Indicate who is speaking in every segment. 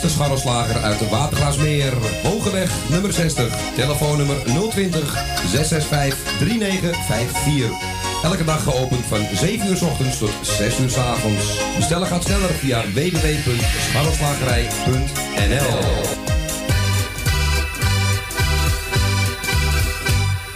Speaker 1: beste scharrelslager uit de Watergraasmeer. Hogeweg nummer 60, telefoonnummer 020 665 3954. Elke dag geopend van 7 uur s ochtends tot 6 uur s avonds. Bestellen gaat sneller via www.scharrelslagerij.nl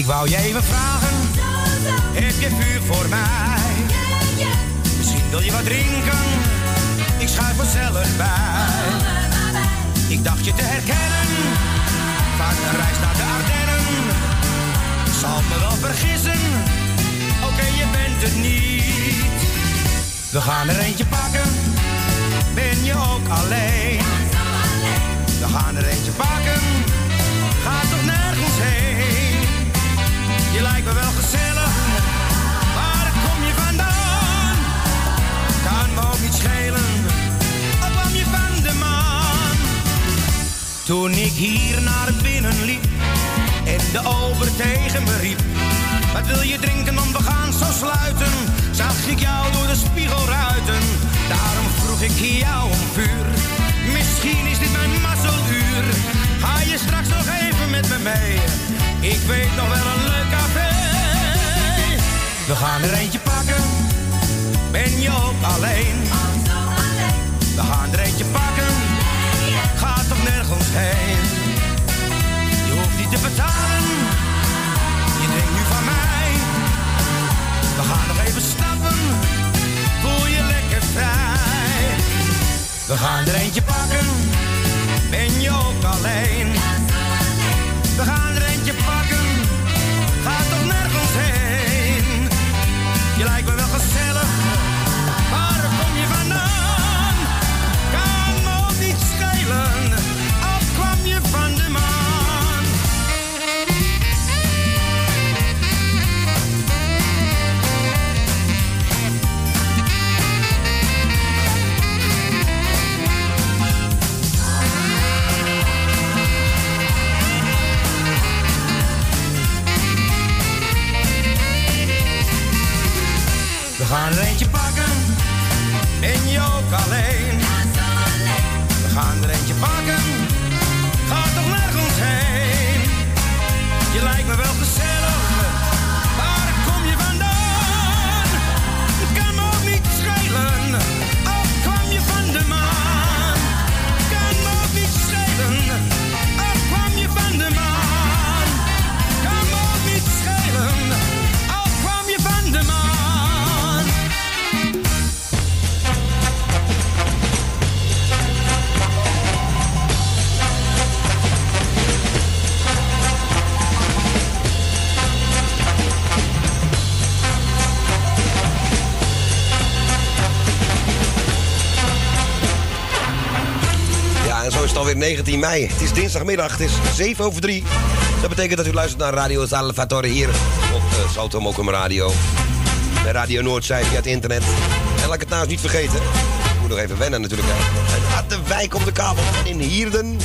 Speaker 2: Ik wou je even vragen, heb je vuur voor mij? Misschien wil je wat drinken, ik schuif vanzelf bij. Ik dacht je te herkennen, van de reis naar de Ardennen. Ik zal me wel vergissen, oké je bent het niet. We gaan er eentje pakken, ben je ook alleen? We gaan er eentje pakken, ga toch nergens heen. Je lijkt me wel gezellig, waar kom je vandaan? Kan me ook niet schelen, je van de maan. Toen ik hier naar binnen liep en de ober tegen me riep. Wat wil je drinken, want we gaan zo sluiten. Zag ik jou door de spiegelruiten, daarom vroeg ik jou om vuur. Misschien is dit mijn mazzeluur, ga je straks nog even met me mee? Ik weet nog wel een leuk. We gaan er eentje pakken. Ben je ook alleen? We gaan er eentje pakken. Ga toch nergens heen. Je hoeft niet te betalen. Je denkt nu van mij. We gaan nog even stappen. Voel je lekker vrij. We gaan er eentje pakken. Ben je ook alleen? We gaan ben
Speaker 3: alweer 19 mei. Het is dinsdagmiddag, het is 7 over 3. Dat betekent dat u luistert naar Radio Salvatore hier op uh, Salto Radio. Bij Radio Noordzij via het internet. En laat ik het nou eens niet vergeten. Ik moet nog even wennen natuurlijk. Hè. En Harderwijk op de kabel in Hierden.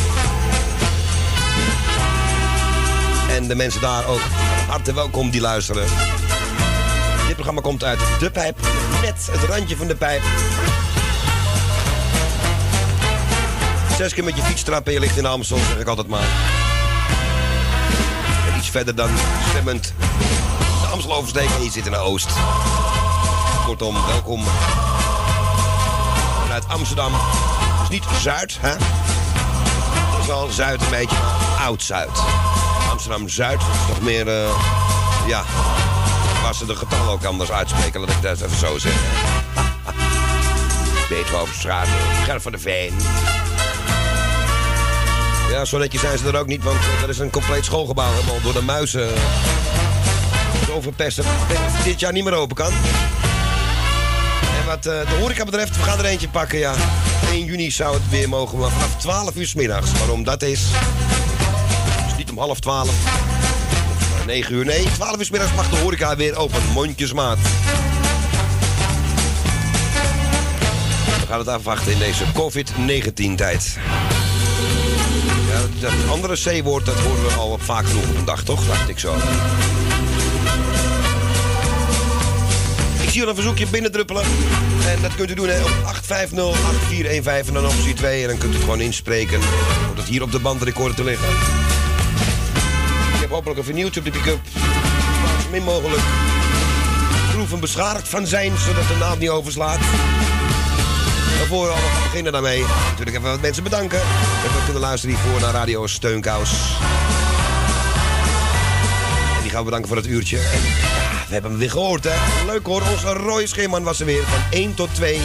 Speaker 3: En de mensen daar ook hartelijk welkom die luisteren. Dit programma komt uit De Pijp. Net het randje van de pijp. Zes keer met je fiets trappen en je ligt in Amstel, zeg ik altijd maar. En iets verder dan zwemmend de Amstel oversteken en je zit in de Oost. Kortom, welkom vanuit Amsterdam. Dus niet Zuid, hè? Het is wel Zuid een beetje, Oud-Zuid. Amsterdam-Zuid is toch meer, uh, ja, waar ze de getallen ook anders uitspreken, laat ik dat even zo zeggen. Beethovenstraat, Gerf van de Veen. Ja, zo netjes zijn ze er ook niet, want er is een compleet schoolgebouw helemaal door de muizen overpesten. Dit jaar niet meer open kan. En wat uh, de horeca betreft, we gaan er eentje pakken, ja. 1 juni zou het weer mogen, vanaf 12 uur s middags. Waarom dat is, niet om half 12 of 9 uur. Nee, 12 uur s middags mag de horeca weer open. Mondjesmaat. We gaan het afwachten in deze COVID-19-tijd. Ja, dat andere C-woord, dat horen we al vaak genoeg op een dag, toch? Dacht ik zo. Ik zie al een verzoekje binnendruppelen. En dat kunt u doen hè, op 850-8415 en dan optie 2. En dan kunt u het gewoon inspreken. Om het hier op de bandrecorder te liggen. Ik heb hopelijk een vernieuwd op de pick-up. Zo min mogelijk proeven beschadigd van zijn, zodat de naald niet overslaat. Daarvoor we beginnen daarmee. Natuurlijk even wat mensen bedanken. Dat we kunnen luisteren hiervoor naar Radio Steunkous. En die gaan we bedanken voor het uurtje. En ja, we hebben hem weer gehoord, hè. Leuk hoor, onze Roy Scheerman was er weer van 1 tot 2. Die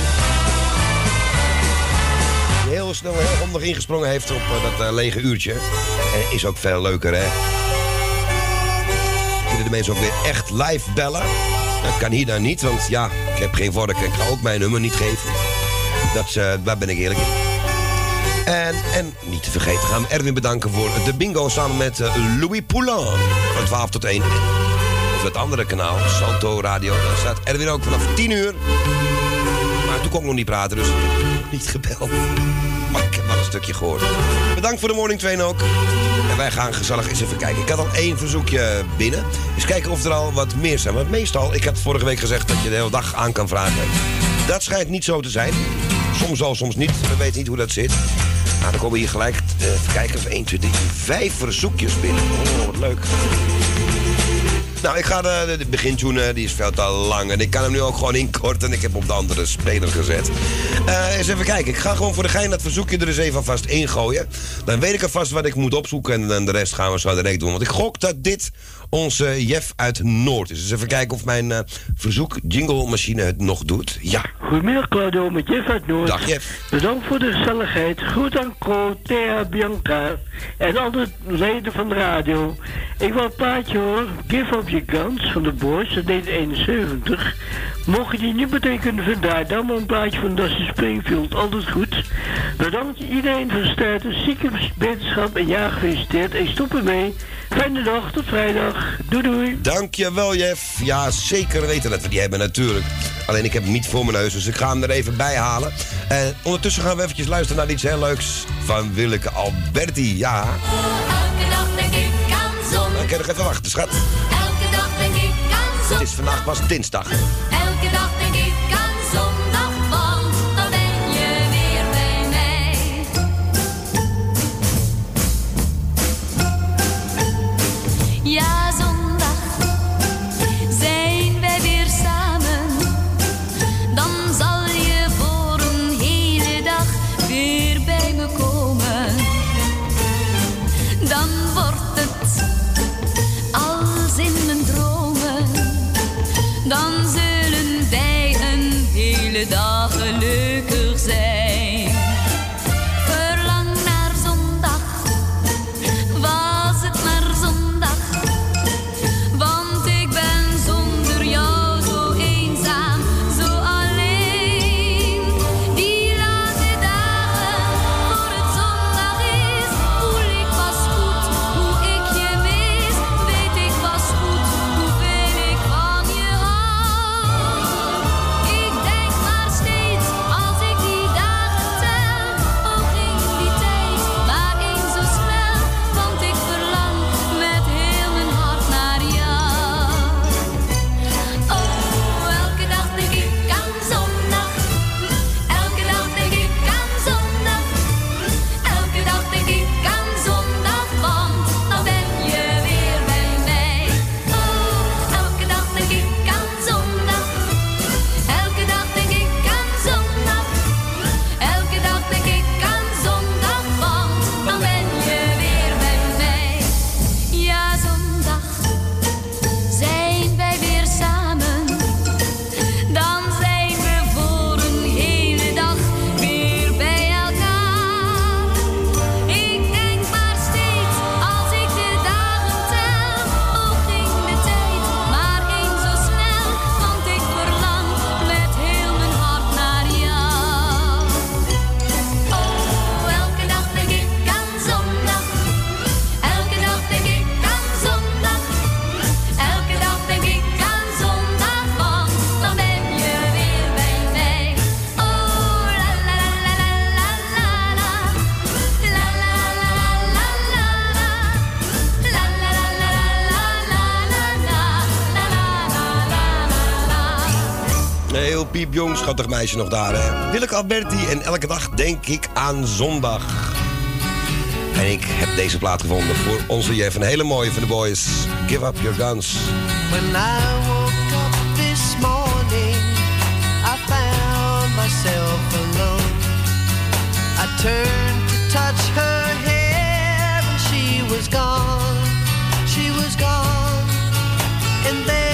Speaker 3: heel snel heel handig ingesprongen heeft op uh, dat uh, lege uurtje. En is ook veel leuker, hè. Kunnen de mensen ook weer echt live bellen. Dat kan hier dan niet, want ja, ik heb geen vork. Ik ga ook mijn nummer niet geven. Dat, uh, daar ben ik eerlijk in. En, en niet te vergeten gaan we Erwin bedanken voor de bingo samen met uh, Louis Poulain. Van 12 tot 1. Op het andere kanaal, Salto Radio. Daar staat Erwin ook vanaf 10 uur. Maar toen kon ik nog niet praten, dus niet gebeld. Maar ik heb wel een stukje gehoord. Bedankt voor de morning train ook. En wij gaan gezellig eens even kijken. Ik had al één verzoekje binnen. Eens kijken of er al wat meer zijn. Want meestal, ik had vorige week gezegd dat je de hele dag aan kan vragen. Dat schijnt niet zo te zijn. Soms al, soms niet. We weten niet hoe dat zit. Nou, dan komen hier gelijk, even kijken, 1, 2, 3, 5 verzoekjes binnen. Oh, wat leuk. Nou, ik ga de, de begintune, die is veel te lang. En ik kan hem nu ook gewoon inkorten. Ik heb op de andere speler gezet. Uh, eens even kijken. Ik ga gewoon voor de gein dat verzoekje er eens even vast ingooien. Dan weet ik alvast wat ik moet opzoeken. En dan de rest gaan we zo direct doen. Want ik gok dat dit onze Jeff uit Noord is. Dus even kijken of mijn uh, verzoek jingle machine het nog doet. Ja.
Speaker 4: Goedemiddag Claudio, met Jeff uit Noord.
Speaker 3: Dag Jeff.
Speaker 4: Bedankt voor de gezelligheid. Groet aan Co, Thea, Bianca en alle leden van de radio. Ik wil een plaatje horen. Give Up Your Guns van de Boys, dat deed 71. Mocht je die niet meteen kunnen vinden, dan maar een plaatje van Dusty Springfield. Altijd goed. Bedankt iedereen voor de sterren, zieke wetenschap en ja gefeliciteerd. Ik stop ermee. Fijne dag, tot vrijdag. Doei doei.
Speaker 3: Dankjewel Jeff. Ja, zeker weten dat we die hebben natuurlijk. Alleen ik heb hem niet voor mijn neus, dus ik ga hem er even bij halen. En ondertussen gaan we eventjes luisteren naar iets heel leuks van Willeke Alberti. Ja.
Speaker 5: Elke dag denk ik aan zon.
Speaker 3: Dan kan je nog even wachten, schat.
Speaker 5: Elke dag denk ik aan zon.
Speaker 3: Het is vandaag pas dinsdag.
Speaker 5: Elke dag Ja,
Speaker 3: schattig meisje nog daar, hè. Willeke Alberti en elke dag denk ik aan zondag. En ik heb deze plaat gevonden voor onze Jeff. Een hele mooie van de boys. Give up your guns.
Speaker 6: When I woke up this morning, I found myself alone. I turned to touch her hair, and she was gone. She was gone. And there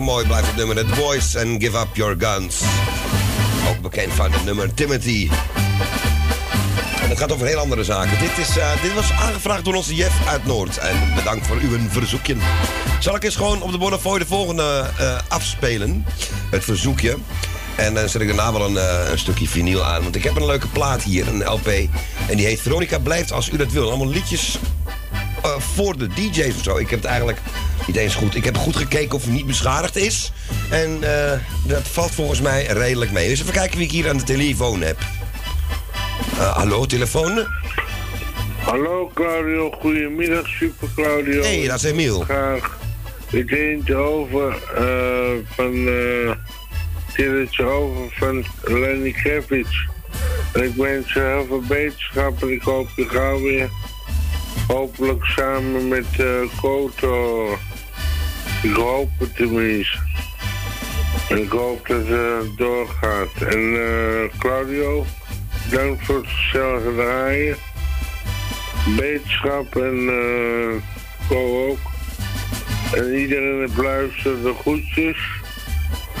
Speaker 3: Mooi blijft het nummer. The Boys and Give Up Your Guns. Ook bekend van het nummer Timothy. En het gaat over heel andere zaken. Dit, is, eh, dit was aangevraagd door onze Jeff uit Noord. En bedankt voor uw verzoekje. Zal ik eens gewoon op de Bonnefoy de volgende eh, afspelen? Het verzoekje. En dan zet ik daarna wel een, eh, een stukje vinyl aan. Want ik heb een leuke plaat hier, een LP. En die heet Veronica Blijft Als U Dat Wil. Allemaal liedjes eh, voor de DJ's of zo. Ik heb het eigenlijk niet eens goed. Ik heb goed gekeken of hij niet beschadigd is. En eh, dat valt volgens mij redelijk mee. Dus even kijken wie ik hier aan de telefoon heb. Eh, hallo, telefoon?
Speaker 7: Hallo Claudio, goedemiddag Super Claudio.
Speaker 3: Hey, dat is Emiel.
Speaker 7: Graag. Ik eentje over eh, van Tilletje over van Lenny Kravitz. Ik wens je heel veel beterschap en ik hoop je gauw weer. Hopelijk samen met uh, Koto. Ik hoop het tenminste. En ik hoop dat het doorgaat. En uh, Claudio, dank voor het gezellige draaien. Beterschap en uh, Ko ook. En iedereen het luisteren de goedjes.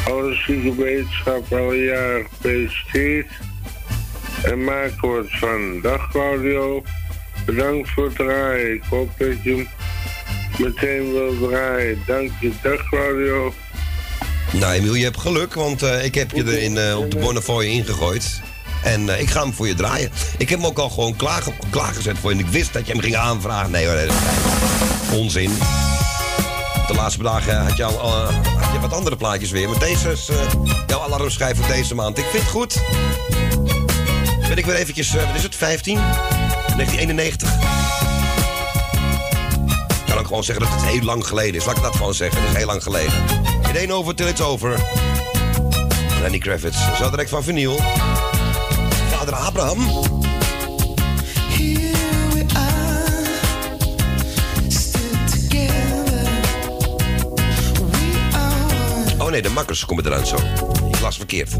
Speaker 7: Alle zieke wetenschap alle jaren gefeliciteerd. En maak er wat van. Dag Claudio. Bedankt voor het draaien. Ik hoop dat je meteen wil draaien. Dank je. Dag Claudio.
Speaker 8: Nou Emiel, je hebt geluk, want uh, ik heb je er in, uh, op de Bonnefoy ingegooid. En uh, ik ga hem voor je draaien. Ik heb hem ook al gewoon klaar, klaargezet voor je. En ik wist dat je hem ging aanvragen. Nee hoor, onzin. De laatste dagen had je, al, had je wat andere plaatjes weer. Maar deze is jouw alarmschijf voor deze maand. Ik vind het goed. Ben ik weer eventjes, wat is het, 15? 1991. Ik kan ook gewoon zeggen dat het heel lang geleden is. Laat ik dat gewoon zeggen. Het is heel lang geleden. It ain't over till it's over. Lenny Kravitz. Zo direct van vinyl. Vader Abraham. Oh nee, de makkers komen eruit zo. Ik las verkeerd.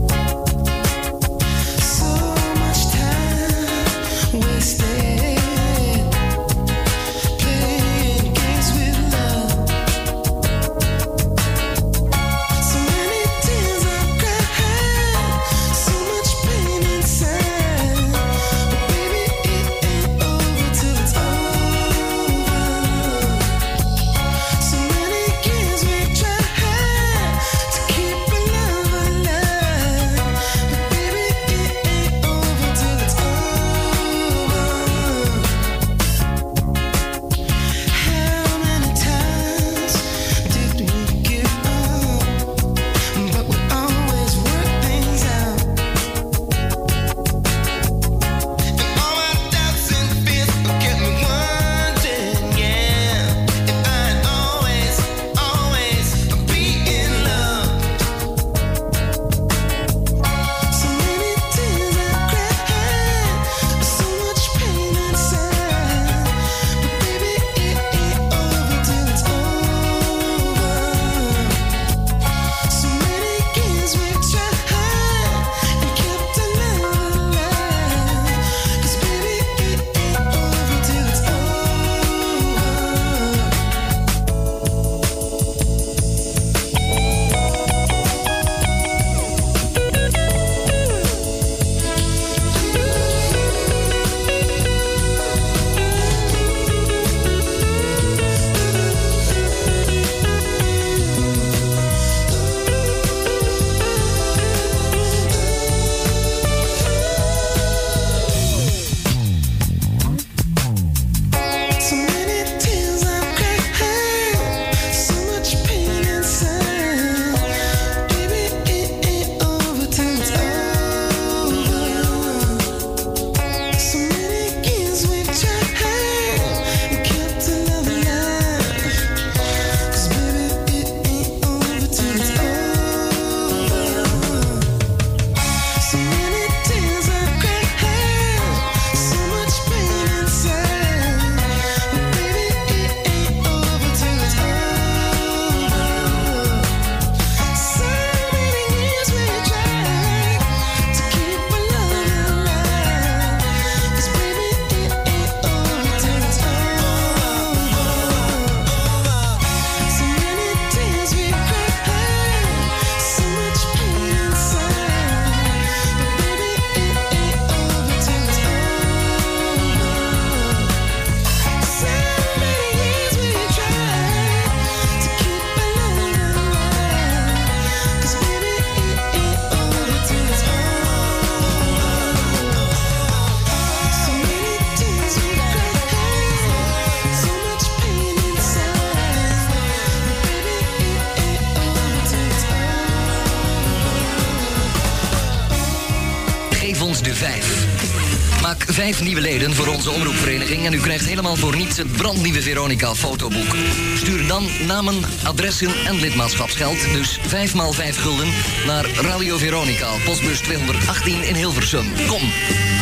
Speaker 2: Vijf nieuwe leden voor onze omroepvereniging en u krijgt helemaal voor niets het brandnieuwe Veronica fotoboek. Stuur dan namen, adressen en lidmaatschapsgeld, dus 5 maal 5 gulden, naar Radio Veronica, postbus 218 in Hilversum. Kom,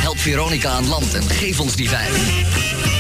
Speaker 2: help Veronica aan land en geef ons die vijf.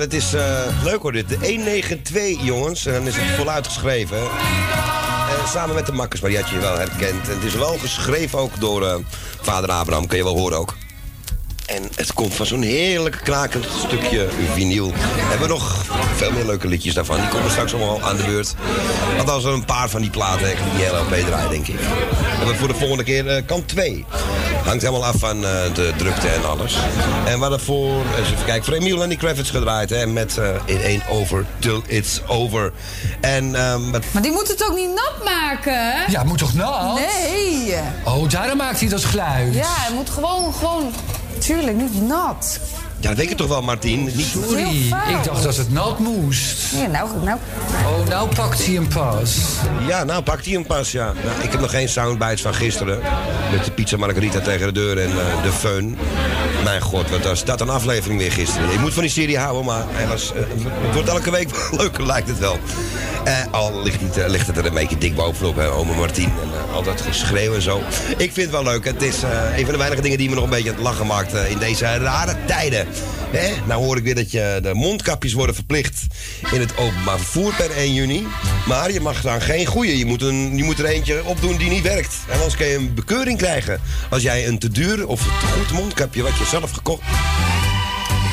Speaker 3: Dat is eh, leuk hoor dit. De 192 jongens. En dan is het voluit geschreven. Eh, samen met de makkers, maar die had je wel herkend. En het is wel geschreven ook door eh, vader Abraham. Kun je wel horen ook. En het komt van zo'n heerlijk krakend stukje vinyl. We hebben nog veel meer leuke liedjes daarvan. Die komen straks allemaal aan de beurt. Althans, een paar van die platen die heel LP draaien, denk ik. We hebben voor de volgende keer eh, kant 2. Hangt helemaal af van eh, de drukte en alles. En we hadden voor, eens even kijken, voor Emiel Lenny Kravitz gedraaid. Hè, met eh It Ain't Over Till It's Over. En ehm, wat
Speaker 9: Maar die moet het ook niet nat maken?
Speaker 10: Ja, moet toch nat?
Speaker 9: Nee.
Speaker 10: Oh, daarom maakt hij dat geluid.
Speaker 9: Ja, het moet gewoon, gewoon... Tuurlijk, niet nat.
Speaker 3: Ja, dat weet ik toch wel, Martien. Niet
Speaker 10: Sorry, ik dacht dat het nat moest.
Speaker 9: Ja, nou, nou...
Speaker 10: Oh, nou pakt hij hem pas.
Speaker 3: Ja, nou pakt hij hem pas, ja. Nou, ik heb nog geen soundbites van gisteren. Met de pizza margarita tegen de deur en eh, de föhn. Mijn god, wat was dat een aflevering weer gisteren. Ik moet van die serie houden, maar hij was, eh, het wordt elke week wel leuker, lijkt het wel. Eh, al eh, ligt het er een beetje dik bovenop, hè, oma Martien. En eh, al geschreeuw en zo. Ik vind het wel leuk. Het is een van de weinige dingen die me nog een beetje aan het lachen maakt in deze rare tijden. Hè? Nou hoor ik weer dat je de mondkapjes worden verplicht in het openbaar vervoer per 1 juni. Maar je mag dan geen goede. Je moet, je moet er eentje opdoen die niet werkt. En anders kun je een bekeuring krijgen. Als jij een te duur of te goed mondkapje wat je zelf gekocht...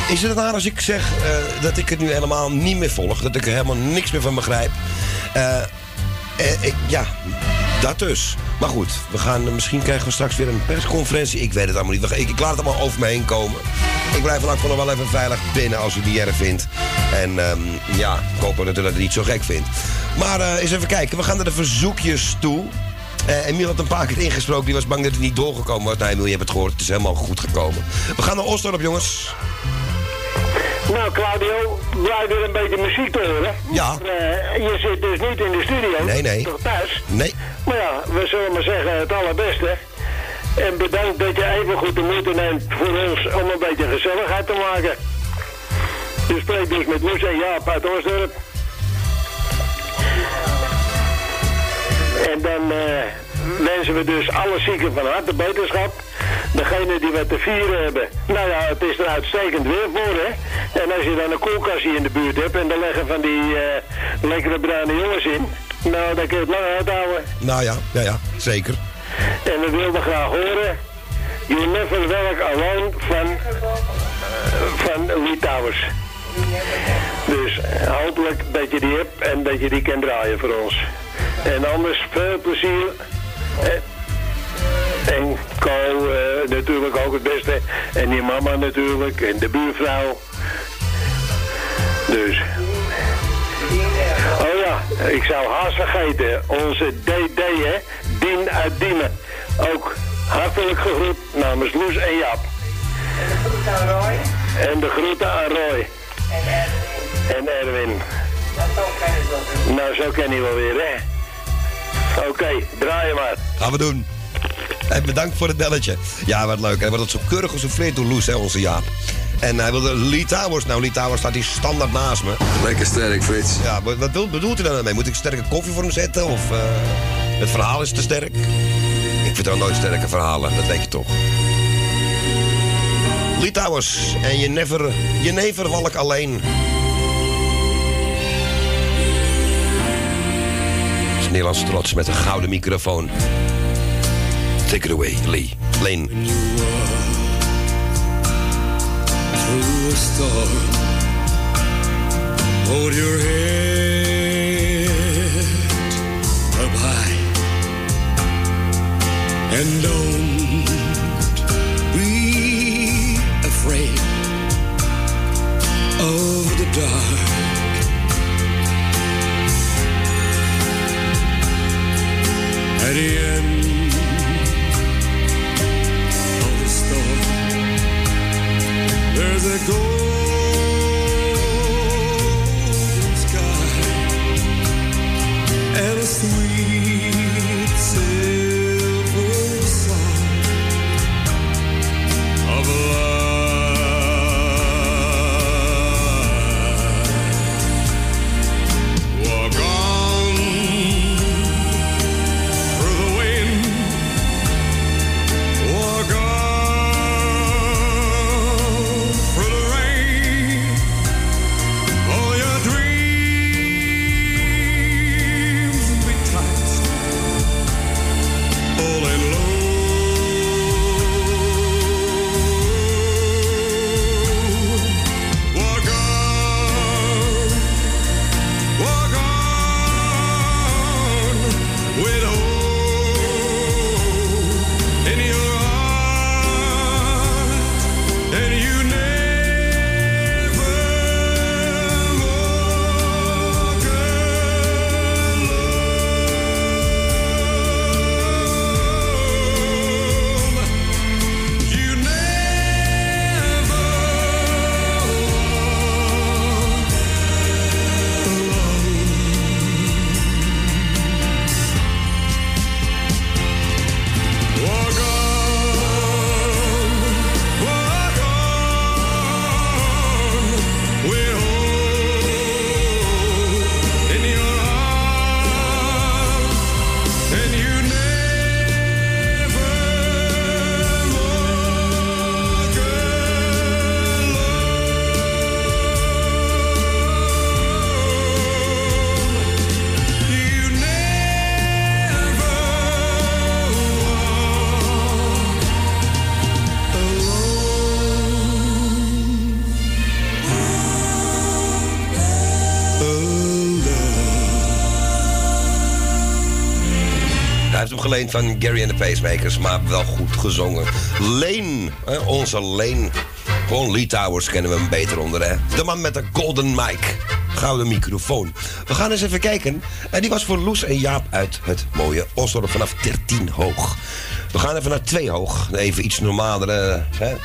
Speaker 3: Is het raar als ik zeg eh, dat ik het nu helemaal niet meer volg? Dat ik er helemaal niks meer van begrijp? Eh, eh, ja, dat dus. Maar goed, we gaan, misschien krijgen we straks weer een persconferentie. Ik weet het allemaal niet. Ik, ik laat het allemaal over me heen komen. Ik blijf vanaf nog wel even veilig binnen als u niet erg vindt. En ehm, ja, ik hoop natuurlijk dat u het niet zo gek vindt. Maar eh, eens even kijken. We gaan naar de verzoekjes toe. Eh Emiel had een paar keer ingesproken. Die was bang dat het niet doorgekomen was. Nou, Emiel, je hebt het gehoord. Het is helemaal goed gekomen. We gaan naar Osdorp, jongens.
Speaker 11: Nou, Claudio, blijf weer een beetje muziek te horen.
Speaker 3: Ja.
Speaker 11: Eh, je zit dus niet in de studio.
Speaker 3: Nee, nee.
Speaker 11: Toch thuis?
Speaker 3: Nee.
Speaker 11: Maar ja, we zullen maar zeggen het allerbeste. En bedankt dat je even goed de moeite neemt voor ons om een beetje gezelligheid te maken. Je spreekt dus met Loes en Jaap uit Oostdorp. En dan eh, wensen we dus alle zieken van harte beterschap. Degene die wat te vieren hebben. Nou ja, het is er uitstekend weer voor, hè. En als je dan een koelkastje in de buurt hebt en er leggen van die eh, lekkere bruine jongens in. Nou, dan kun je het lang uithouden.
Speaker 3: Nou ja, ja, ja, zeker.
Speaker 11: En we wilden graag horen. You Never Walk Alone van, eh, van Lee Towers. Dus hopelijk dat je die hebt en dat je die kan draaien voor ons. En anders veel plezier. Eh, En Co eh, natuurlijk ook het beste. En die mama natuurlijk. En de buurvrouw. Dus. Oh ja, ik zou haast vergeten. Onze DD, hè. Dien uit Diemen. Ook hartelijk gegroet namens Loes en Jap. En de groeten aan Roy. En Erwin. Nou, zo ken hij wel weer, hè. Oké, draai je maar.
Speaker 3: Gaan we doen. En bedankt voor het belletje. Ja, wat leuk. Hij wordt het zo keurig gesouffleerd door Loes, hè, onze Jaap. En hij wilde Lee Towers. Nou, Lee Towers staat hier standaard naast me.
Speaker 12: Lekker sterk, Frits.
Speaker 3: Ja, wat, bedoelt hij dan mee? Moet ik sterke koffie voor hem zetten? Of eh, het verhaal is te sterk? Ik vertel nooit sterke verhalen, dat weet je toch. Lee Towers en je never, je never walk alleen. Nederlands trots met een gouden microfoon. Take it away, Lee. Lane.
Speaker 13: Hold your head up high and don't be afraid of the dark. At the end of the storm. There's a golden sky and a sweet
Speaker 3: geleend van Gary and the Pacemakers, maar wel goed gezongen. Leen, hè, onze Leen. Gewoon Lee Towers kennen we hem beter onder, hè. De man met de golden mic. Gouden microfoon. We gaan eens even kijken. En die was voor Loes en Jaap uit het mooie Osdorp vanaf 13 hoog. We gaan even naar 2 hoog. Even iets normalere, hè.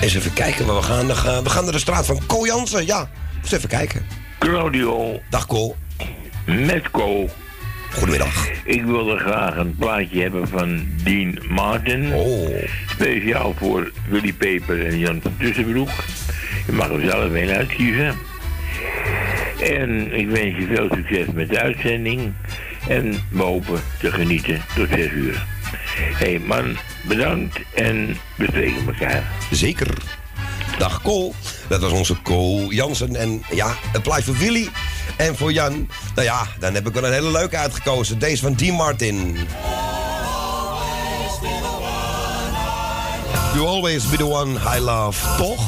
Speaker 3: Eens even kijken waar we gaan. We gaan, we gaan naar de straat van Ko Jansen. Ja, eens even kijken.
Speaker 12: Claudio.
Speaker 3: Dag Ko.
Speaker 12: Met Ko.
Speaker 3: Goedemiddag.
Speaker 12: Ik wilde graag een plaatje hebben van Dean Martin.
Speaker 3: Oh.
Speaker 12: Speciaal voor Willy Peper en Jan van Tussenbroek. Je mag er zelf een uitkiezen. En ik wens je veel succes met de uitzending. En we hopen te genieten tot 6 uur. Hé hey man, bedankt en we spreken elkaar.
Speaker 3: Zeker. Dag Ko. Dat was onze Ko Jansen. En ja, een plaatje voor Willy en voor Jan. Nou ja, dan heb ik wel een hele leuke uitgekozen. Deze van Dean Martin. You always be the one I love, toch?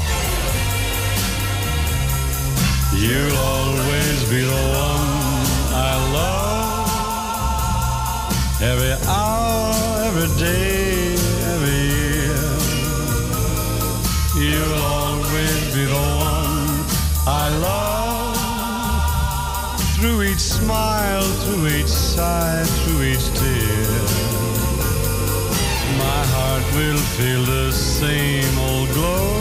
Speaker 14: You'll always be the one I love. Every hour, every day, I love. Through each smile, through each sigh, through each tear. My heart will feel the same old glow.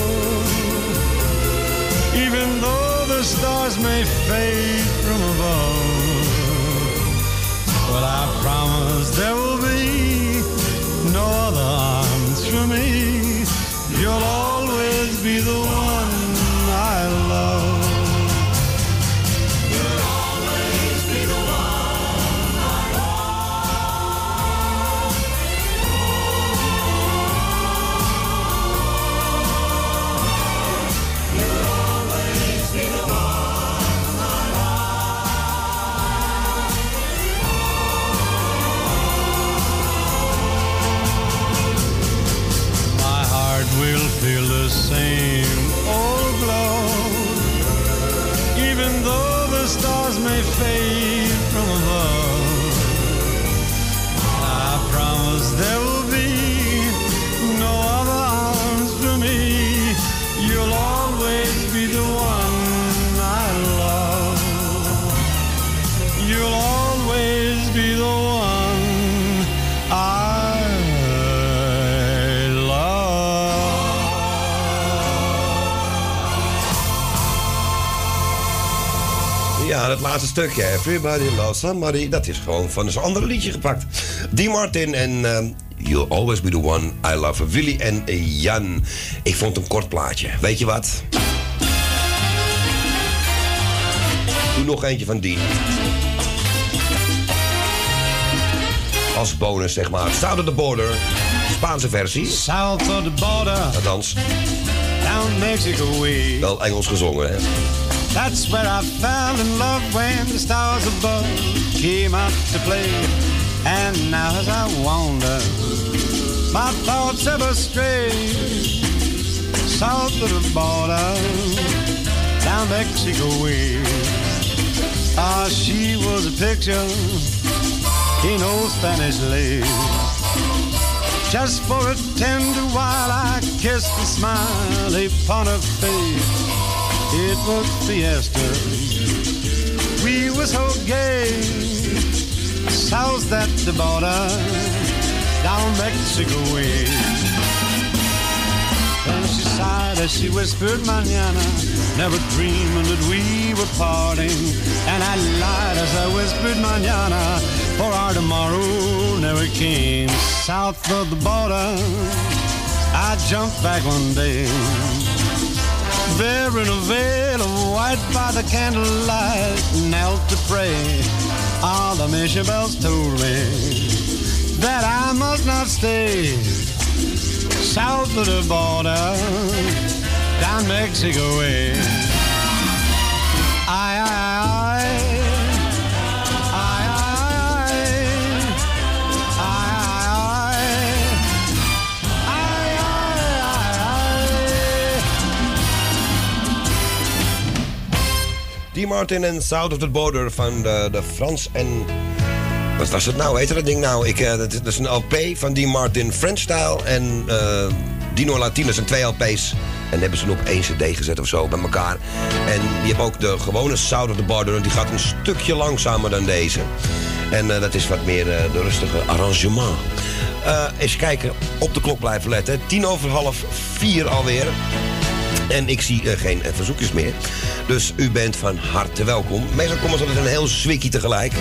Speaker 14: Even though the stars may fade from above. But I promise there will be no other arms for me. You'll always be the
Speaker 3: Dat laatste stukje. Everybody loves somebody. Dat is gewoon van een ander liedje gepakt. Dean Martin en ehm, You'll Always Be The One I Love. Willy en Jan. Ik vond een kort plaatje. Weet je wat? Doe nog eentje van Dean. Als bonus, zeg maar. South of the Border. Spaanse versie.
Speaker 14: South of the border.
Speaker 3: Althans,
Speaker 14: Down Mexico way.
Speaker 3: wel Engels gezongen, hè?
Speaker 14: That's where I fell in love when the stars above came out to play. And now as I wander, my thoughts ever stray south of the border, down Mexico way. Ah, she was a picture in old Spanish lace. Just for a tender while I kissed the smile upon her face. It was fiesta. We were so gay. South at the border, down Mexico way. And she sighed as she whispered mañana, never dreaming that we were parting. And I lied as I whispered mañana, for our tomorrow never came. South of the border, I jumped back one day. There in a veil of white by the candlelight, knelt to pray. All the mission bells told me that I must not stay south of the border, down Mexico way.
Speaker 3: Dean Martin en South of the Border van de, de Frans en Wat was het nou? Heet dat ding nou? Ik, eh, dat, is, een LP van Dean Martin French Style en eh, Dino Latino. Dat zijn twee LP's. En hebben ze hem op één CD gezet of zo bij elkaar. En je hebt ook de gewone Sound of the Border. Die gaat een stukje langzamer dan deze. En eh, dat is wat meer de rustige arrangement. Eh, eens kijken, op de klok blijven letten. Tien over half vier alweer. En ik zie eh, geen eh, verzoekjes meer. Dus u bent van harte welkom. Meestal komen ze altijd een heel zwikkie tegelijk.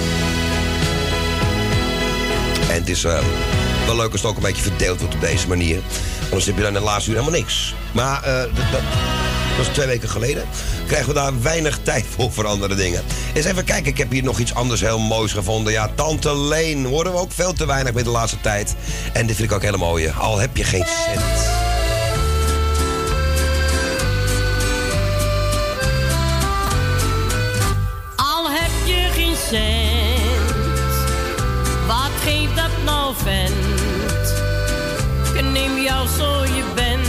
Speaker 3: En het is eh, wel leuk als het ook een beetje verdeeld wordt op deze manier. Anders heb je dan de laatste uur helemaal niks. Maar dat, dat dat was twee weken geleden. Krijgen we daar weinig tijd voor voor andere dingen. Eens even kijken, ik heb hier nog iets anders heel moois gevonden. Ja, Tante Leen horen we ook veel te weinig met de laatste tijd. En dit vind ik ook hele mooie. Al heb je geen cent.
Speaker 15: Dat nou? Ik neem jou zo je bent,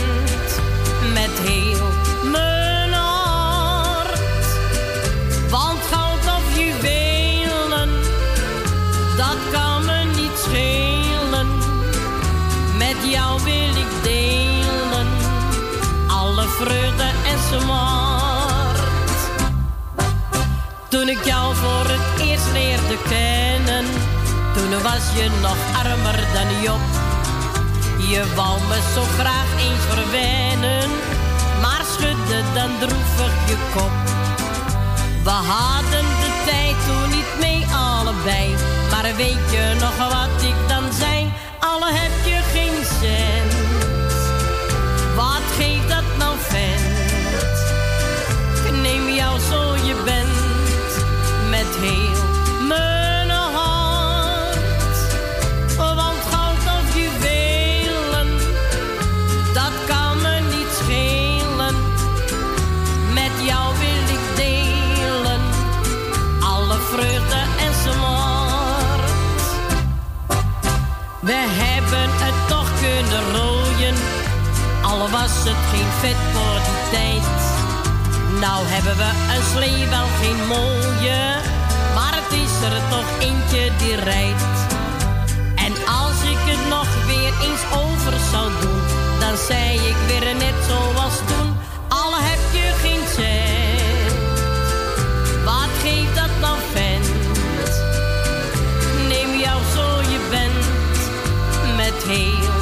Speaker 15: met heel mijn hart. Want goud of juwelen, dat kan me niet schelen. Met jou wil ik delen, alle vreugde en smart. Toen ik jou voor het eerst leerde kennen, toen was je nog armer dan Job. Je wou me zo graag eens verwennen, maar schudde dan droevig je kop. We hadden de tijd toen niet mee allebei, maar weet je nog wat ik dan zei? Alle heb je geen cent, wat geeft dat nou vent? Ik neem jou zo je bent, met heel mijn hebben het toch kunnen rooien, al was het geen vet voor die tijd. Nou hebben we een slee wel geen mooie, maar het is er toch eentje die rijdt. En als ik het nog weer eens over zou doen, dan zei ik weer net zoals toen. Al heb je geen cent, wat geeft dat nou vent? Met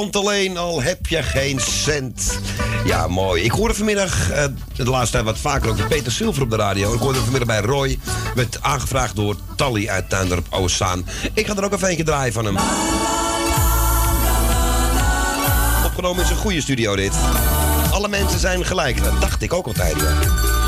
Speaker 3: Tante Leen, al heb je geen cent. Ja, mooi. Ik hoorde vanmiddag, eh, de laatste tijd wat vaker ook, Peter Silver op de radio. Ik hoorde vanmiddag bij Roy. Werd aangevraagd door Tally uit Tuindorp Oostzaan. Ik ga er ook even eentje draaien van hem. Opgenomen in zijn goede studio dit. Alle mensen zijn gelijk. Dat dacht ik ook altijd. Ja.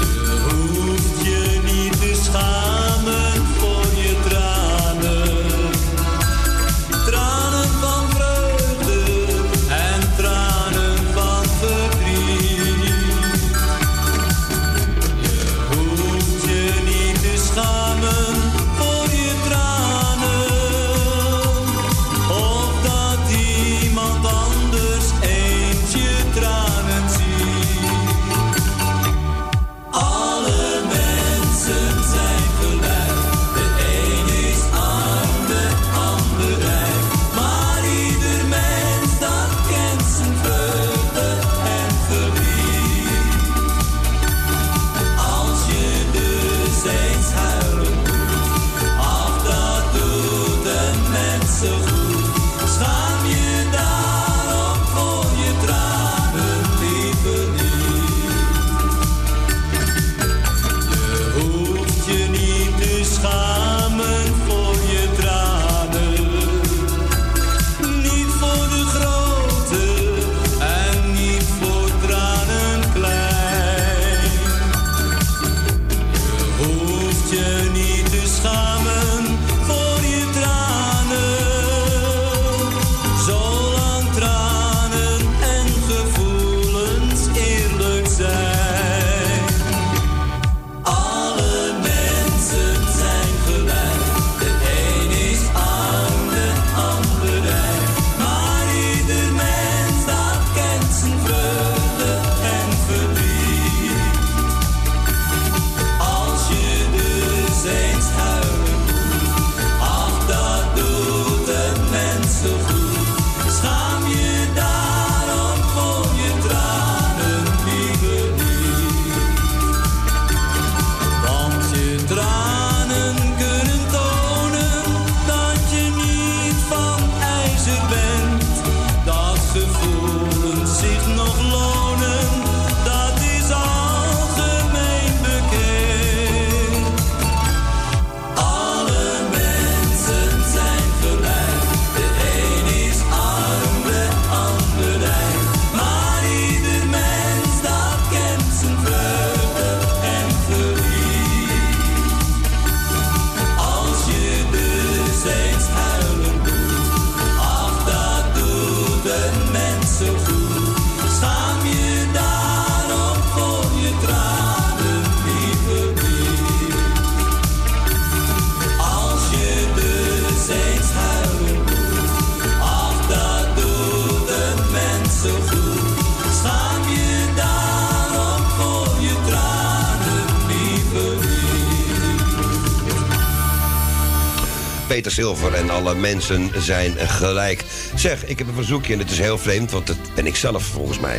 Speaker 3: Silver en alle mensen zijn gelijk. Zeg, ik heb een verzoekje en het is heel vreemd, want dat ben ik zelf volgens mij.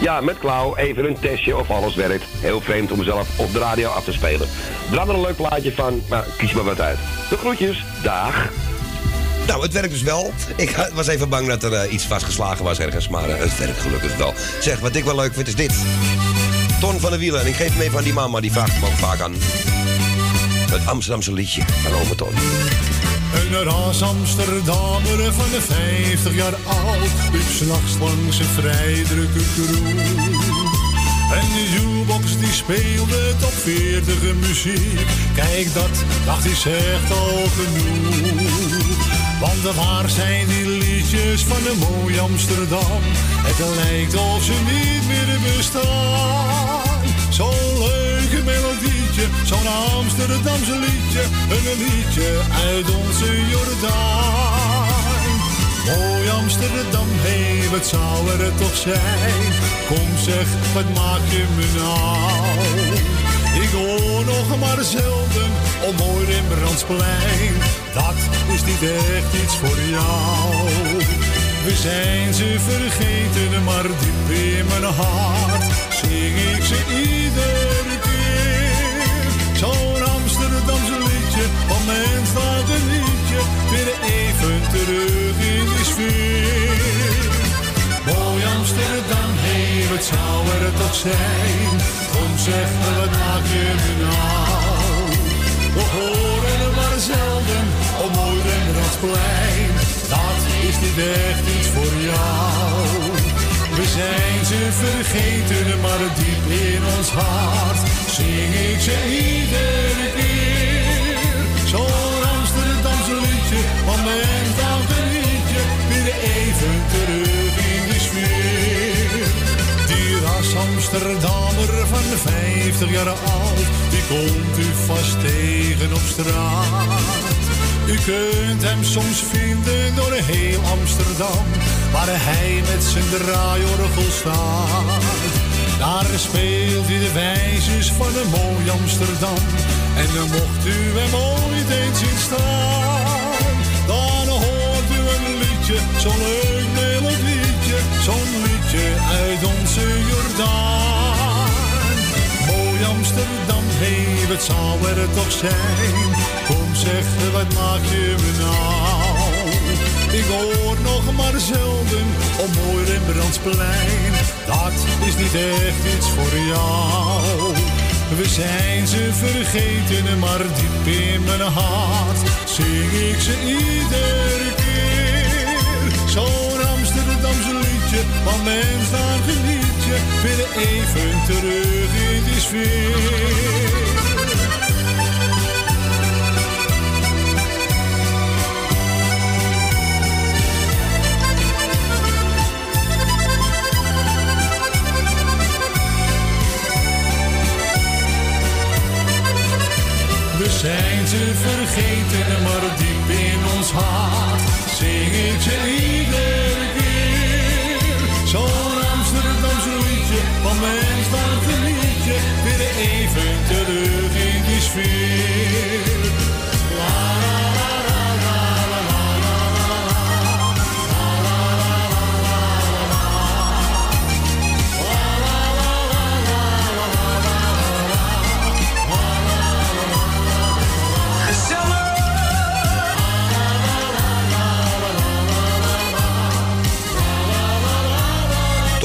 Speaker 4: Ja, met Klauw even een testje of alles werkt. Heel vreemd om mezelf op de radio af te spelen. Draai er een leuk plaatje van, maar kies maar wat uit. De groetjes, dag.
Speaker 3: Nou, het werkt dus wel. Ik was even bang dat er eh, iets vastgeslagen was ergens, maar eh, het werkt gelukkig wel. Zeg, wat ik wel leuk vind is dit. Ton van de Wielen. En ik geef hem even aan die mama, die vraagt hem ook vaak aan. Het Amsterdamse liedje van ome Ton.
Speaker 16: Een ras Amsterdammer van de 50 jaar oud liep s'nachts langs een vrij drukke kroeg. En de jukebox die speelde top 40 muziek. Kijk, dat dacht hij zegt al genoeg. Want waar zijn die liedjes van een mooi Amsterdam? Het lijkt of ze niet meer bestaan. Zo'n leuke melodietje, zo'n Amsterdamse liedje. Een liedje uit onze Jordaan. Mooi Amsterdam, hé, wat zou er toch zijn? Kom zeg, wat maak je me nou? Ik hoor nog maar zelden op mooi Rembrandtsplein. Dat is niet echt iets voor jou. We zijn ze vergeten, maar diep in mijn hart weer even terug in die sfeer. Mooi Amsterdam, hé, wat zou er toch zijn? Kom zeg, wat maak je nou? We horen er maar zelden op mooi Rembrandtsplein. Dat is niet echt iets voor jou. We zijn ze vergeten, maar diep in ons hart zing ik ze iedere keer. Liedje, van mijn liedje, weer even terug in de sfeer. Die ras Amsterdammer van de 50 jaar oud, die komt u vast tegen op straat. U kunt hem soms vinden door heel Amsterdam, waar hij met zijn draaiorgel staat. Daar speelt hij de wijzes van een mooi Amsterdam, en dan mocht u hem ooit eens zien staan. Zo'n leuk melodietje, zo'n liedje uit onze Jordaan. Mooi Amsterdam, hé, wat zou er toch zijn? Kom zeg, wat maak je me nou? Ik hoor nog maar zelden op mooi Rembrandtsplein. Dat is niet echt iets voor jou. We zijn ze vergeten, maar diep in mijn hart zing ik ze iedere keer. Zo'n Amsterdamse liedje, van mens dan geniet je, weer even terug in die sfeer. Zijn ze vergeten, maar diep in ons hart zing ik ze iedere keer. Zo'n Amsterdamse liedje, van mens dan geniet je, weer even terug in die sfeer.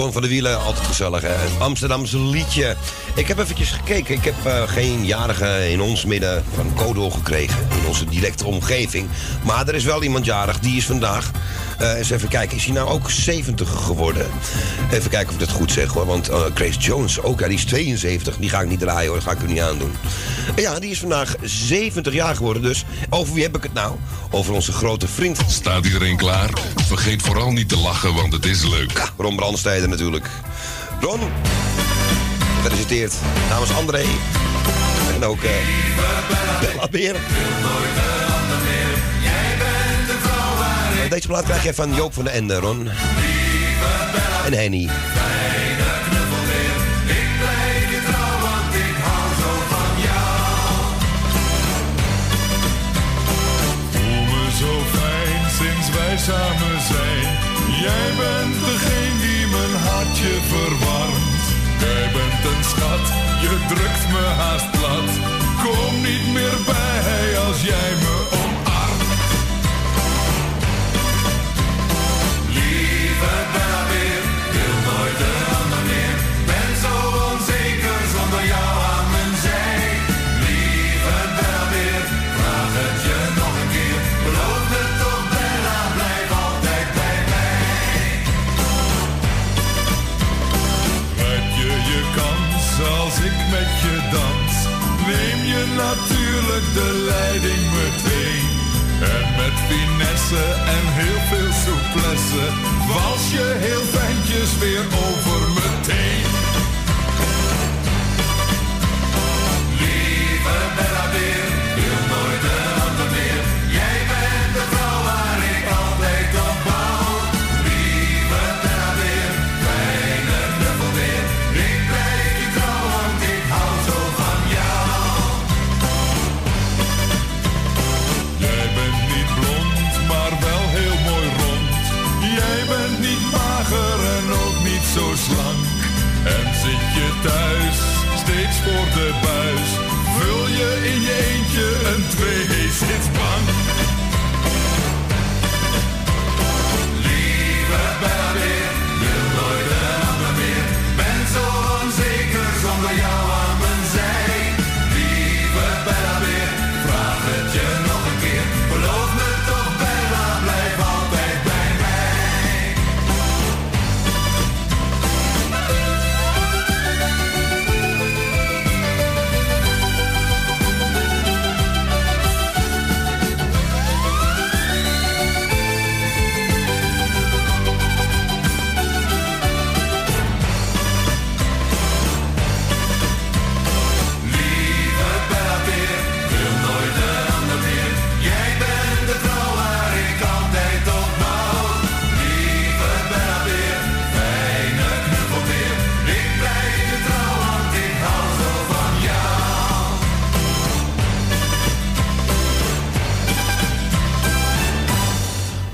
Speaker 3: Van de Wielen, altijd gezellig. Amsterdamse liedje. Ik heb eventjes gekeken. Ik heb eh, geen jarige in ons midden van Codel gekregen. In onze directe omgeving. Maar er is wel iemand jarig. Die is vandaag. Eh, eens even kijken. Is hij nou ook 70 geworden? Even kijken of ik dat goed zeg hoor. Want eh, Grace Jones ook. Ja, die is 72. Die ga ik niet draaien hoor. Dat ga ik u niet aandoen. Ja, die is vandaag 70 jaar geworden. Dus over wie heb ik het nou? Over onze grote vriend.
Speaker 17: Staat iedereen klaar? Vergeet vooral niet te lachen, want het is leuk.
Speaker 3: Ron Brandsteder natuurlijk. Ron, gefeliciteerd namens André. En ook eh Bella Beer. Deze plaat krijg je van Joop van de Lieve Bella En Henny.
Speaker 18: samen zijn. Jij bent degene die mijn hartje verwarmt. Jij bent een schat, je drukt me haast plat. Kom niet meer bij als jij me op. natuurlijk de leiding meteen. En met finesse en heel veel souplesse wals je heel fijntjes weer over meteen.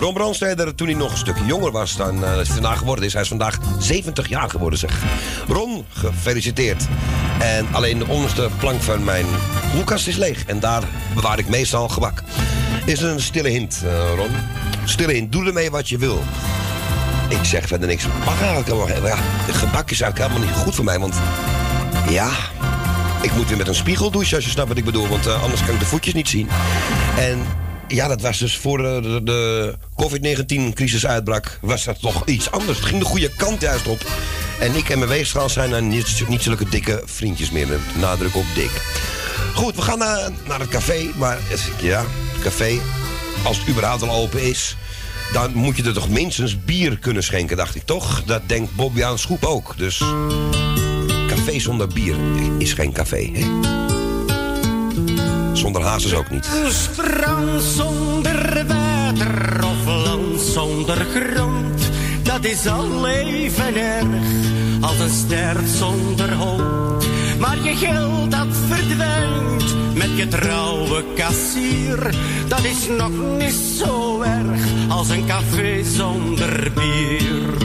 Speaker 3: Ron Brandsteder, toen hij nog een stukje jonger was dan hij vandaag geworden is. Hij is vandaag 70 jaar geworden, zeg. Ron, gefeliciteerd. En alleen de onderste plank van mijn koelkast is leeg. En daar bewaar ik meestal gebak. Is een stille hint, eh, Ron. Stille hint, doe ermee wat je wil. Ik zeg verder niks. Mag eigenlijk helemaal Ja, het gebak is eigenlijk helemaal niet goed voor mij, want... Ja, ik moet weer met een spiegel douchen, als je snapt wat ik bedoel. Want eh, anders kan ik de voetjes niet zien. En ja, dat was dus voor de, de COVID-19-crisis uitbrak... was dat toch iets anders. Het ging de goede kant juist op. En ik en mijn weegschaal zijn dan niet, niet zulke dikke vriendjes meer. Met nadruk op dik. Goed, we gaan naar, naar het café. Maar ja, het café, als het überhaupt al open is... dan moet je er toch minstens bier kunnen schenken, dacht ik toch? Dat denkt Bobbiaan Schoep ook. Dus café zonder bier is geen café, hè? Zonder hazes ook niet.
Speaker 19: Strand zonder water of land zonder grond, dat is al even erg als een ster zonder hoop. Maar je geld dat verdwijnt met je trouwe kassier, dat is nog niet zo erg als een café zonder bier.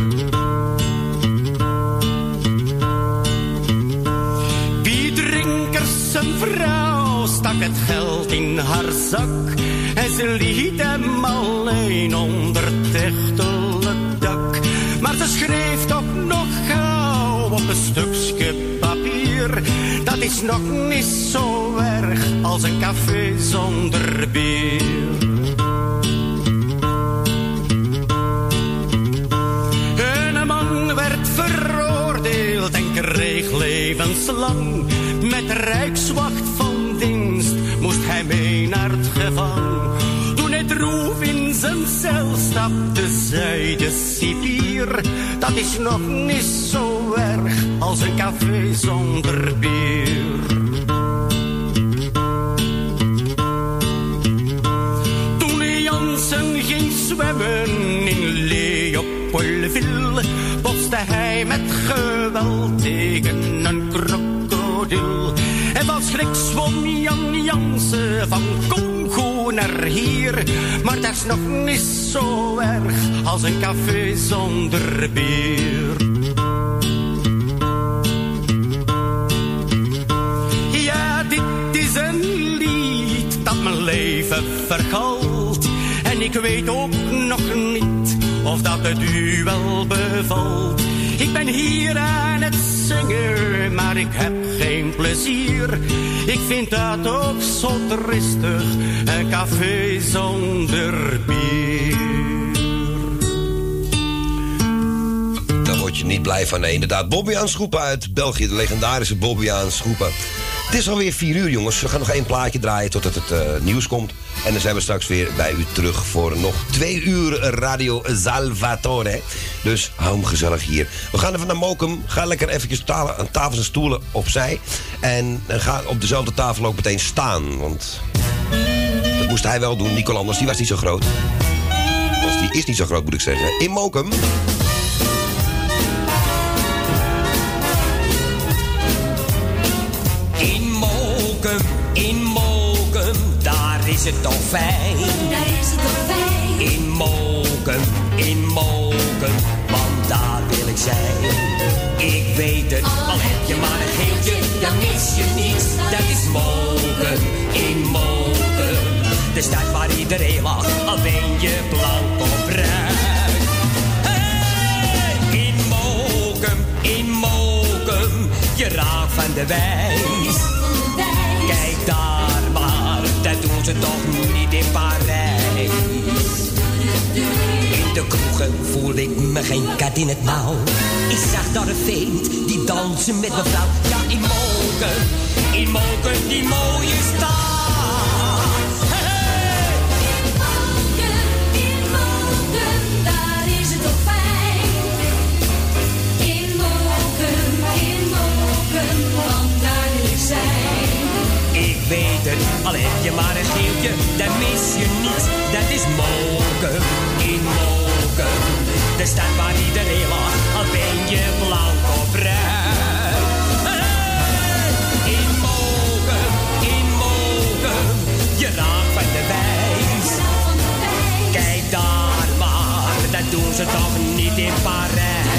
Speaker 19: Wie drinkers zijn vrouw stak het geld in haar zak en ze liet hem alleen onder het echtelijk dak. Maar ze schreef toch nog gauw op een stukje papier. Dat is nog niet zo erg als een café zonder bier. Kreeg levenslang. Met rijkswacht van moest hij mee naar het gevang. Toen hij droef in zijn cel stapte, zei de cipier. Dat is nog niet zo erg als een café zonder bier. Toen Jansen ging zwemmen in Leopoldville, botste hij met geweld tegen. Ik zwom Jan Jansen van Congo naar hier. Maar dat is nog niet zo erg als een café zonder bier. Ja, dit is een lied dat mijn leven vergalt. En ik weet ook nog niet of dat het u wel bevalt ik ben hier aan het zingen, maar ik heb geen plezier. Ik vind dat ook zo tristig, een café zonder bier.
Speaker 20: Daar word je niet blij van. Nee, inderdaad. Bobby Schoepen uit België. De legendarische Bobby Schoepen. Het is alweer 4 uur, jongens. We gaan nog één plaatje draaien totdat het eh, nieuws komt. En dan zijn we straks weer bij u terug voor nog twee uur Radio Salvatore. Dus hou hem gezellig hier. We gaan even naar Mokum. Ga lekker eventjes aan tafels en stoelen opzij. En ga op dezelfde tafel ook meteen staan. Want dat moest hij wel doen. Nico Anders, die was niet zo groot. Die is niet zo groot, moet ik zeggen. In Mokum.
Speaker 21: Is het toch fijn. Daar is het toch fijn. In Mokum, in Mokum, want daar wil ik zijn. Ik weet het, al heb je maar een geeltje, dan mis je niets. Dat is Mokum, in Mokum. De stad waar iedereen lacht, al ben je blank of bruin. Hey, in Mokum, in Mokum, je raakt van de wijs. Kijk daar dat doen ze toch niet in Parijs. In de kroegen voelde ik me geen kat in het nauw. Ik zag daar een vent die dansen met mevrouw. Ja, in Moken, in Moken, die mooie stad. Al heb je maar een geeltje, dan mis je niets. Dat is Moken, in Moken. De stad waar iedereen lacht, al ben je blank of bruin. In Moken, in Moken, je raakt van de wijs. Kijk daar maar, dat doen ze toch niet in Parijs.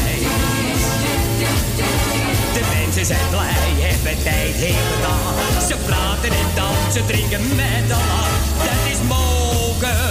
Speaker 21: Mensen zijn blij, hebben tijd hele dag. Ze praten en dansen, drinken met elkaar. Dat is mogen.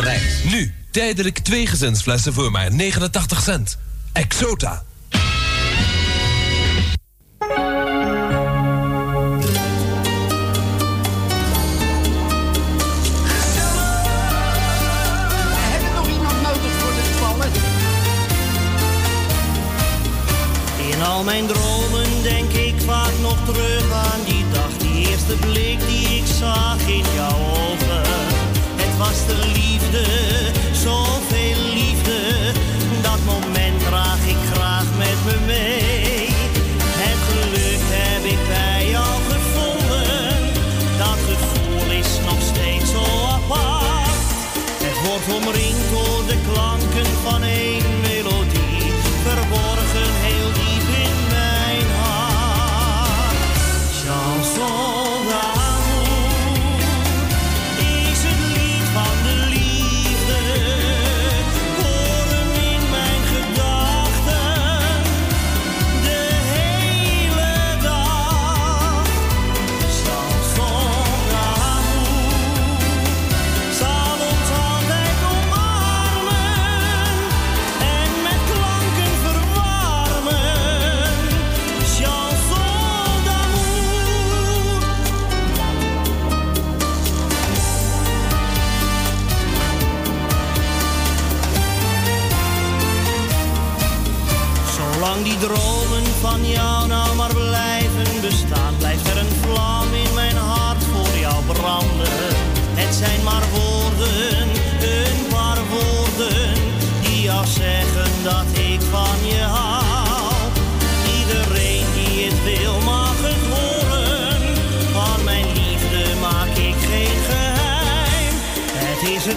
Speaker 22: Bereid. Nu, tijdelijk twee gezinsflessen voor maar 89 cent.
Speaker 23: Exota.
Speaker 22: Heb je nog iemand nodig voor de toilet?
Speaker 24: In al mijn dromen denk ik vaak nog terug aan die dag, die eerste blik die ik zag was de liefde,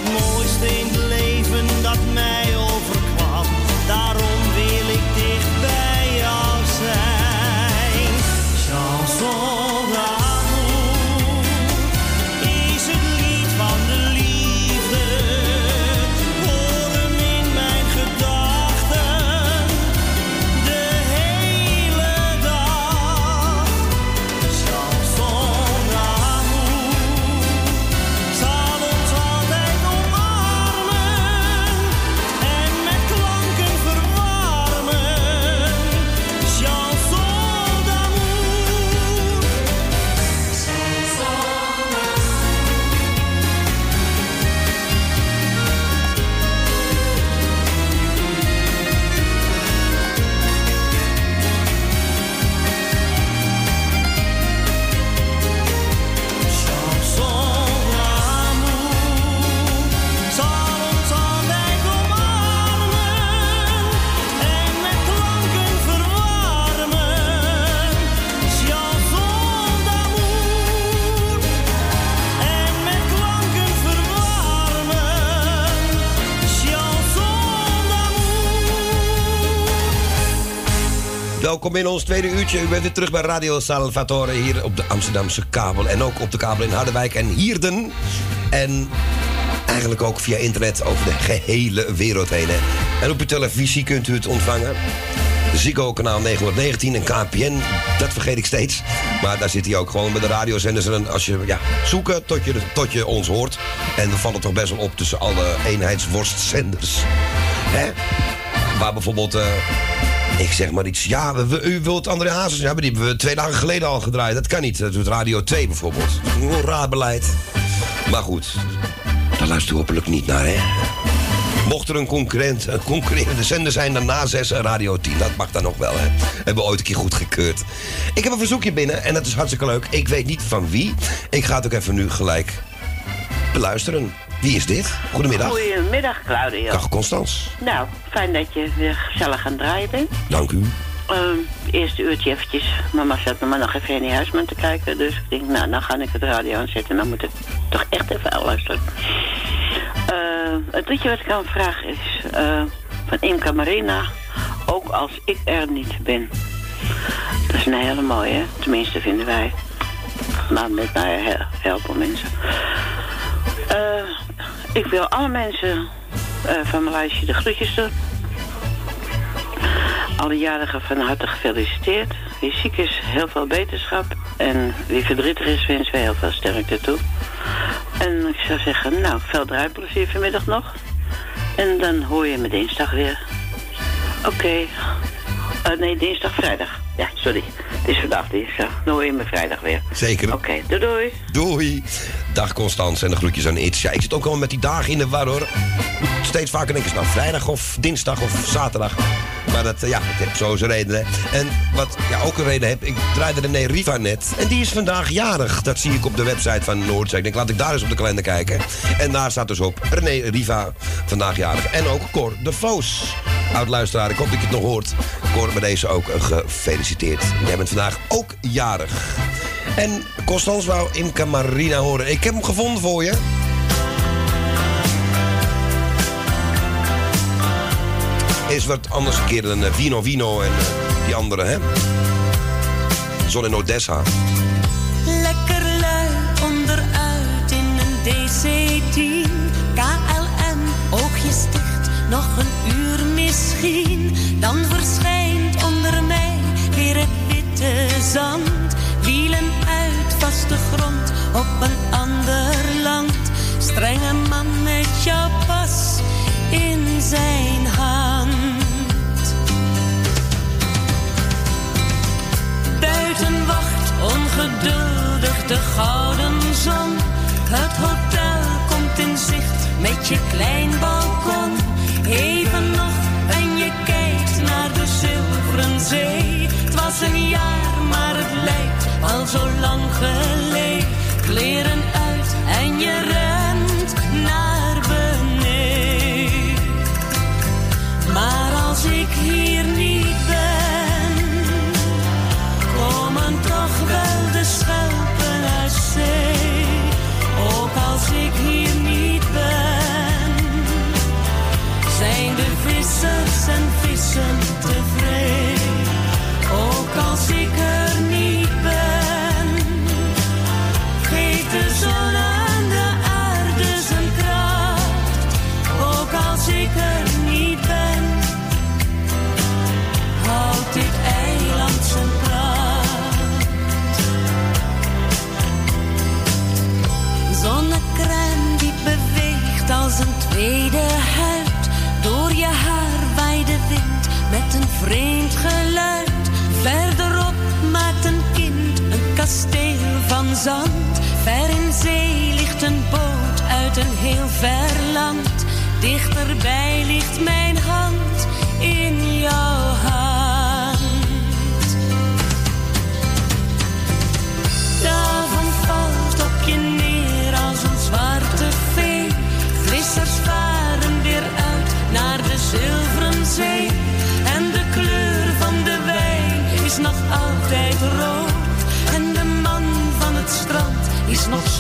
Speaker 24: Het is
Speaker 3: Welkom in ons tweede uurtje. U bent weer terug bij Radio Salvatore hier op de Amsterdamse kabel. En ook op de kabel in Harderwijk en Hierden. En eigenlijk ook via internet over de gehele wereld heen. En op uw televisie kunt u het ontvangen. Ziggo kanaal 919 en KPN, dat vergeet ik steeds. Maar daar zit hij ook gewoon bij de radiozenders. En als je ja, zoeken tot je, tot je ons hoort. En we vallen toch best wel op tussen alle eenheidsworstzenders. Hè? Waar bijvoorbeeld... eh, ik zeg maar iets. Ja, we- we- u wilt André Hazes. Maar die hebben we twee dagen geleden al gedraaid. Dat kan niet. Dat doet Radio 2 bijvoorbeeld. Een raar beleid. Maar goed, daar luistert u hopelijk niet naar, hè? Mocht er een concurrent, een concurrerende zender zijn dan na 6 en Radio 10, dat mag dan nog wel, hè? Hebben we ooit een keer goed gekeurd. Ik heb een verzoekje binnen en dat is hartstikke leuk. Ik weet niet van wie. Ik ga het ook even nu gelijk beluisteren. Wie is dit? Goedemiddag.
Speaker 25: Goedemiddag, Claudio.
Speaker 3: Dag Constans.
Speaker 25: Nou, fijn dat je weer gezellig aan het draaien bent.
Speaker 3: Dank u.
Speaker 25: Ehm, eerste uurtje eventjes. Mama zat me maar nog even in die huisman te kijken. Dus ik denk, nou, dan ga ik het radio aanzetten. En dan moet ik toch echt even luisteren. Eh, het liedje wat ik aan vraag is eh, van Imca Marina. Ook als ik er niet ben. Dat is een hele mooie, hè? tenminste vinden wij. Nou, met heel veel mensen. Eh, ik wil alle mensen eh, van mijn lijstje de groetjes doen. Alle jarigen van harte gefeliciteerd. Wie ziek is, heel veel beterschap. En wie verdrietig is, wensen we heel veel sterkte toe. En ik zou zeggen, nou, veel draaiplezier vanmiddag nog. En dan hoor je me dinsdag weer. Oké. Eh, nee, dinsdag, vrijdag. Ja, sorry. Het is vandaag dinsdag. Hoor je me vrijdag weer.
Speaker 3: Zeker.
Speaker 25: Oké, doei doei.
Speaker 3: Doei. Dag Constance en de groetjes aan Itz. Ja, ik zit ook wel met die dagen in de war hoor. Steeds vaker denk ik, nou vrijdag of dinsdag of zaterdag. Maar dat, eh, ja, dat heeft zo zijn reden. Hè. En wat ja, ook een reden heb, ik draaide René Riva net. En die is vandaag jarig. Dat zie ik op de website van Noordzee. Ik denk, laat ik daar eens op de kalender kijken. En daar staat dus op René Riva vandaag jarig. En ook Cor de Voos. Oud luisteraar, ik hoop dat je het nog hoort. Cor, bij deze ook eh, gefeliciteerd. Jij bent vandaag ook jarig. En Constans wou Imca Marina horen. Ik heb hem gevonden voor je. Is wat anders een keer dan eh, Vino Vino en eh, die andere, hè? Zon in Odessa.
Speaker 26: Lekker lui onderuit in een DC-10. KLM, oogjes dicht, nog een uur Dan verschijnt onder mij weer het witte zand. Wielen uit vaste grond op een ander land. Strenge man met jouw pas in zijn hand. Buiten wacht ongeduldig de gouden zon. Het hotel komt in zicht met je klein balkon. Zee. Het was een jaar, maar het lijkt al zo lang geleden. Kleren uit en je rent tweede huid. Door je haar waait de wind met een vreemd geluid. Verderop maakt een kind een kasteel van zand. Ver in zee ligt een boot uit een heel ver land. Dichterbij ligt mijn hand in jouw hand.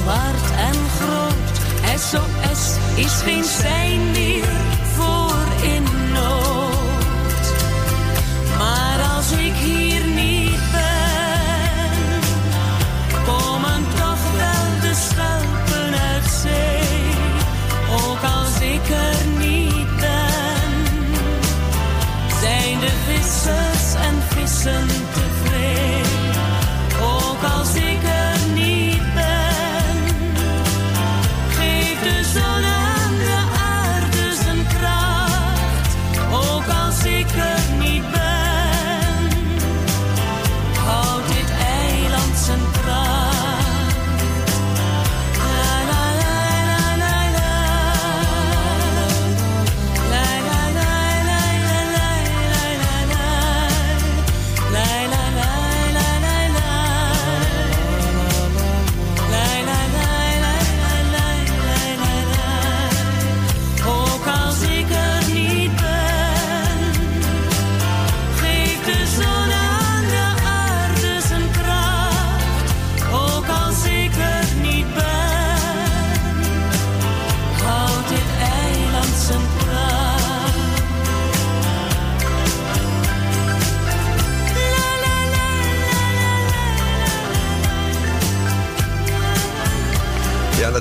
Speaker 26: Zwart en groot. SOS is geen sein meer voor in nood. Maar als ik hier niet ben, komen toch wel de schelpen uit zee. Ook als ik er niet ben, zijn de vissers en vissen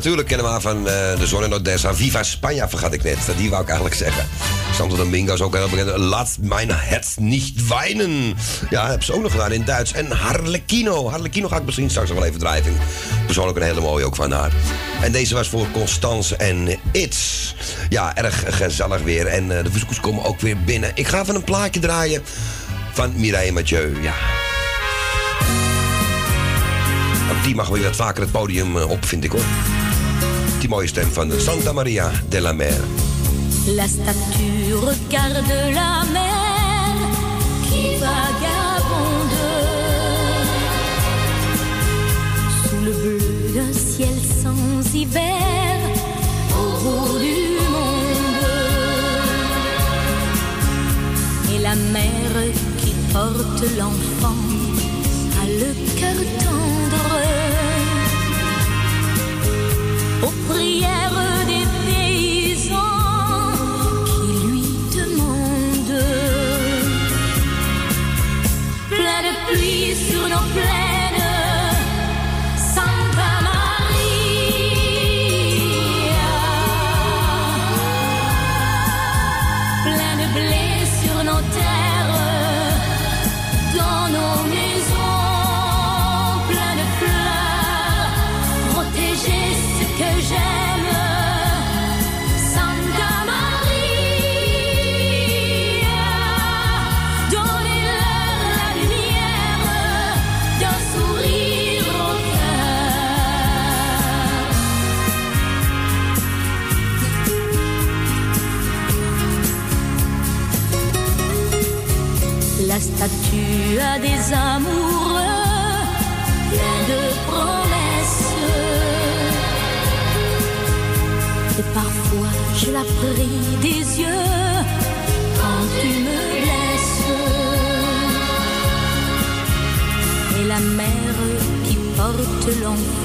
Speaker 3: natuurlijk kennen we van eh, de zon in Odessa. Viva Spanja vergat ik net. Die wou ik eigenlijk zeggen. Santo Domingo is ook heel bekend. Laat mijn het niet weinen. Ja, heb ze ook nog gedaan in Duits. En Harlequino. Harlequino ga ik misschien straks nog wel even ik Persoonlijk een hele mooie ook van haar. En deze was voor Constance en It's. Ja, erg gezellig weer. En eh, de verzoekers komen ook weer binnen. Ik ga even een plaatje draaien van Mireille Mathieu. Ja. Die mag weer wat vaker het podium eh, op, vind ik hoor. Santa Maria de la Mer.
Speaker 5: La statue regarde la mer qui vagabonde sous le bleu d'un ciel sans hiver au bout du monde. Et la mère qui porte l'enfant a le cœur tendre la des yeux quand tu me laisses. Et la mère qui porte l'enfant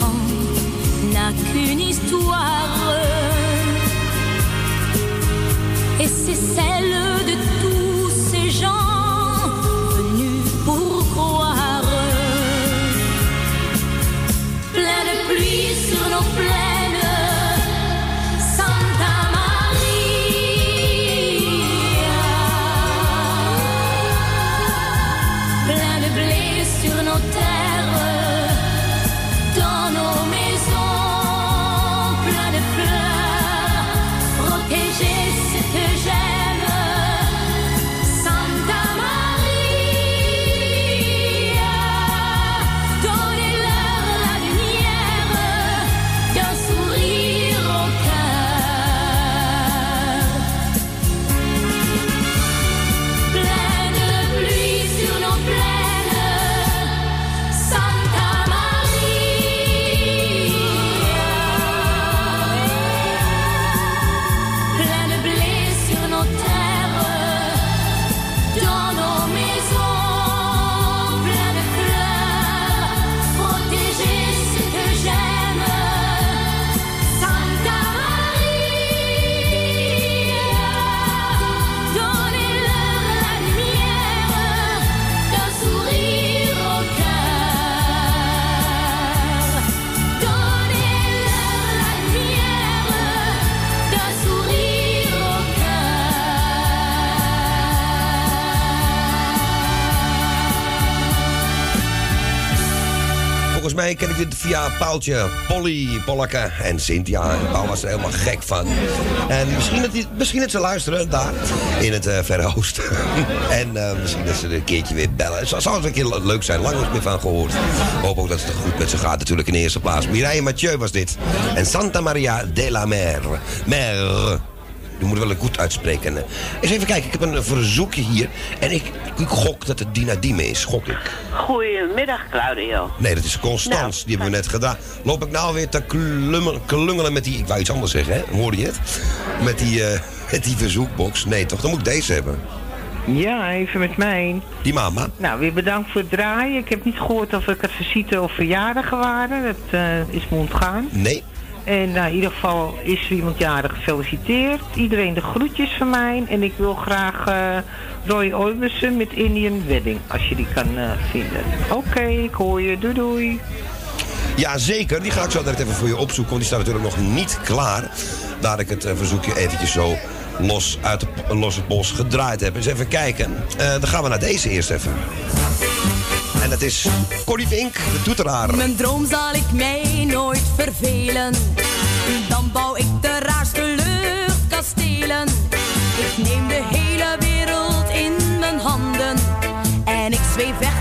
Speaker 3: mij ken ik dit via Paaltje, Polly, Polleke en Cynthia. En Paul was er helemaal gek van. En misschien dat, misschien ze luisteren daar in het eh, Verre Oosten. en eh, misschien dat ze een keertje weer bellen. Het zou, eens een keer leuk zijn, lang niet meer van gehoord. Hoop ook dat het goed met ze gaat natuurlijk in de eerste plaats. Mireille Mathieu was dit. En Santa Maria de la Mer. Mer. Je moet wel goed uitspreken. Eh, Eens even kijken, ik heb een verzoekje hier. En ik, ik gok dat het Dina Dime is, gok ik.
Speaker 25: Goedemiddag, Claudio.
Speaker 3: Nee, dat is Constance. die hebben we net gedaan. Loop ik nou weer te klungelen met die... Ik wou iets anders zeggen, hè? Hoorde je het? Met die, eh, met die verzoekbox. Nee, toch? Dan moet ik deze hebben.
Speaker 23: Ja, even met mij.
Speaker 3: Die mama.
Speaker 23: Nou, weer bedankt voor het draaien. Ik heb niet gehoord of ik het visite of verjaardagen waren. Dat eh, is me ontgaan.
Speaker 3: Nee.
Speaker 23: En nou, in ieder geval is er iemand jarig gefeliciteerd. Iedereen de groetjes van mij. En ik wil graag eh, Roy Orbison met Indian Wedding, als je die kan eh, vinden. Oké, ik hoor je. Doei doei.
Speaker 3: Ja, zeker. Die ga ik zo direct even voor je opzoeken, want die staat natuurlijk nog niet klaar. Daar ik het eh, verzoekje eventjes zo los uit de, los het bos gedraaid heb. Eens even kijken. Dan gaan we naar deze eerst even. En dat is Corrie Vink, de toeteraar.
Speaker 26: Mijn droom zal ik mij nooit vervelen. Dan bouw ik de raarste luchtkastelen. Ik neem de hele wereld in mijn handen. En ik zweef weg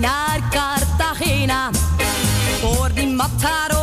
Speaker 26: naar Cartagena. Voor die matador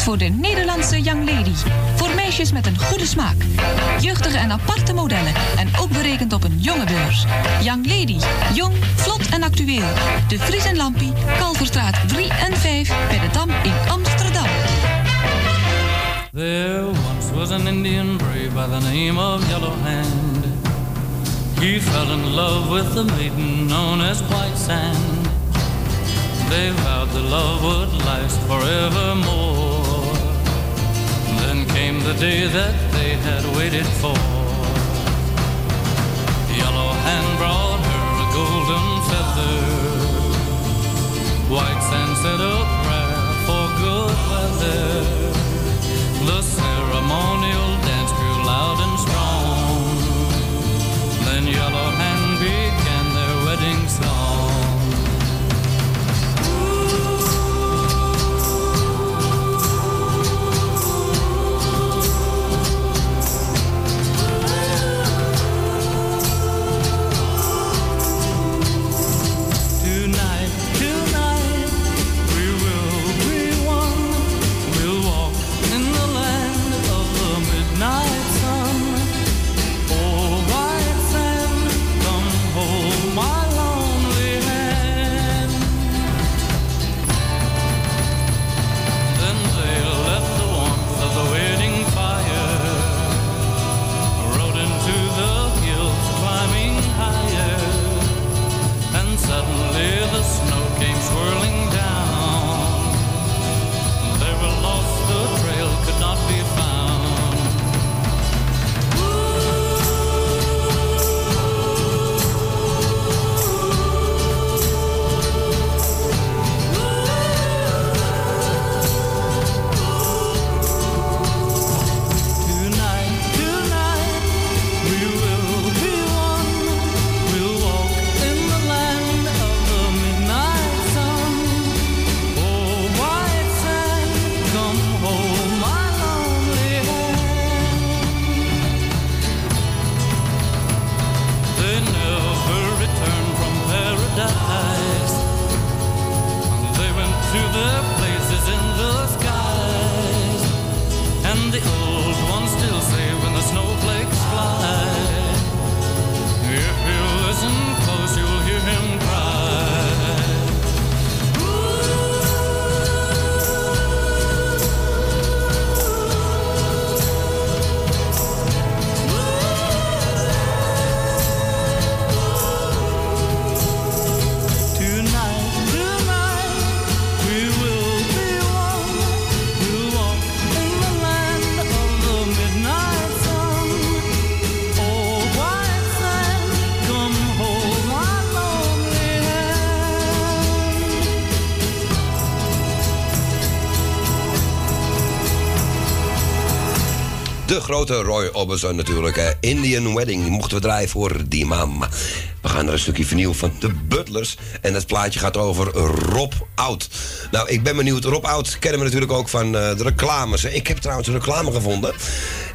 Speaker 27: voor de Nederlandse Young Lady. Voor meisjes met een goede smaak. Jeugdige en aparte modellen en ook berekend op een jonge beurs. Young Lady, jong, vlot en actueel. De Fries en Lampie, Kalverstraat 3 en 5 bij de Dam in Amsterdam.
Speaker 28: There once was an Indian brave by the name of Yellow Hand. He fell in love with a maiden known as White Sand. They vowed the love would last forevermore. The day that they had waited for. Yellow Hand brought her a golden feather. White Sand said a prayer for good weather. The ceremonial dance grew loud and strong. Then Yellow Hand began their wedding song.
Speaker 3: Grote Roy Orbison natuurlijk. Indian Wedding mochten we draaien voor die mam. We gaan er een stukje vernieuwen van de Butlers. En het plaatje gaat over Rob Oud. Nou, ik ben benieuwd. Rob Oud kennen we natuurlijk ook van eh, de reclames. Ik heb trouwens een reclame gevonden.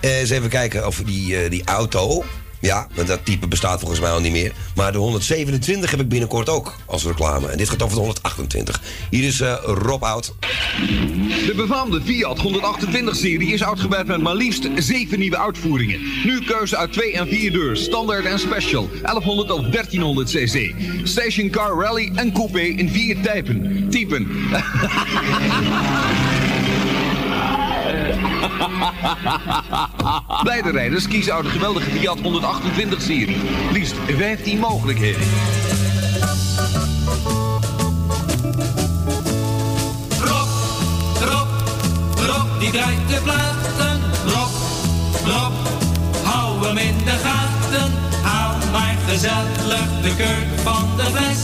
Speaker 3: Eh, eens even kijken of die, eh, die auto... Ja, want dat type bestaat volgens mij al niet meer. Maar de 127 heb ik binnenkort ook als reclame. En dit gaat over de 128. Hier is Rob Oud.
Speaker 29: De befaamde Fiat 128-serie is uitgebreid met maar liefst 7 nieuwe uitvoeringen. Nu keuze uit 2 en 4 deurs, standaard en special, 1100 of 1300 cc. Station Car Rally en Coupé in vier typen. Typen. Beide rijders kiezen uit de geweldige Fiat 128-serie. Liefst 15 mogelijkheden.
Speaker 30: Die draait de platen. Rob, Rob, hou hem in de gaten. Haal maar gezellig de kurk van de fles.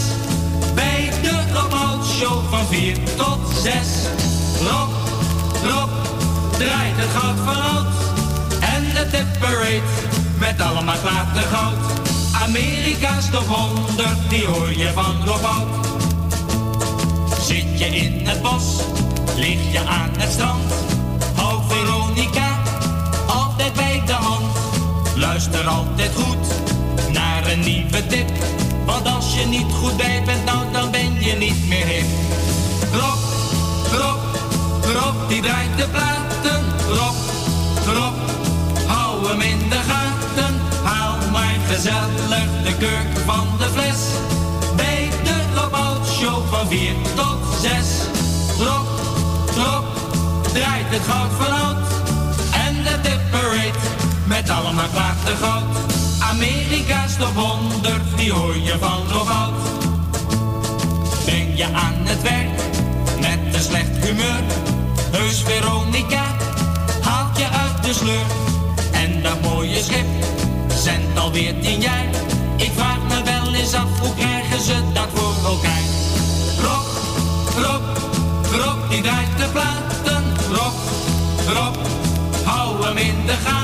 Speaker 30: Bij de Rob Show van 4 tot 6. Rob, Rob, draait het goud van. En de tipperate met allemaal klatergoud. Amerika's top 100, die hoor je van Rob Out. Zit je in het bos, lig je aan het strand. Altijd goed naar een nieuwe tip. Want als je niet goed bij bent, nou dan ben je niet meer hip. Rob, Rob, Rob, die draait de platen. Rob, Rob, hou hem in de gaten. Haal maar gezellig de kurk van de fles. Bij de Rob Out Show van 4 tot 6. Rob, Rob, draait het goud van oud. De allemaal klatergoud. Amerika's top 100, die hoor je van Out. Ben je aan het werk met een slecht humeur? Heus Veronica haalt je uit de sleur. En dat mooie schip zendt alweer tien jaar. Ik vraag me wel eens af, hoe krijgen ze dat voor elkaar? Rob, Rob, Rob, die draait de platen. Rob, Rob, hou hem in de gaten.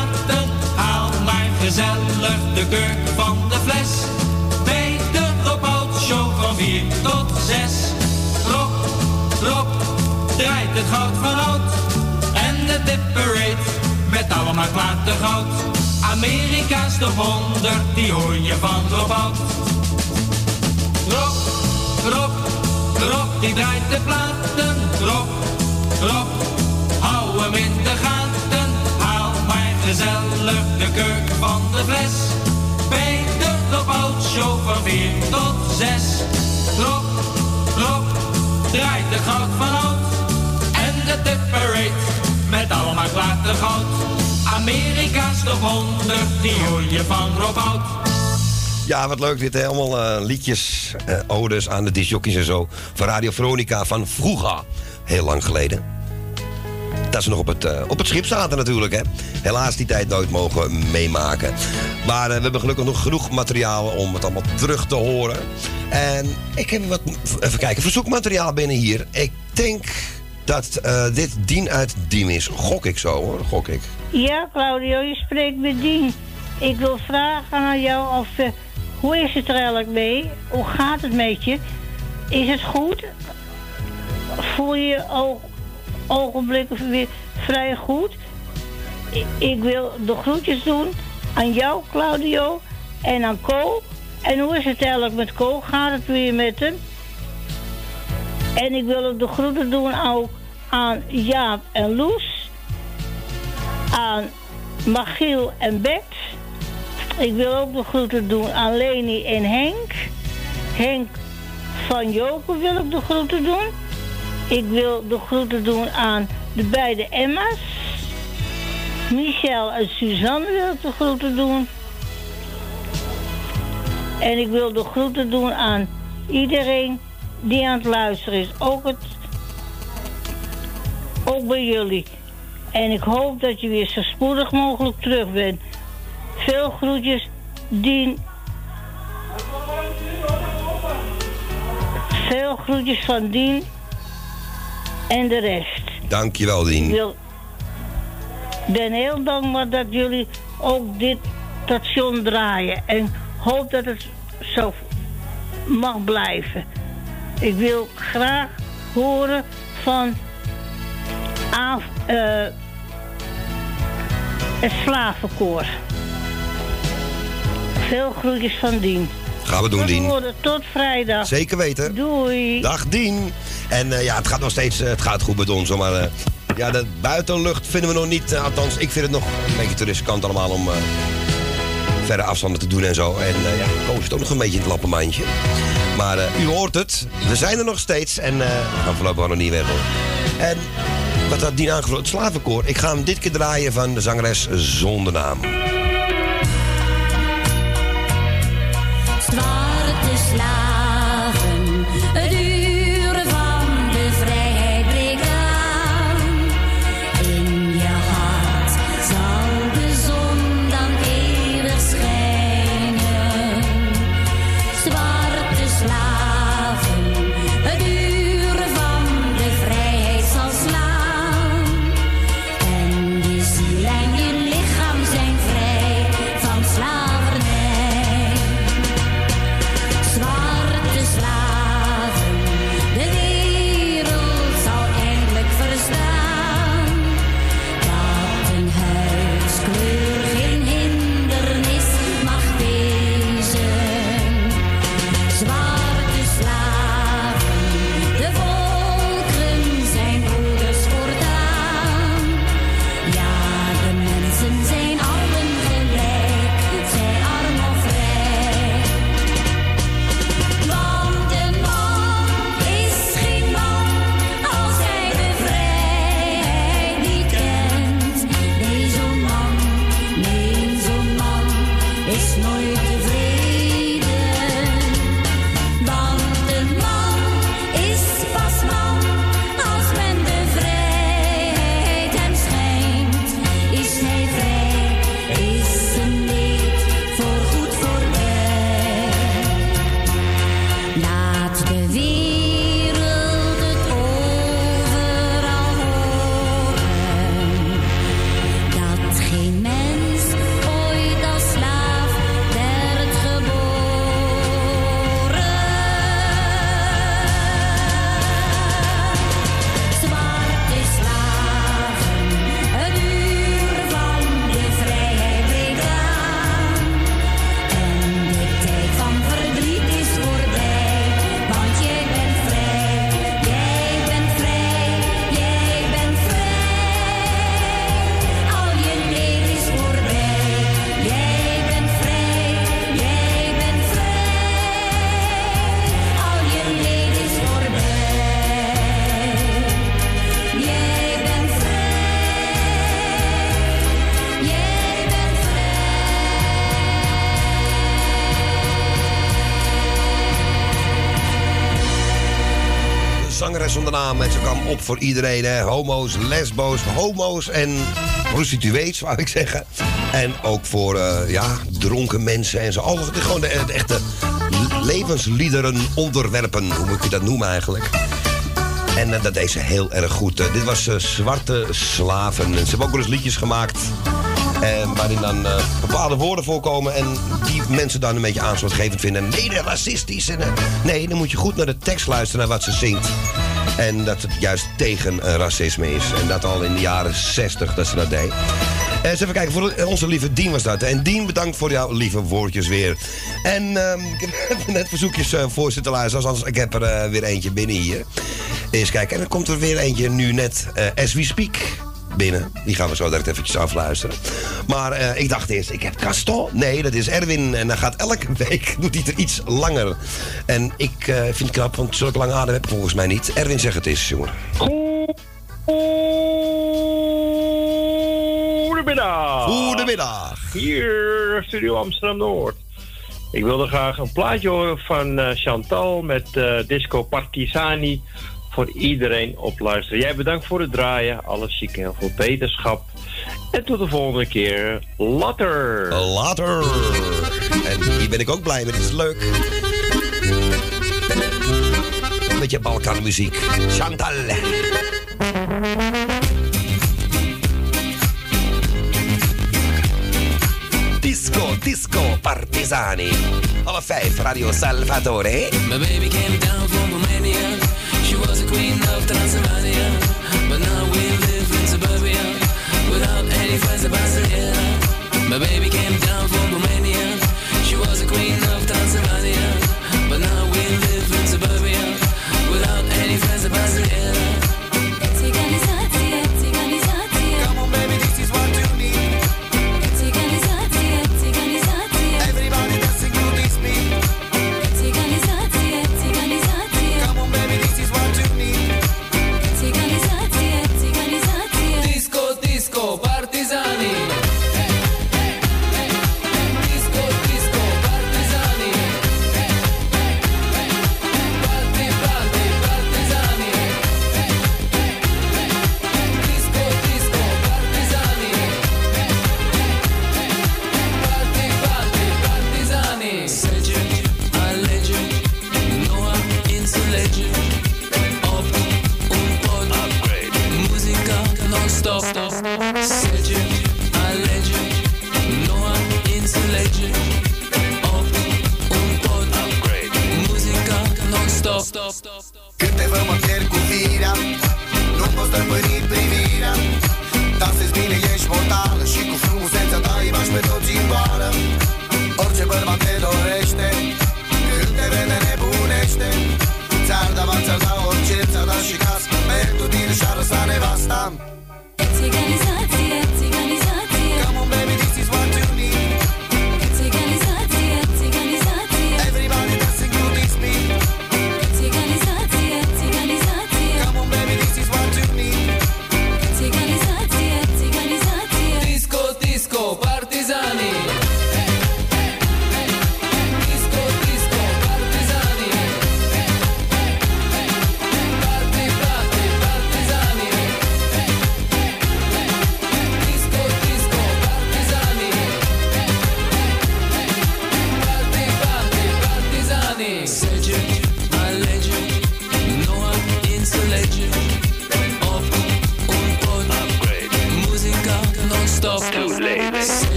Speaker 30: Gezellig de kurk van de fles. Bij de Show van 4 tot 6. Rob, Rob, draait het goud van oud. En de tipperate met allemaal klatergoud. Amerika's de 100, die hoor je van Rob Out. Rob, Rob, Rob, die draait de platen. Rob, Rob, hou hem in de gaten. Gezellig de kurk van de fles. Bij de Rob Out Show van 4 tot 6. Rob, Rob, draait de goud van oud. En de tipperate met allemaal klatergoud. Amerika's de 100, die hoor je van Rob.
Speaker 3: Ja, wat leuk dit, hè? Allemaal eh, liedjes, eh, odes aan de disjockeys en zo. Van Radio Veronica van vroeger. Heel lang geleden. Dat ze nog op het, eh, op het schip zaten natuurlijk, hè. Helaas die tijd nooit mogen meemaken. Maar eh, we hebben gelukkig nog genoeg materiaal om het allemaal terug te horen. En ik heb wat, even kijken, verzoekmateriaal binnen hier. Ik denk dat eh, dit Dien uit Diem is. Gok ik zo, hoor. Gok ik.
Speaker 31: Ja, Claudio, je spreekt met Dien. Ik wil vragen aan jou of... hoe is het er eigenlijk mee? Hoe gaat het met je? Is het goed? Voel je oog, ogenblikken weer vrij goed? Ik, wil de groetjes doen aan jou, Claudio, en aan Co. En hoe is het eigenlijk met Co? Gaat het weer met hem? En ik wil ook de groeten doen ook aan Jaap en Loes. aan Machiel en Bert. Ik wil ook de groeten doen aan Leni en Henk. Henk van Joken wil ik de groeten doen. Ik wil de groeten doen aan de beide Emma's. Michel en Suzanne wil de groeten doen. En ik wil de groeten doen aan iedereen die aan het luisteren is. Ook, het, ook bij jullie. En ik hoop dat je weer zo spoedig mogelijk terug bent. Veel groetjes, Dien. Veel groetjes van Dien en de rest.
Speaker 5: Dankjewel, Dien.
Speaker 31: Ik ben heel dankbaar dat jullie ook dit station draaien. En hoop dat het zo mag blijven. Ik wil graag horen van Af, eh, het slavenkoor. Veel groetjes van Dien.
Speaker 5: Gaan we doen, Dien.
Speaker 31: Tot vrijdag.
Speaker 5: Zeker weten.
Speaker 31: Doei.
Speaker 5: Dag Dien. En eh, ja, het gaat nog steeds eh, het gaat goed met ons. Maar eh, ja, de buitenlucht vinden we nog niet. althans, ik vind het nog een beetje te riskant allemaal om verre afstanden te doen en zo. En ja, Koos zit ook nog een beetje in het lappenmandje. Maar u hoort het. We zijn er nog steeds. En eh, we gaan voorlopig nog niet weg hoor. En wat had Dien aangevuld? Het slavenkoor. Ik ga hem dit keer draaien van de zangeres zonder naam. Zonder naam ze kwam op voor iedereen. Hè. Homo's, lesbo's, homo's en prostituees, wou ik zeggen. En ook voor eh, ja, dronken mensen en zo. Oh, gewoon de, echte levensliederen onderwerpen. Hoe moet je dat noemen eigenlijk? En eh, dat deed ze heel erg goed. Eh, dit was Zwarte Slaven. En ze hebben ook wel eens liedjes gemaakt. En waarin dan bepaalde woorden voorkomen. En die mensen dan een beetje aanstootgevend vinden. Nee, dat racistisch. Nee, dan moet je goed naar de tekst luisteren naar wat ze zingt. En dat het juist tegen eh, racisme is. En dat al in de jaren 60 dat ze dat deed. Eh, eens even kijken, voor onze lieve Dien was dat. En Dien, bedankt voor jouw lieve woordjes weer. En ehm, ik heb net verzoekjes eh, voor zitten luisteren. Zoals ik heb er weer eentje binnen hier. Eens kijken, en dan komt er weer eentje nu net. eh as we speak.
Speaker 3: Binnen. Die gaan we zo direct eventjes afluisteren. Maar eh, ik dacht eerst, ik heb Gaston. Nee, dat is Erwin. En dan gaat elke week, doet hij er iets langer. En ik eh, vind het knap, want zulke lange adem heb ik volgens mij niet. Erwin, zeg het eens, jongen.
Speaker 32: Goedemiddag.
Speaker 3: Goedemiddag.
Speaker 32: Hier, Studio Amsterdam Noord. Ik wilde graag een plaatje horen van eh, Chantal met Disco Partisani. Voor iedereen op luisteren. Jij bedankt voor het draaien. Alles ziek, heel veel beterschap. En tot de volgende keer. Later.
Speaker 3: Later. En hier ben ik ook blij mee. Dit is leuk. Een beetje Balkanmuziek. Chantal. Disco, disco, partisani. Half vijf, Radio Salvatore.
Speaker 33: My baby came down from Romania. Was a queen of Transylvania. But now we live in suburbia without any friends of Barcelona. My baby came down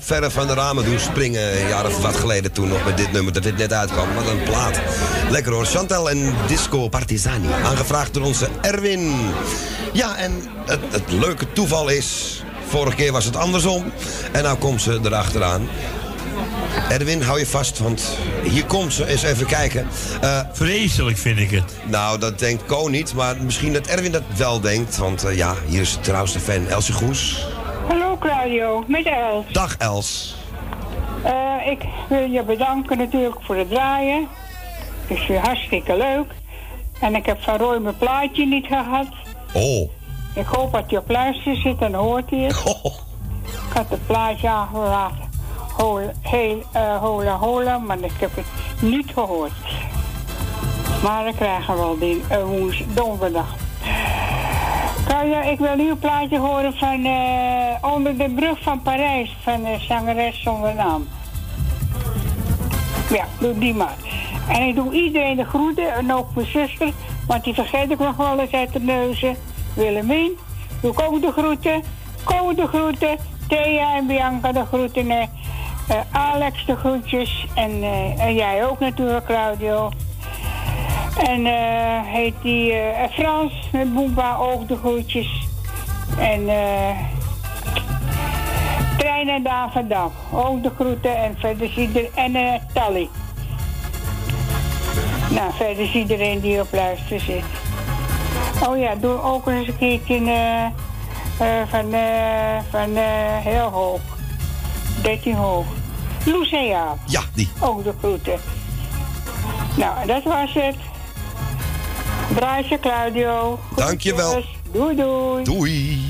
Speaker 3: stopverf van de ramen doen springen. Een jaar of wat geleden toen nog met dit nummer, dat dit net uitkwam. Wat een plaat. Lekker hoor. Chantal en Disco Partizani. Aangevraagd door onze Erwin. Ja, en het, het leuke toeval is... Vorige keer was het andersom. En nou komt ze erachteraan. Erwin, hou je vast, want hier komt ze. Eens even kijken.
Speaker 34: Vreselijk vind ik het.
Speaker 3: Nou, dat denkt Ko niet, maar misschien dat Erwin dat wel denkt. Want eh, ja, hier is de trouwste fan, Elsje Goes.
Speaker 35: Met Els.
Speaker 3: Dag Els.
Speaker 35: Eh, ik wil je bedanken natuurlijk voor het draaien. Het is weer hartstikke leuk. En ik heb van Roy mijn plaatje niet gehad.
Speaker 3: Oh.
Speaker 35: Ik hoop dat hij op luister zit en hoort hij het. Ik had het plaatje aangelaten. Hola, heel, eh, hola, hola, maar ik heb het niet gehoord. Maar dan krijgen we wel die uh, woens, donderdag. Claudia, ik wil nu een plaatje horen van Onder de brug van Parijs van de zangeres zonder naam. Ja, doe die maar. En ik doe iedereen de groeten en ook mijn zuster, want die vergeet ik nog wel eens uit de neuzen. Willemien, doe ik ook de groeten. Ko de groeten. Thea en Bianca de groeten. eh, Alex de groetjes. En, eh, en jij ook natuurlijk, Claudio. En eh, heet die Frans met Boomba ook de groetjes. En eh Trein en Davendam ook de groeten. En verder is iedereen. En eh Tally. Nou, verder is iedereen die op luister zit. Oh ja, doe ook eens een keertje eh, eh, van, eh, van heel hoog. 13 hoog. Lucea.
Speaker 3: Ja, die.
Speaker 35: Ook de groeten. Nou, dat was het. Draadje Claudio.
Speaker 3: Dankjewel.
Speaker 35: Doei doei.
Speaker 3: Doei.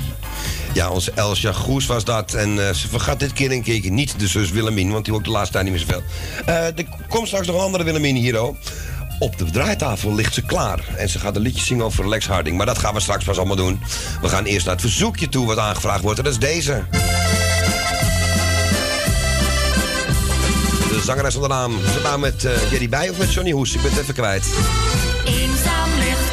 Speaker 3: Ja, onze Elsja Goes was dat. En eh, ze vergat dit keer een keertje niet de zus Willemien, want die hoort de laatste tijd niet meer zoveel. Eh er komt straks nog een andere Willemien hier, hoor. Op de draaitafel ligt ze klaar. En ze gaat een liedje zingen over Lex Harding. Maar dat gaan we straks pas allemaal doen. We gaan eerst naar het verzoekje toe wat aangevraagd wordt. En dat is deze. De zangeres zonder naam. Is het nou met eh, Jerry Bij of met Johnny Hoes? Ik ben het even kwijt.
Speaker 36: Eenzaam ligt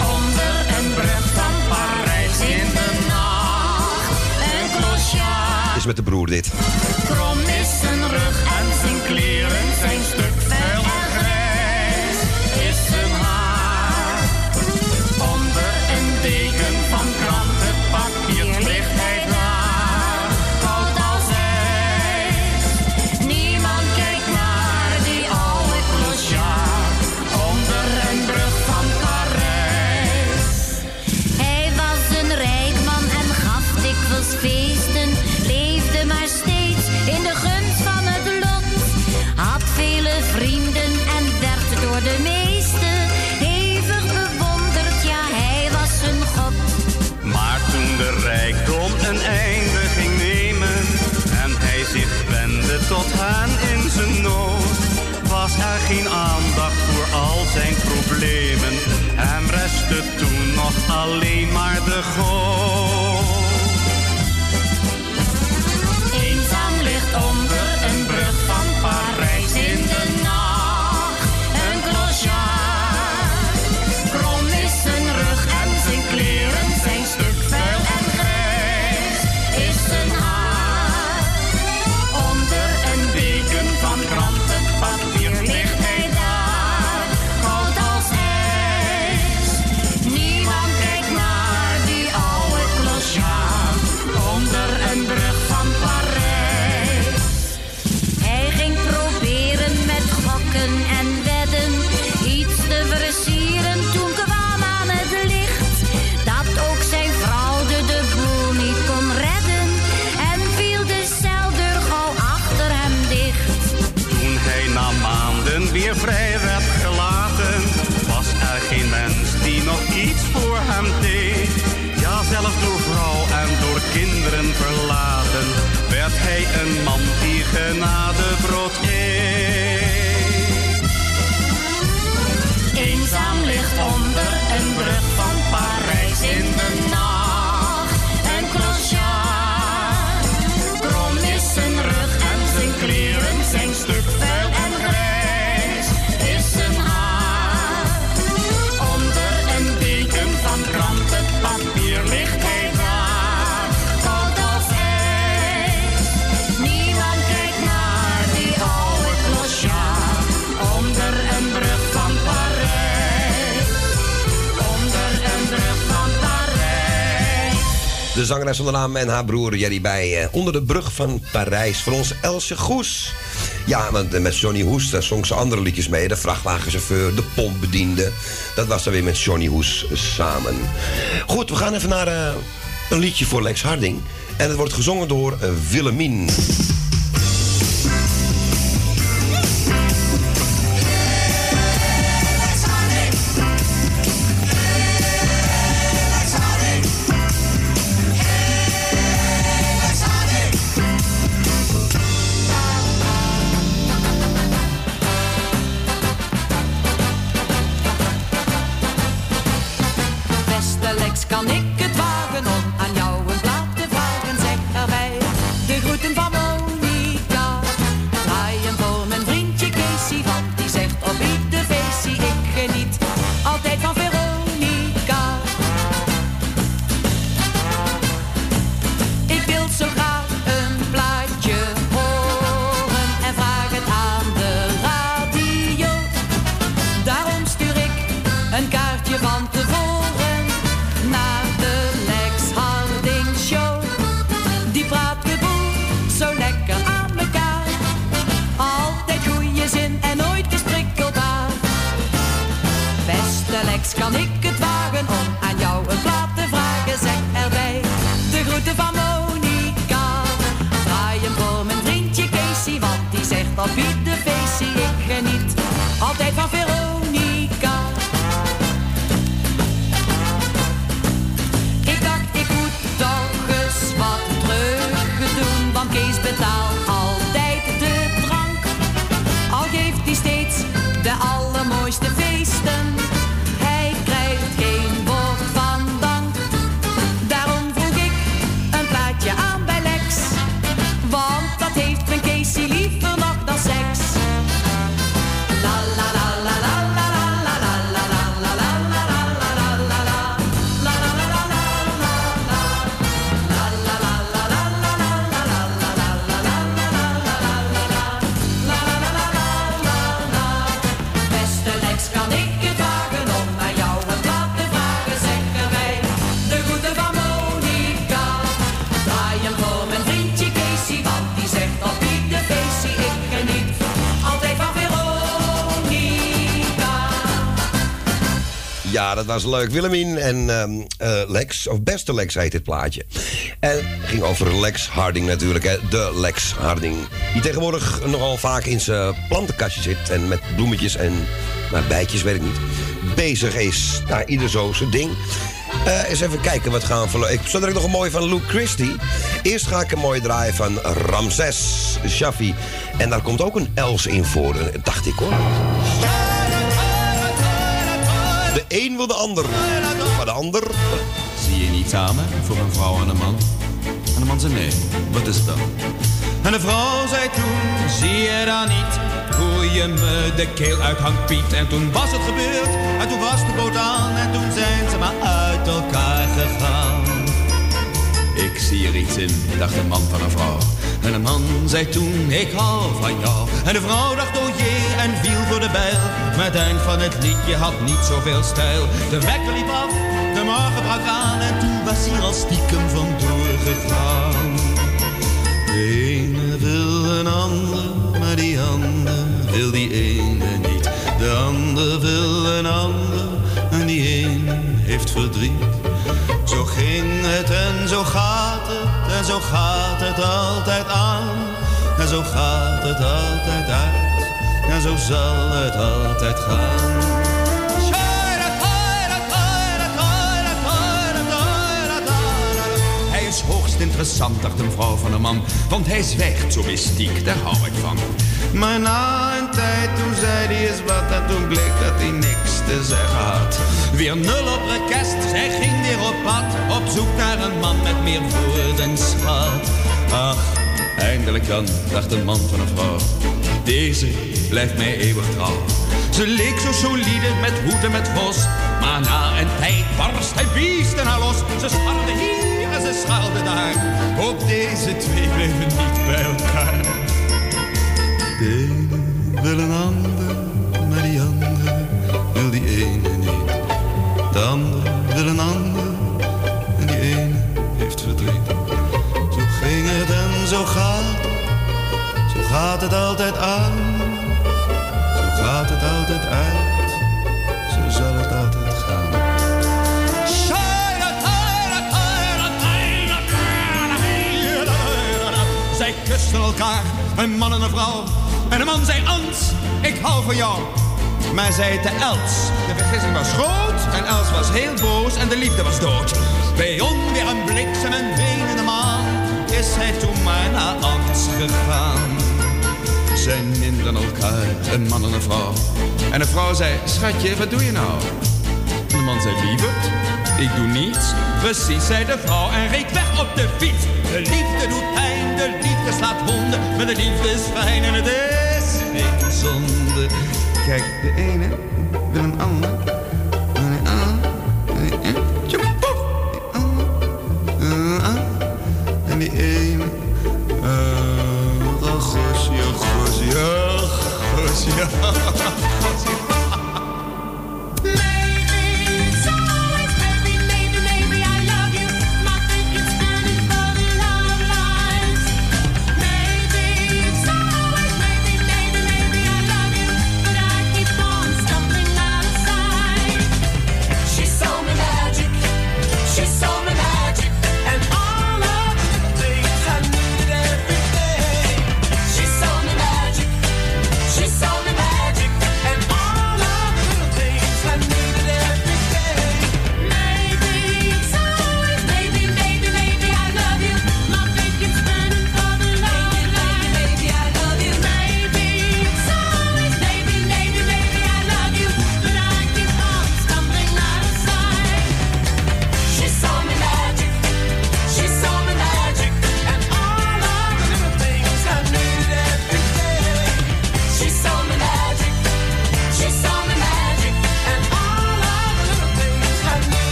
Speaker 3: Met de broer dit.
Speaker 37: Geen aandacht voor al zijn problemen. Hem restte toen nog alleen maar de God.
Speaker 26: Zangeres de naam en haar broer Jerry bij eh, Onder de Brug van Parijs. Voor ons Elsje Goes. Ja, want eh, met Johnny Hoes daar zong ze andere liedjes mee. De vrachtwagenchauffeur, de pompbediende. Dat was dan weer met Johnny Hoes samen. Goed, we gaan even naar eh, een liedje voor Lex Harding. En het wordt gezongen door Willemien. Ja, dat was leuk. Willemien en ehm, eh, Lex, of beste Lex heet dit plaatje. En ging over Lex Harding natuurlijk, hè. de Lex Harding. Die tegenwoordig nogal vaak in zijn plantenkastje zit en met bloemetjes en nou, bijtjes, weet ik niet, bezig is. Nou, ieder zo zijn ding. Eh, eens even kijken wat gaan we. Ik zo ik nog een mooie van Luke Christie. Eerst ga ik een mooie draaien van Ramses Shaffi. En daar komt ook een Els in voor, eh, dacht ik hoor. De een wil de ander, maar de ander...
Speaker 38: Zie je niet samen voor een vrouw en een man? En de man zei nee, wat is dan? En de vrouw zei toen, zie je dan niet hoe je me de keel uithangt Piet? En toen was het gebeurd, en toen was de boot aan en toen zijn ze maar uit elkaar gegaan. Ik zie er iets in, dacht een man van een vrouw. En de man zei toen, ik hou van jou. En de vrouw dacht, oh jee, en viel de bijl. Maar het eind van het liedje had niet zoveel stijl. De wekker liep af, de morgen brak aan. En toen was hij al stiekem vandoor gegaan. De ene wil een ander, maar die ander wil die ene niet. De ander wil een ander, en die ene heeft verdriet. Zo ging het en zo gaat het en zo gaat het altijd aan. En zo gaat het altijd uit en zo zal het altijd gaan. Hij is hoogst interessant, dacht een vrouw van een man. Want hij zwijgt zo mystiek, daar hou ik van. Maar na een tijd, toen zei hij eens wat en toen bleek dat hij niks te zeggen had. Weer nul op rekest, zij ging weer op pad. Op zoek naar een man met meer woorden schat. Ach, eindelijk dan, dacht een man van een vrouw. Deze blijft mij eeuwig trouw. Ze leek zo solide met hoeden met vos, maar na een tijd barst hij biest en haar los. Ze scharde hier en ze scharde daar, Ook deze twee blijven niet bij elkaar. De een wil een ander, maar die ander wil die ene niet. De ander wil een ander en die ene heeft verdriet. Zo ging het en zo gaat, zo gaat het altijd aan uit. Zo zal het altijd gaan. Zij kusten elkaar, een man en een vrouw. En de man zei, Ans, ik hou van jou. Maar zei het de Els. De vergissing was groot en Els was heel boos en de liefde was dood. Bij onweer een bliksem en wenende maan is hij toen maar naar Ans gegaan. Zij minderen elkaar, een man en een vrouw. En de vrouw zei, schatje, wat doe je nou? En de man zei, lieverd, ik doe niets. Precies, zei de vrouw en reed weg op de fiets. De liefde doet pijn, de liefde slaat wonden. Maar de liefde is fijn en het is geen zonde. Kijk, de ene wil een ander.
Speaker 39: 行。哈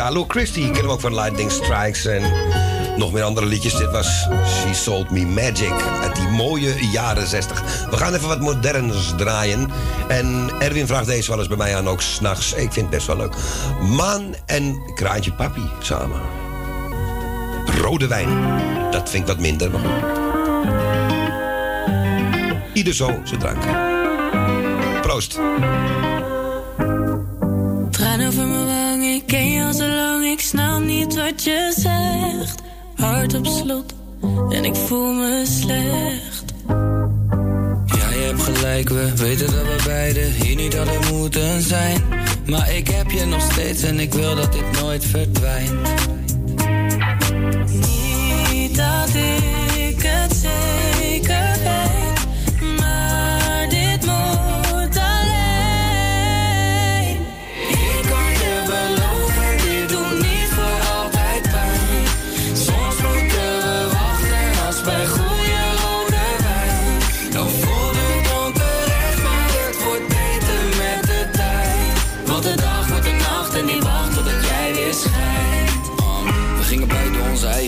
Speaker 3: Ja, Lou Christie kennen we ook van Lightning Strikes en nog meer andere liedjes. Dit was She Sold Me Magic uit die mooie jaren 60. We gaan even wat moderns draaien. En Erwin vraagt deze wel eens bij mij aan, ook s'nachts. Ik vind het best wel leuk. Maan en Kraantje Papi samen. Rode wijn. Dat vind ik wat minder. Ieder zo zijn drank. Proost.
Speaker 39: Traan over mijn wang, ik ken je al zo lang, ik snap niet wat je zegt. Hart op slot en ik voel me slecht.
Speaker 2: Ja, je hebt gelijk, we weten dat we beiden hier niet hadden moeten zijn. Maar ik heb je nog steeds en ik wil dat dit nooit verdwijnt.
Speaker 39: Niet dat ik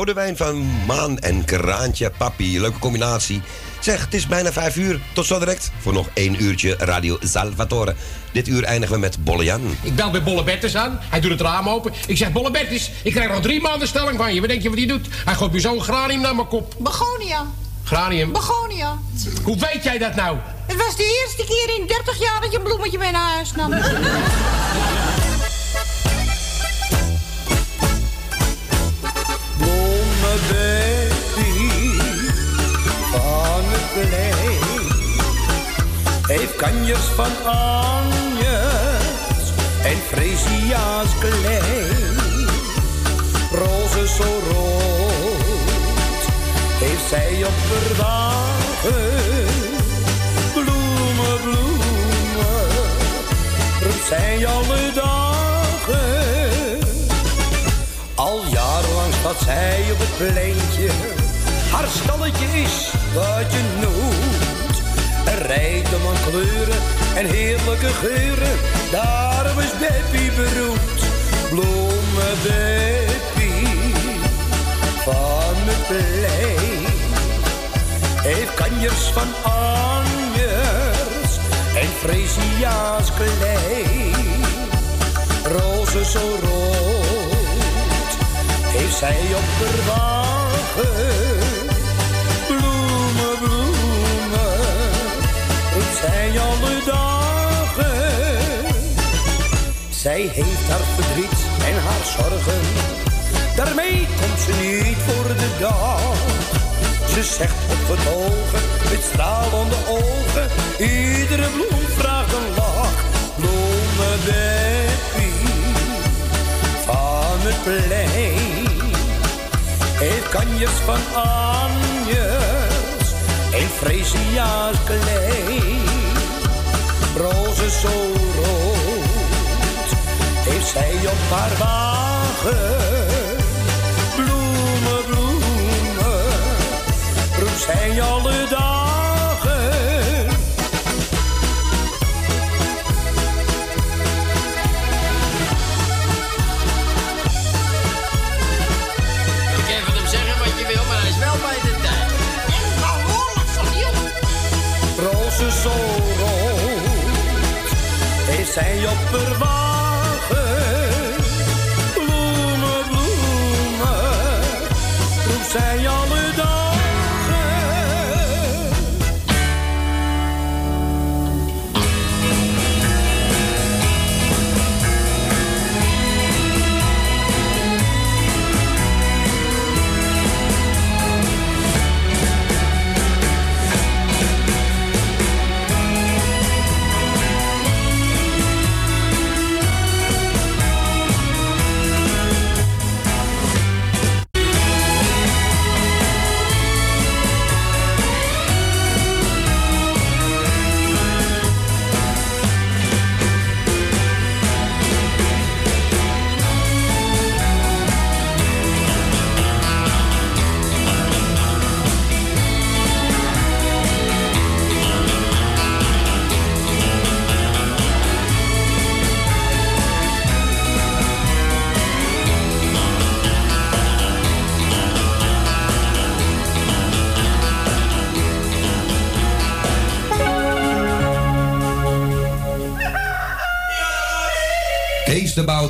Speaker 3: Rode wijn van Maan en Kraantje Papi. Leuke combinatie. Zeg, het is bijna vijf uur. Tot zo direct voor nog één uurtje Radio Salvatore. Dit uur eindigen we met Bolle Jan.
Speaker 40: Ik bel bij Bolle Bertus aan. Hij doet het raam open. Ik zeg, Bolle Bertus, ik krijg nog drie maanden stelling van je. Wat denk je wat hij doet? Hij gooit me zo'n granium naar mijn kop.
Speaker 41: Begonia.
Speaker 40: Granium?
Speaker 41: Begonia.
Speaker 40: Hoe weet jij dat nou?
Speaker 41: Het was de eerste keer in 30 jaar dat je een bloemetje mee naar huis nam.
Speaker 42: heeft kanjers van anjes en freesia's klein. Roze zo rood heeft zij op haar wagen. Bloemen, bloemen, roept zij alle dagen. Al jarenlang staat zij op het pleintje. Haar stalletje is wat je noemt. Een rijkdom aan kleuren en heerlijke geuren. Daarom is Beppie beroemd. Bloemen Beppie van het plein. Heeft kanjers van anjers en freesia's klein. Rozen zo rood heeft zij op de wagen. Zij heeft haar verdriet en haar zorgen, daarmee komt ze niet voor de dag. Ze zegt opgetogen, met stralende ogen, iedere bloem vraagt een lach. Bloemen, Beppie van het plein. Heeft kanjers van anjers en freesia's klein. Rozen zo rood heeft zij op haar wagen. Bloemen, bloemen, roept zij alle dagen.
Speaker 43: Je kan van hem zeggen wat je wil, maar hij is wel bij de tijd.
Speaker 41: En behoorlijk van jong.
Speaker 42: roze zo rood heeft zij op haar wagen.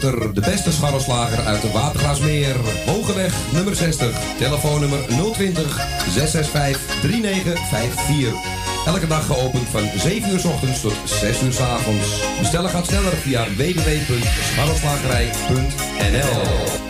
Speaker 44: De beste scharrelslager uit de Watergraasmeer. Hogeweg nummer 60, telefoonnummer 020 665 3954. Elke dag geopend van 7 uur s ochtends tot 6 uur s avonds. Bestellen gaat sneller via www.scharrelslagerij.nl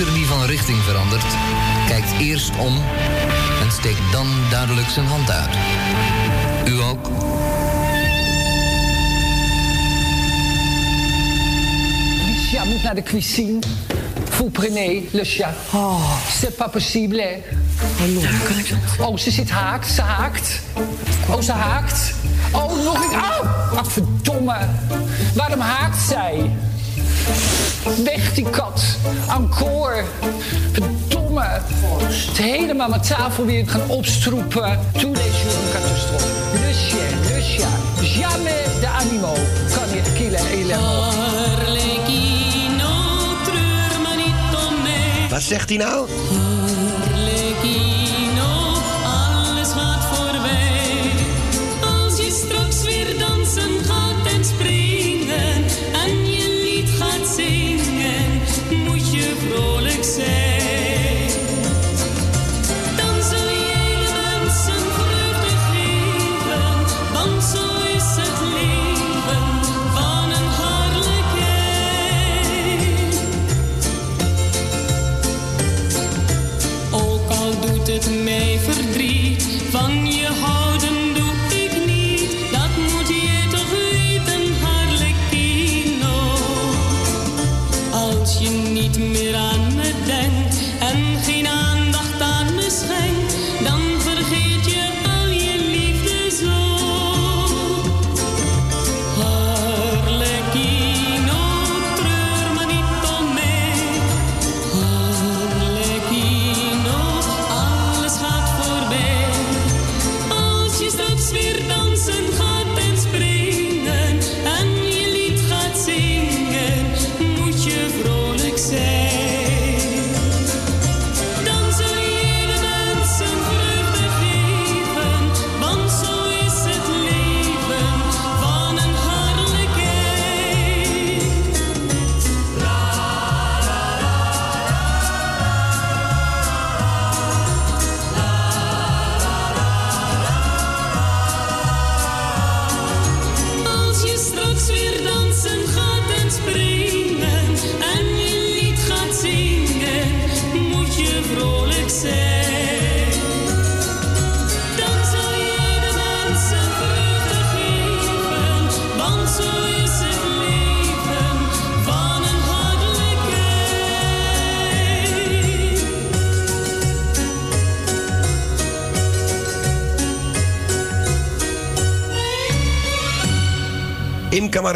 Speaker 45: Fietser die van richting verandert, kijkt eerst om en steekt dan duidelijk zijn hand uit. U ook?
Speaker 46: Lucia moet naar de cuisine. Vous prenez le chat. Oh, c'est pas possible, hè? Oh, ze zit haakt, ze haakt. Oh, ze haakt. Oh, nog een... Oh, ach, verdomme. Waarom haakt zij? Weg die kat. Encore. Verdomme. Het helemaal mijn tafel weer gaan opstroepen. Les jours een catastrofe. Chien, le chien. Jamais de animaux. Kan je killen, helemaal.
Speaker 3: Wat zegt hij nou?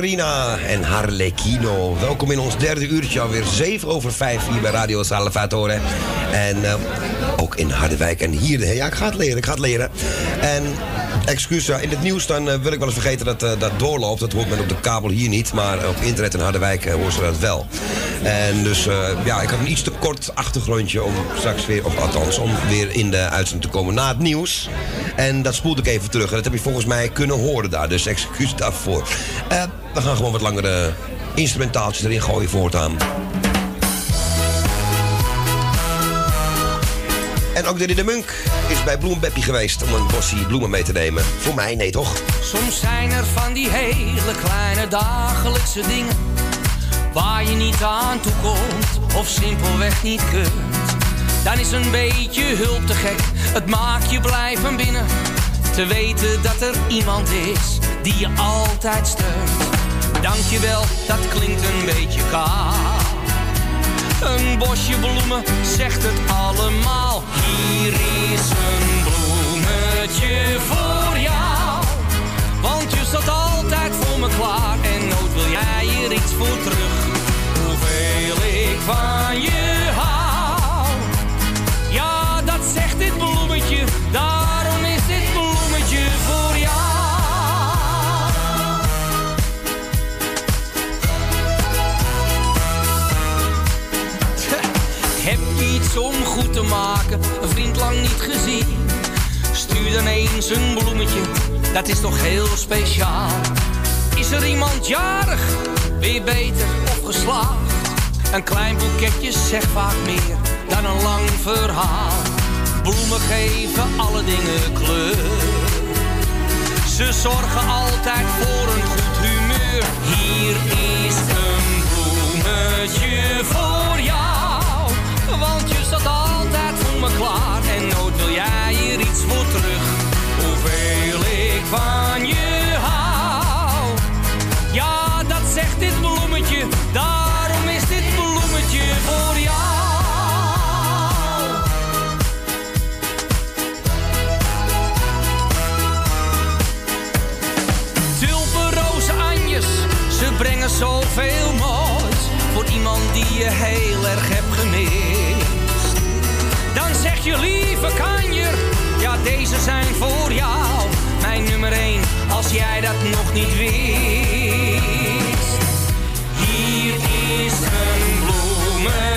Speaker 3: Marina en Harlequino. Welkom in ons derde uurtje, alweer 7 over 5 hier bij Radio Salvatore. En eh, ook in Harderwijk. En hier, ja, ik ga het leren, ik ga het leren. En excuus, ja, in het nieuws dan eh, wil ik wel eens vergeten dat eh, dat doorloopt. Dat hoort men op de kabel hier niet, maar op internet in Harderwijk horen ze dat wel. En dus eh, ja, ik had een iets te kort achtergrondje om straks weer, of althans, om weer in de uitzending te komen na het nieuws. En dat spoelde ik even terug. En dat heb je volgens mij kunnen horen daar. Dus excuus daarvoor. Eh, we gaan gewoon wat langere instrumentaaltjes erin gooien voortaan. En ook Diddy de Munk is bij Bloembeppie geweest om een bosje bloemen mee te nemen. Voor mij, nee toch?
Speaker 30: Soms zijn er van die hele kleine dagelijkse dingen waar je niet aan toe komt of simpelweg niet kunt. dan is een beetje hulp te gek. Het maakt je blij van binnen, te weten dat er iemand is die je altijd steunt. Dankjewel, dat klinkt een beetje kaal. Een bosje bloemen zegt het allemaal. Hier is een bloemetje voor jou. Want je staat altijd voor me klaar. En nooit wil jij er iets voor terug. Hoeveel ik van je Daarom is dit bloemetje voor jou. Heb je iets om goed te maken, een vriend lang niet gezien? Stuur dan eens een bloemetje, dat is toch heel speciaal. Is er iemand jarig, weer beter of geslaagd? Een klein boeketje zegt vaak meer dan een lang verhaal. Bloemen geven alle dingen kleur. Ze zorgen altijd voor een goed humeur. Hier is een bloemetje voor jou. Want je staat altijd voor me klaar. En nooit wil jij er iets voor terug. Hoeveel ik van je hou. Ja, dat zegt dit bloemetje. Daarom is dit bloemetje ze brengen zoveel moois voor iemand die je heel erg hebt gemist. Dan zeg je lieve kanjer, ja deze zijn voor jou, mijn nummer 1, als jij dat nog niet wist. Hier is een bloemetje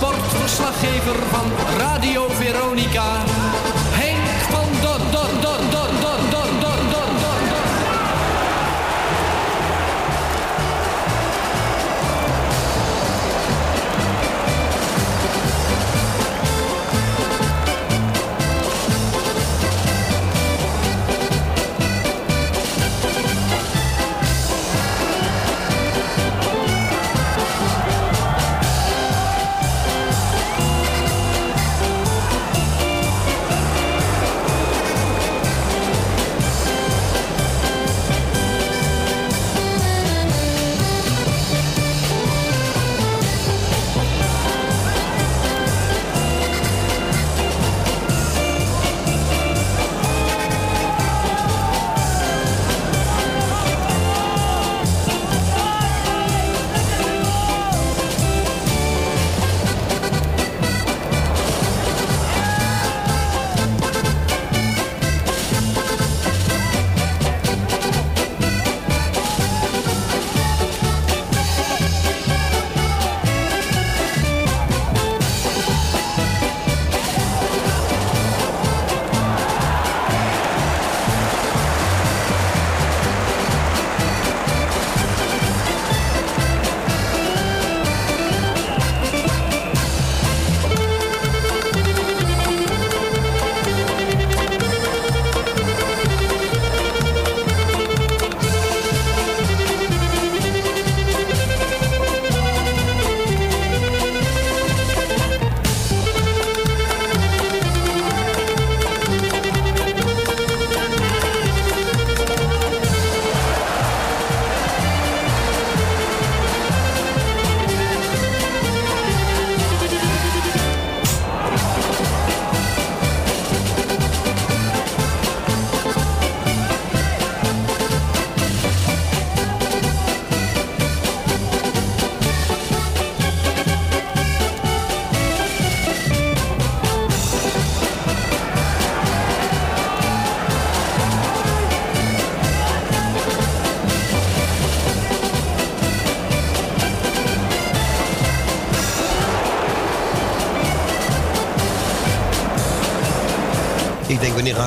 Speaker 47: sportverslaggever van Radio Veronica,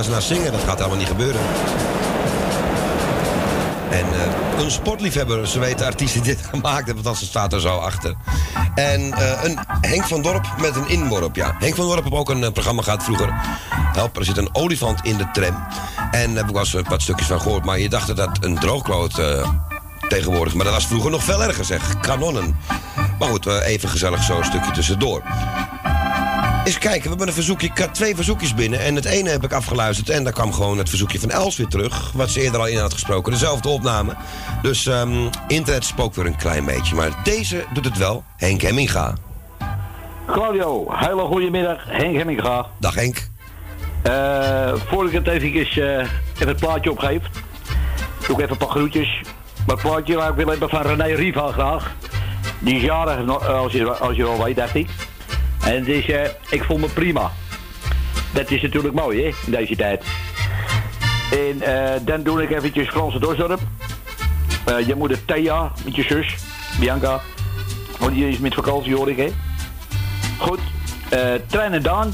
Speaker 3: ze nou zingen? Dat gaat allemaal niet gebeuren. En eh, een sportliefhebber, ze weten artiest die dit gemaakt heeft, want ze staat er zo achter. En eh, een Henk van Dorp met een inworp, ja. Henk van Dorp heeft ook een eh, programma gehad vroeger. Help, er zit een olifant in de tram. En daar heb ik wel eens wat stukjes van gehoord. Maar je dacht dat een droogkloot tegenwoordig... Maar dat was vroeger nog veel erger, zeg. Kanonnen. Maar goed, even gezellig zo'n stukje tussendoor. Eens kijken, we hebben een verzoekje. Ik had twee verzoekjes binnen. En het ene heb ik afgeluisterd. En daar kwam gewoon het verzoekje van Els weer terug. Wat ze eerder al in had gesproken. Dezelfde opname. Dus ehm, internet spookt weer een klein beetje. Maar deze doet het wel. Henk Hemminga.
Speaker 48: Claudio, hele goede middag. Henk Hemminga.
Speaker 3: Dag Henk.
Speaker 48: Eh voor ik het even, eh, even het plaatje opgeef, doe ik even een paar groetjes. Maar het plaatje waar ik wil hebben van René Riva graag. Die is jarig, no- als je, als je wel weet, dacht ik. En het is, eh, ik voel me prima. Dat is natuurlijk mooi, hè, in deze tijd. En eh, dan doe ik eventjes Franse Dorsdorp. Eh, je moeder Thea, met je zus, Bianca. Want die is met vakantie, hoor ik, hè. Goed. Trein en Daan.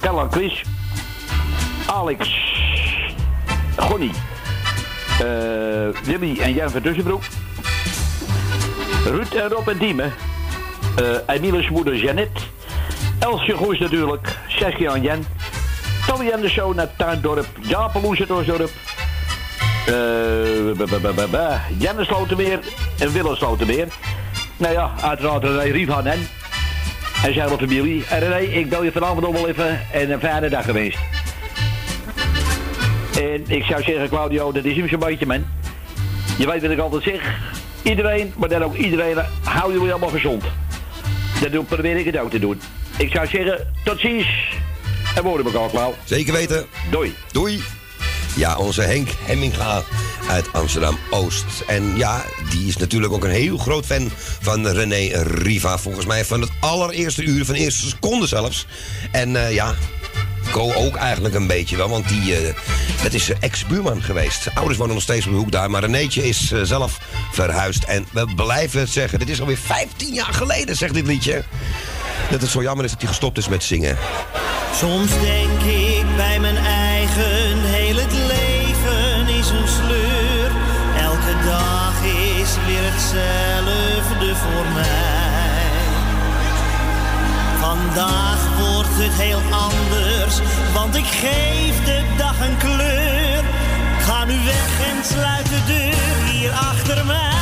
Speaker 48: Carla Chris. Alex. Gonnie. Willy en Jan van Tussenbroek. Ruud en Rob en Diemen. Eh Emile's moeder Jeannette. Elsje Goes natuurlijk. Saskia en Jan. Tommy en de Show naar Tuindorp. Jaap en Loes uit Osdorp. Eh. Janne Slotermeer en Willem Slotermeer. Nou ja, uiteraard René Riefhan en. Zijn hele familie. En René, ik bel je vanavond nog wel even en een fijne dag geweest. En ik zou zeggen, Claudio, dat is hem zo'n beetje, man. Je weet wat ik altijd zeg. Iedereen, maar dan ook iedereen, hou jullie allemaal gezond. Dat doe, probeer ik het ook te doen. Ik zou zeggen, tot ziens. En we horen elkaar, Klauw.
Speaker 3: Zeker weten.
Speaker 48: Doei.
Speaker 3: Doei. Ja, onze Henk Hemminga uit Amsterdam-Oost. En ja, die is natuurlijk ook een heel groot fan van René Riva. Volgens mij van het allereerste uur, van de eerste seconde zelfs. En eh, ja, Co ook eigenlijk een beetje wel, want die, eh, dat is zijn ex-buurman geweest. Ouders wonen nog steeds op de hoek daar, maar Renéetje is eh, zelf verhuisd. En we blijven zeggen, dit is alweer 15 jaar geleden, zegt dit liedje. Dat het zo jammer is dat hij gestopt is met zingen.
Speaker 24: Soms denk ik bij mijn eigen, heel het leven is een sleur. Elke dag is weer hetzelfde voor mij. Vandaag het heel anders, want ik geef de dag een kleur. Ga nu weg en sluit de deur hier achter mij.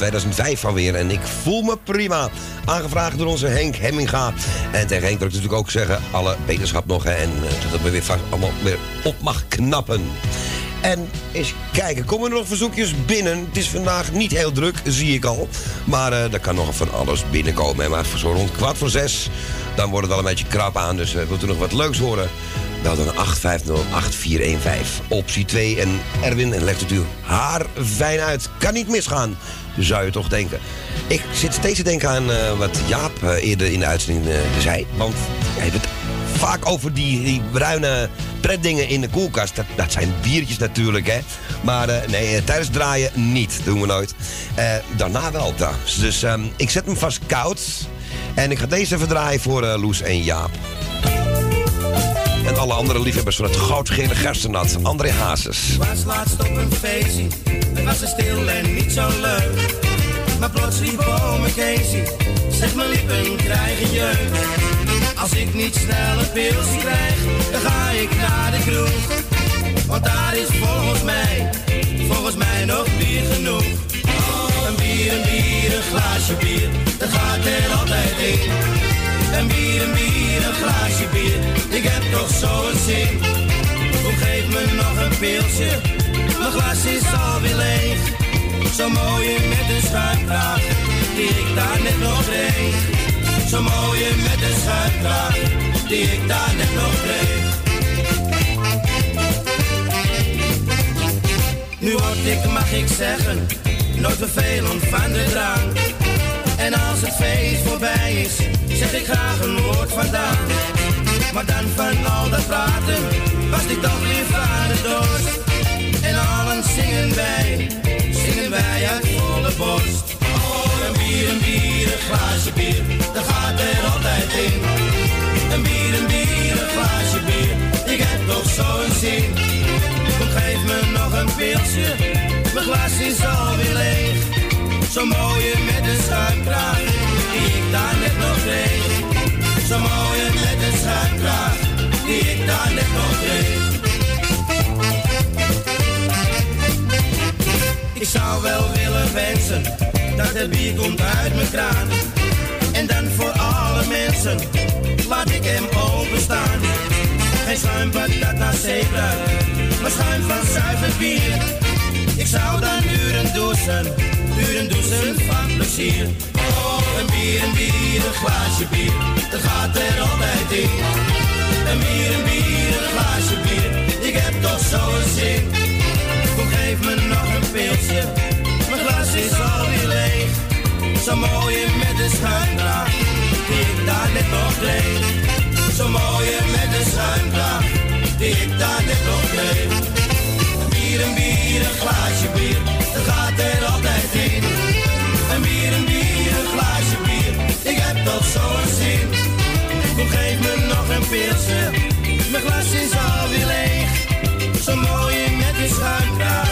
Speaker 3: Uit 2005 alweer. En ik voel me prima. Aangevraagd door onze Henk Hemminga. En tegen Henk wil ik natuurlijk ook zeggen, alle beterschap nog. En eh, dat me weer vast allemaal weer op mag knappen. En eens kijken, komen er nog verzoekjes binnen? Het is vandaag niet heel druk, zie ik al. Maar eh er kan nog van alles binnenkomen. Maar zo rond kwart voor zes, dan wordt het wel een beetje krap aan. Dus eh, wilt nog wat leuks horen? Bel dan 850-8415. Optie 2 en Erwin en legt het u haar fijn uit. Kan niet misgaan, zou je toch denken. Ik zit steeds te denken aan eh, wat Jaap eh, eerder in de uitzending eh, zei. Want hij heeft het vaak over die, bruine pretdingen in de koelkast. Dat, dat zijn biertjes natuurlijk, hè. Maar nee, tijdens draaien niet. Doen we nooit. Daarna wel, trouwens. Dus ehm, ik zet hem vast koud. En ik ga deze even draaien voor Loes en Jaap. En alle andere liefhebbers van het goudgele gerstenat. André Hazes.
Speaker 2: Ik was laatst op een feestje, het was er stil en niet zo leuk. Maar plots riep ome Casey, zeg mijn lippen krijgen jeuk. Als ik niet snel een pilsje krijg, dan ga ik naar de kroeg. Want daar is volgens mij, volgens mij nog bier genoeg. Een bier, een bier, een glaasje bier, dat gaat er altijd in. Een bier, een bier, een glaasje bier, ik heb toch zo'n zin. Kom geef me nog een pilsje, mijn glas is alweer leeg. Zo mooie met een schuimkraag, die ik daar net nog kreeg. Zo mooie met een schuimkraag, die ik daar net nog kreeg. Nu word ik, mag ik zeggen, nooit vervelend van de drank. En als het feest voorbij is, zeg ik graag een woord vandaan. Maar dan van al dat praten, was ik toch weer van de dorst. En allen zingen wij, zingen wij uit volle borst. Oh, een bier, een bier, een glaasje bier, dat gaat er altijd in. Een bier, een bier, een glaasje bier, ik heb toch zo'n zin. Geef me nog een pilsje, mijn glas is alweer leeg. Zo mooie met een schuimkraag, die ik daar net nog kreeg. Zo mooie met een schuimkraag, die ik daar net nog kreeg. Ik zou wel willen wensen, dat het bier komt uit mijn kraan. En dan voor alle mensen, laat ik hem openstaan. Geen schuim patata zebra, maar schuim van zuiver bier. Ik zou dan uren douchen, uren douchen van plezier. Oh, een bier, een bier, een glaasje bier, dat gaat er altijd in. Een bier, een bier, een glaasje bier, ik heb toch zo'n zin. Kom geef me nog een pilsje, mijn glas is alweer leeg. Zo mooie met de schuimkraag, die ik daar net nog kreeg. Zo mooie met de schuimkraag, die ik daar net nog. Een bier, een bier, een glaasje bier, dat gaat er altijd in. Een bier, een bier, een glaasje bier, ik heb toch zo'n zin. Kom geef me nog een pilsje, mijn glas is alweer leeg. Zo mooie met die schuimkraag,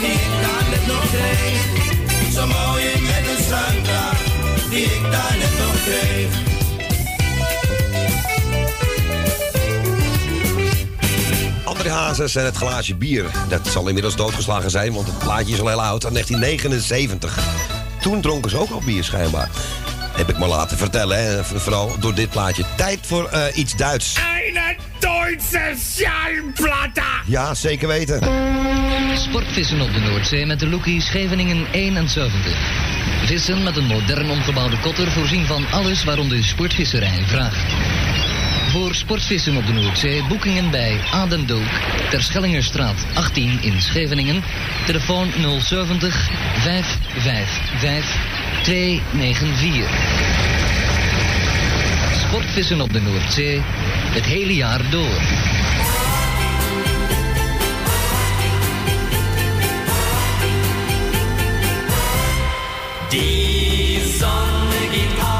Speaker 2: die ik daar net nog kreeg. Zo mooie met een schuimkraag, die ik daar net nog kreeg.
Speaker 3: André Hazes en het glaasje bier. Dat zal inmiddels doodgeslagen zijn, want het plaatje is al heel oud. Uit 1979. Toen dronken ze ook al bier, schijnbaar. Heb ik me laten vertellen, hè. vooral door dit plaatje. Tijd voor eh, iets Duits.
Speaker 49: Eine Duitse Schallplatte!
Speaker 3: Ja, zeker weten.
Speaker 45: Sportvissen op de Noordzee met de Loekie Scheveningen 71. Vissen met een modern omgebouwde kotter voorzien van alles waarom de sportvisserij vraagt. Voor sportvissen op de Noordzee boekingen bij Adendook, Terschellingerstraat 18 in Scheveningen. Telefoon 070 555 294. Sportvissen op de Noordzee, het hele jaar door.
Speaker 36: Die Sonne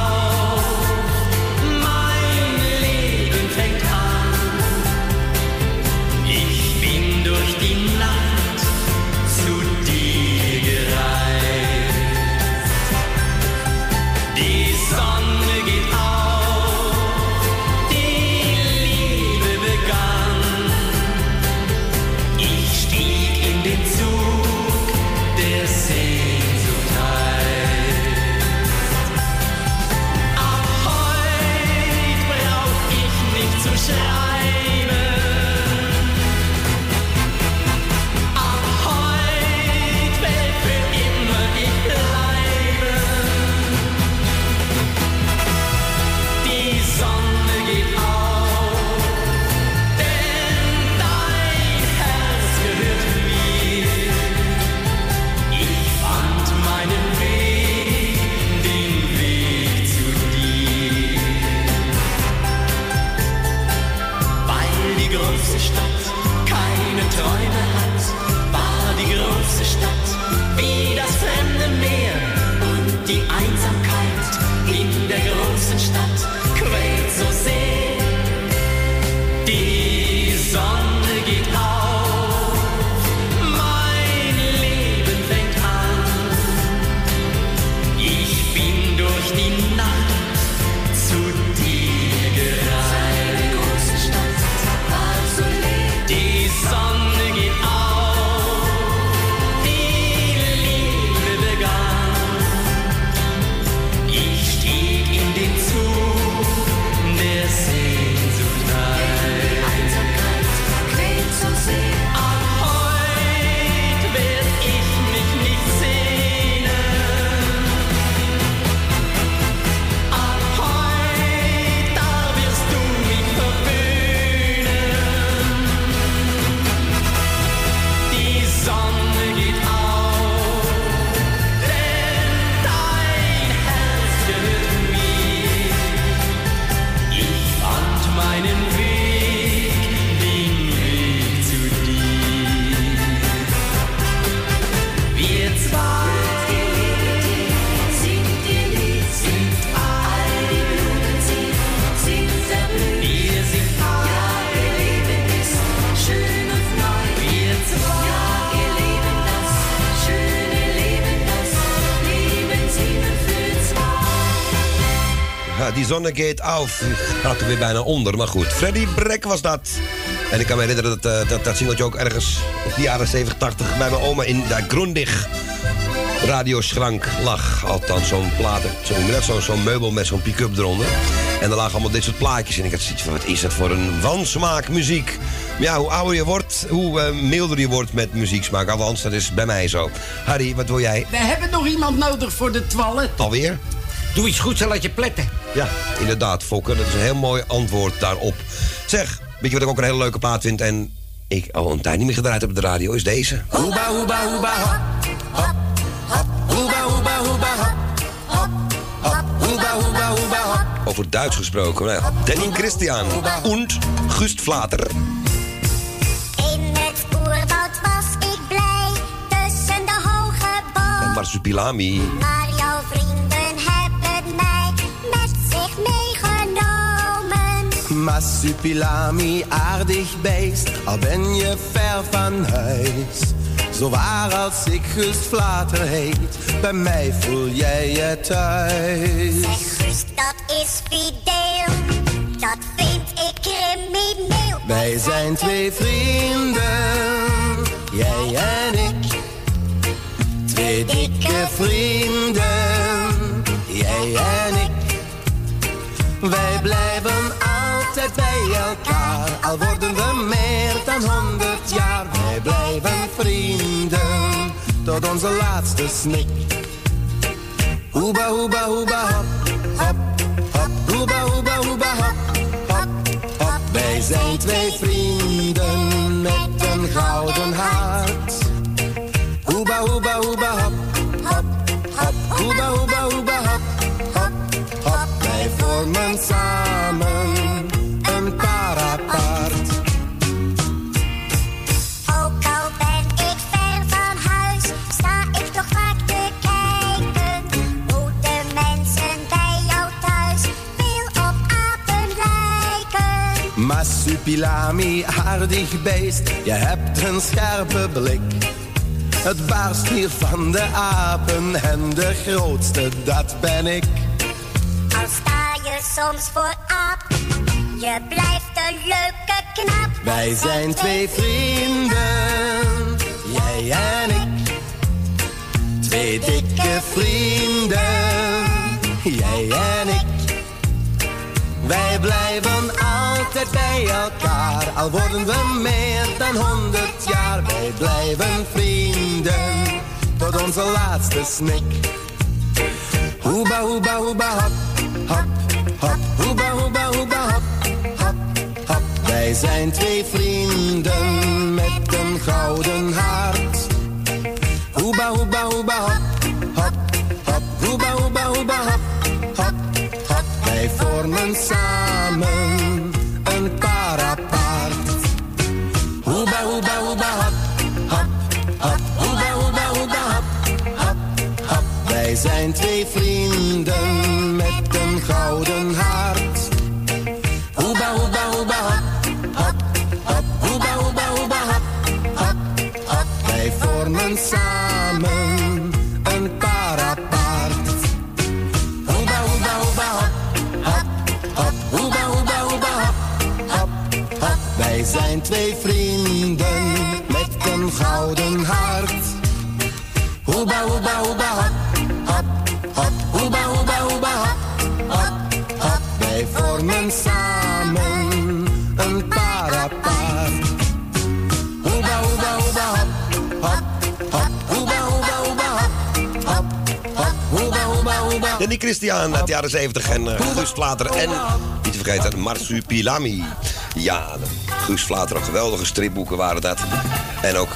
Speaker 36: die
Speaker 3: zonne gaat auf. Gaat er weer bijna onder, maar goed. Freddy Brek was dat. En ik kan me herinneren dat eh, dat, dat singeltje ook ergens in de jaren 70, 80 bij mijn oma in de Grondig radioschrank lag. Althans, zo'n platen, zo je dat, zo'n zo'n meubel met zo'n pick-up eronder. En er lagen allemaal dit soort plaatjes in. Ik had zoiets van, wat is dat voor een wansmaak muziek? Maar ja, hoe ouder je wordt, hoe eh, milder je wordt met muzieksmaak. Althans, dat is bij mij zo. Harry, wat wil jij?
Speaker 50: We hebben nog iemand nodig voor de toilet.
Speaker 3: Alweer?
Speaker 51: Doe iets goeds en laat je pletten.
Speaker 3: Ja, inderdaad, Fokker. Dat is een heel mooi antwoord daarop. Zeg, weet je wat ik ook een hele leuke plaat vind en ik al een tijd niet meer gedraaid heb op de radio, is deze.
Speaker 52: Hoeba, hoeba, hoeba, hop, hop, hop. Hoeba, hoeba, hoeba, hop, hop, hop. Hoeba, hoeba, hoeba, hop.
Speaker 3: Over Duits gesproken. Nou ja, Danny Christian und Gust Vlater.
Speaker 53: In het oerwoud was ik blij tussen de hoge
Speaker 3: En
Speaker 53: bomen.
Speaker 3: Marsupilami.
Speaker 42: Massupilami, aardig beest, al ben je ver van huis. Zo waar als ik Gust Vlater heet, bij mij voel jij je thuis.
Speaker 53: Zeg Gust, dat is fideel. Dat vind ik crimineel.
Speaker 42: Wij zijn twee vrienden, jij en ik. Twee dikke vrienden, jij en ik. Wij blijven al worden we meer dan honderd jaar. Wij blijven vrienden, tot onze laatste snik. Hoeba, hoeba, hoeba, hop, hop, hop. Hoeba, hoeba, hoeba, hop, hop, hop. Wij zijn twee vrienden met een gouden hart. Hoeba, hoeba, hoeba, hop, hop, hop. Hoeba, Massupilami, aardig beest, je hebt een scherpe blik. Het baarst hier van de apen en de grootste, dat ben ik.
Speaker 53: Al sta je soms voor aap, je blijft een leuke knap.
Speaker 42: Wij zijn twee vrienden, jij en ik. Twee dikke vrienden, jij en ik. Wij blijven altijd bij elkaar, al worden we meer dan honderd jaar. Wij blijven vrienden, tot onze laatste snik. Hoeba, hoeba, hoeba, hop, hop, hop. Hoeba, hoeba, hoeba, Wij zijn twee vrienden met een gouden hart. Hoeba, hoeba, hoeba, hop, hop, hop. Hoeba, hoeba, hoeba, hop, hop, hop. Vormen samen een parapart. Hoeba, hoeba, hoeba, hop, hop, hop. Hoeba, hoeba, hoeba, hop, hop, hop. Wij zijn twee vrienden
Speaker 54: Danny Christian uit de jaren 70 en uh, Guus Vlater en niet te vergeten Marsupilami. Ja, Guus Vlater, geweldige stripboeken waren dat. En ook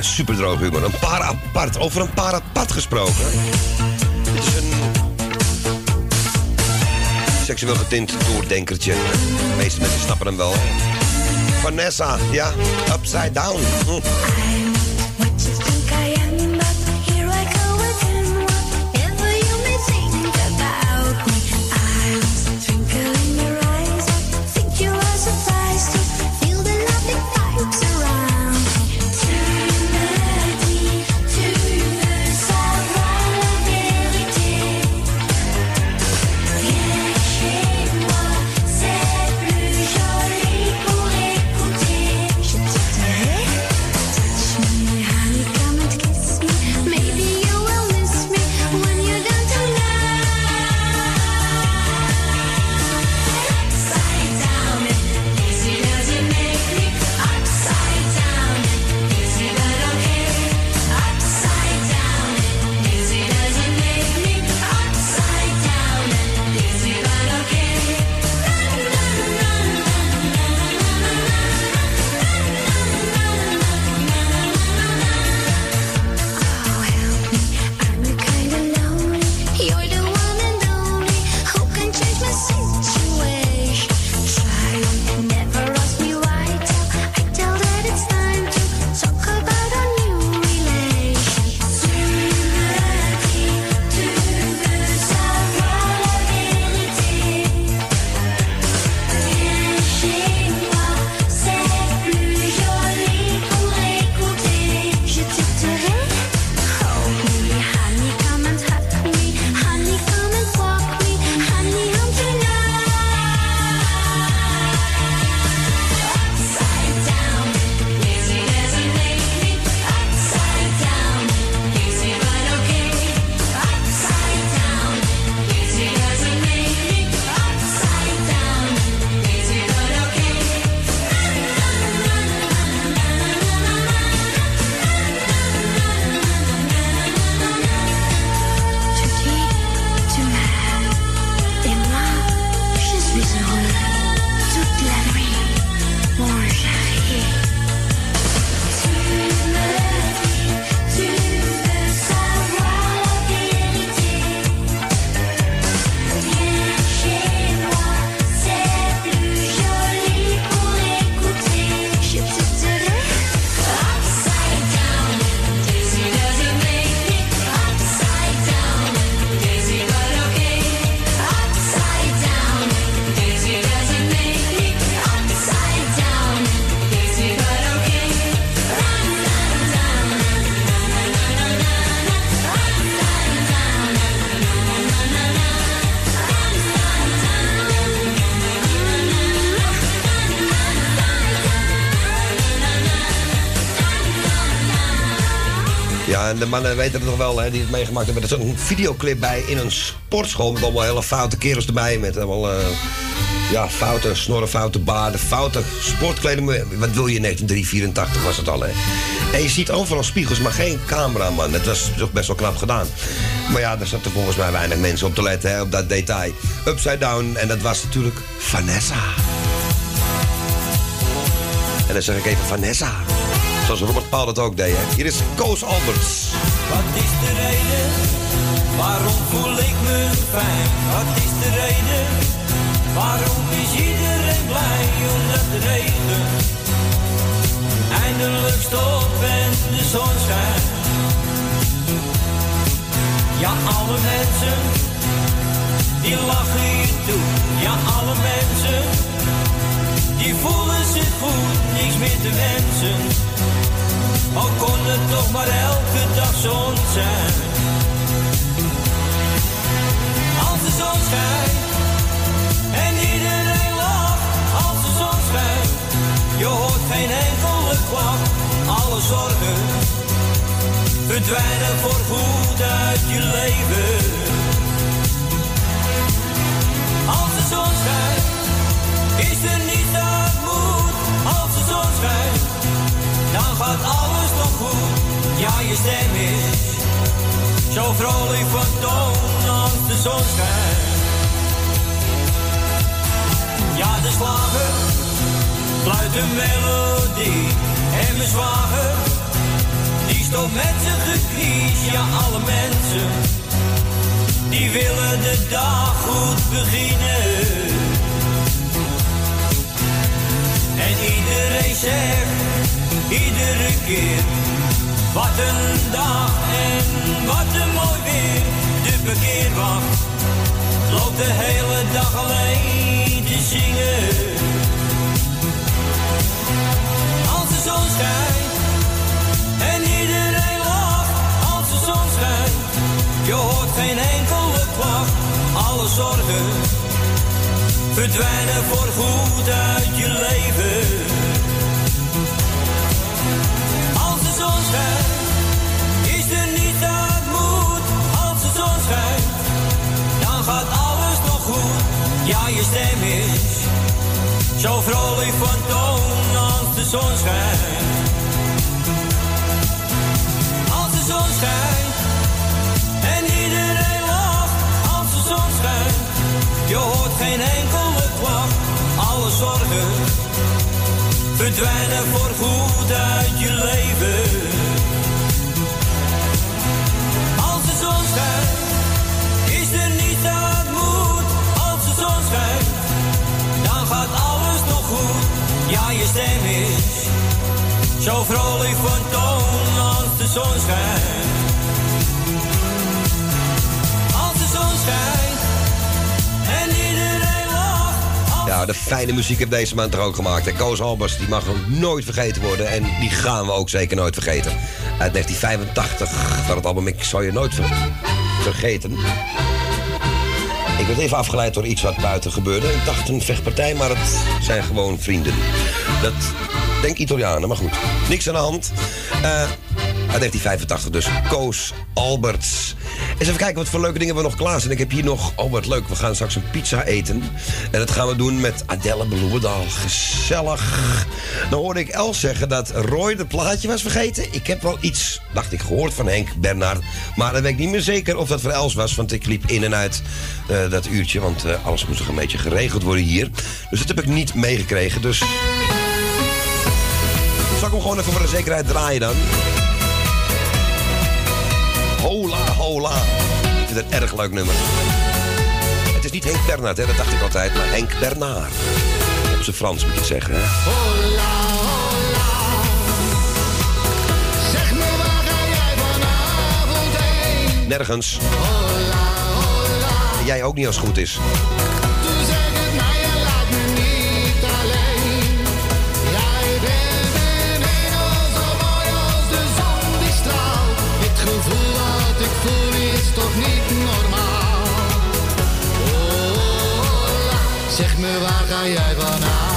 Speaker 54: superdroog humor. Een paar apart, over een paar apart gesproken. Dit is een seksueel getint doordenkertje. De meeste mensen snappen hem wel. Vanessa, ja, Upside Down. Hm. En de mannen weten het nog wel, hè, die het meegemaakt hebben. Er is een videoclip bij in een sportschool met allemaal hele foute kerels erbij. Met allemaal eh, ja, foute snorren, foute baarden, foute sportkleding. Wat wil je in 1984 was het al, hè? En je ziet overal spiegels, maar geen cameraman. Het was toch best wel knap gedaan. Maar ja, daar zaten volgens mij weinig mensen op te letten, hè, op dat detail. Upside down, en dat was natuurlijk Vanessa.
Speaker 3: En dan zeg ik even Vanessa. Zoals Robert Paul dat ook deed. Hier is Koos Alberts.
Speaker 2: Wat is de reden? Waarom voel ik me fijn? Wat is de reden? Waarom is iedereen blij? Omdat de regen eindelijk stopt en de zon schijnt. Ja, alle mensen die lachen hier toe. Ja, alle mensen die voelen zich goed, niks meer te wensen. Al kon het toch maar elke dag zon zijn. Als de zon schijnt en iedereen lacht. Als de zon schijnt, je hoort geen enkele klacht. Alle zorgen verdwijnen voor goed uit je leven. Als de zon schijnt, is er niets dat dan gaat alles nog goed. Ja, je stem is zo vrolijk van toon als de zon schijnt. Ja, de slager fluit een melodie. En mijn zwager, die stopt met zijn geknies. Ja, alle mensen, die willen de dag goed beginnen. En iedereen zegt, iedere keer, wat een dag en wat een mooi weer. De parkeerwacht loopt de hele dag alleen te zingen. Als de zon schijnt en iedereen lacht. Als de zon schijnt, je hoort geen enkele klacht. Alle zorgen verdwijnen voor goed uit je leven. Zo vrolijk van toon als de zon schijnt. Als de zon schijnt en iedereen lacht. Als de zon schijnt, je hoort geen enkele klacht. Alle zorgen verdwijnen voor goed uit je leven. Ja, je stem is zo vrolijk van toon als de zon schijnt. Als de zon schijnt en iedereen lacht.
Speaker 3: Ja, de fijne muziek heeft deze man toch ook gemaakt. En Koos Albers, die mag nooit vergeten worden. En die gaan we ook zeker nooit vergeten. Uit 1985, van het album Ik zal je nooit ver- vergeten. Ik werd even afgeleid door iets wat buiten gebeurde. Ik dacht een vechtpartij, maar het zijn gewoon vrienden. Dat denk Italianen, maar goed. Niks aan de hand. Eh, uit 1985 dus. Koos Alberts. Eens even kijken wat voor leuke dingen we nog klaar zijn. Ik heb hier nog, oh wat leuk, we gaan straks een pizza eten. En dat gaan we doen met Adelle Bloemendaal. Gezellig. Dan hoorde ik Els zeggen dat Roy het plaatje was vergeten. Ik heb wel iets, dacht ik, gehoord van Henk Bernard. Maar dan weet ik niet meer zeker of dat voor Els was. Want ik liep in en uit eh, dat uurtje. Want eh, alles moest nog een beetje geregeld worden hier. Dus dat heb ik niet meegekregen. Dus zal ik hem gewoon even voor de zekerheid draaien dan? Hola, hola. Ik vind het een erg leuk nummer. Het is niet Henk Bernhard, hè? dat dacht ik altijd, maar Henk Bernard. Op zijn Frans moet je het zeggen, hè?
Speaker 55: Zeg me waar ga jij vanavond heen?
Speaker 3: Nergens. En jij ook niet als het goed is.
Speaker 55: Gevoel toch niet normaal. Hola, zeg me waar ga jij vanavond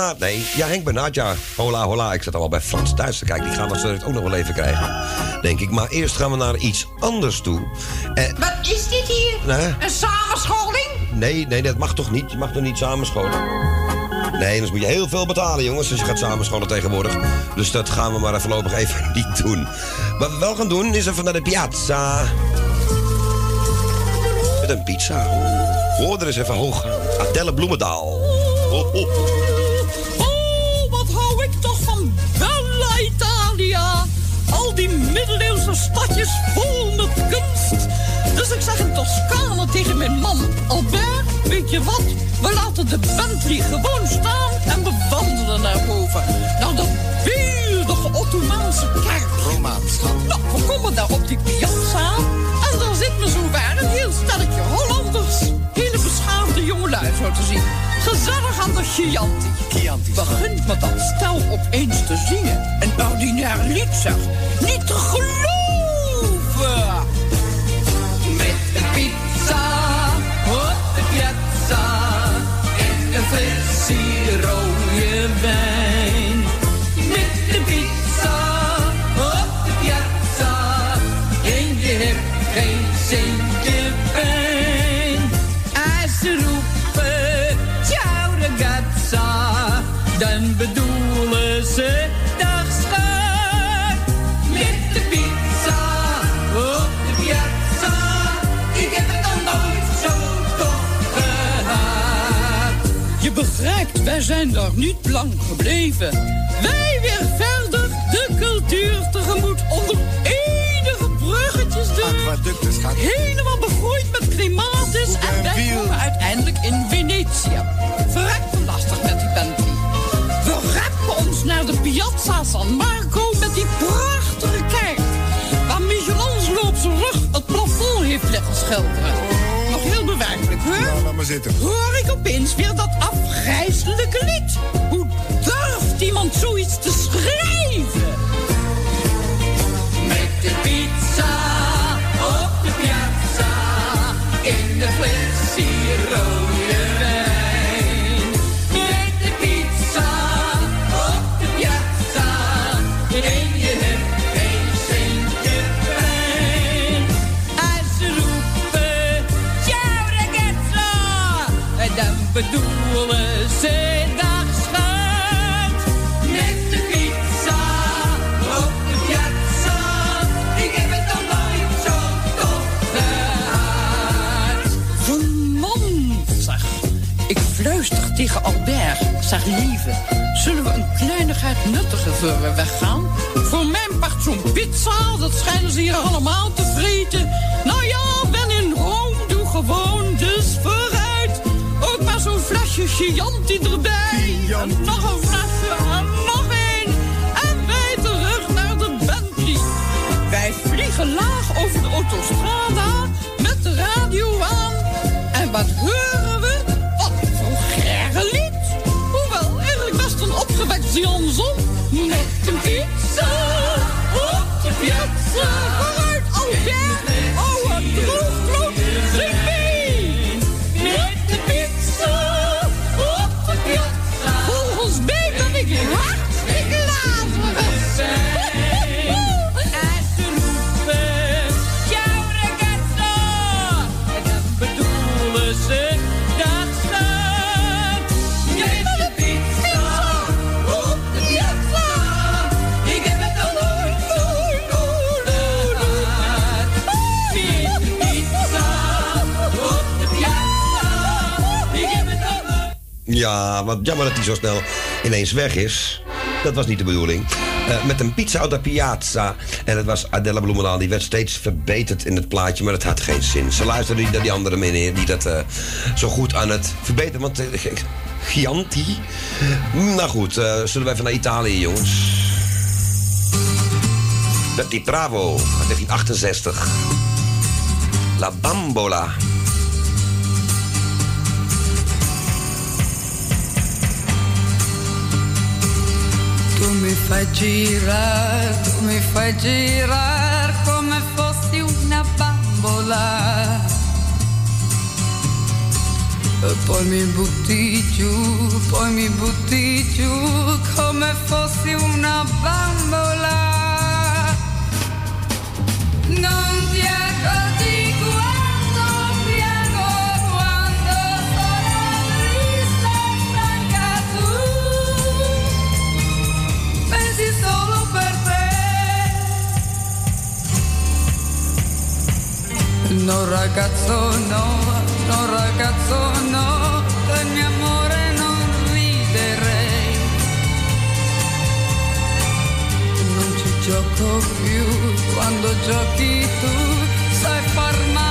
Speaker 3: Bernard, nee, ja Henk Bernard, ja. Hola, hola, ik zat al bij Frans Duits te kijken. Die gaan we straks ook nog wel even krijgen, denk ik. Maar eerst gaan we naar iets anders toe. Eh,
Speaker 41: Wat is dit hier?
Speaker 3: Nee.
Speaker 41: Een samenscholing?
Speaker 3: nee, nee, dat mag toch niet? Je mag toch niet samenscholen? Nee, anders moet je heel veel betalen, jongens, als je gaat samenscholen tegenwoordig. Dus dat gaan we maar voorlopig even niet doen. Wat we wel gaan doen, is even naar de piazza. Met een pizza. Hoor er eens even hoog. Adelle Bloemendaal. Oh, oh.
Speaker 56: Oh, stadjes vol met kunst. Dus ik zeg in Toscane tegen mijn man Albert, weet je wat? We laten de Bentley gewoon staan en we wandelen naar boven. Naar dat beeldige Ottomaanse kerk. Romaans. Nou, we komen daar op die piazza en daar zit me zo waar een heel stelletje Hollanders. Hele beschaafde jongelui zo te zien. Gezellig aan de Chianti. Chianti. Begint met dat stel opeens te zingen. Een ordinair lied zeg. Niet te geloven.
Speaker 57: Dan bedoelen ze dag schat. Met de pizza op de piazza, ik heb het nog nooit zo toch gehad.
Speaker 56: Je begrijpt, wij zijn daar niet lang gebleven. Wij weer verder de cultuur tegemoet onder enige bruggetjes door. Helemaal begroeid met clematis en wij komen uiteindelijk in Venetië. Verrekte naar de Piazza San Marco met die prachtige kerk. Waar Michelangelo op zijn rug het plafond heeft liggen schilderen. Nog heel bewerkelijk, hoor.
Speaker 58: Nou, laat maar zitten.
Speaker 56: Hoor ik opeens weer dat afgrijzelijke lied. Hoe durft iemand zoiets te schrijven?
Speaker 57: Met de pizza op de piazza in de rode
Speaker 56: tegen Albert. Zeg, lieve, zullen we een kleinigheid nuttigen voor we weggaan? Voor mijn part zo'n pizza, dat schijnen ze hier allemaal te vreten. Nou ja, ben in Rome, doe gewoon, dus vooruit. Maar zo'n flesje
Speaker 59: Chianti erbij. En nog een flesje en nog één. En wij terug naar de Bentley. Wij vliegen laag over de autostrada met de radio aan. En wat horen
Speaker 3: Ja, wat jammer dat hij zo snel ineens weg is. Dat was niet de bedoeling. Eh, met een pizza uit de piazza. En het was Adela Bloemendaal. Die werd steeds verbeterd in het plaatje, maar het had geen zin. Ze luisterde niet naar die andere meneer die dat eh, zo goed aan het verbeteren. Want uh. Nou goed, zullen we even naar Italië, jongens. Betty Bravo, uit 1968. La Bambola.
Speaker 56: Mi fai girare, tu mi fai girare come fossi una bambola. E poi mi butti giù, poi mi butti giù come fossi una bambola. Non No ragazzo no, no ragazzo no, del mio amore non riderei. Non ci gioco più quando giochi tu, sai far male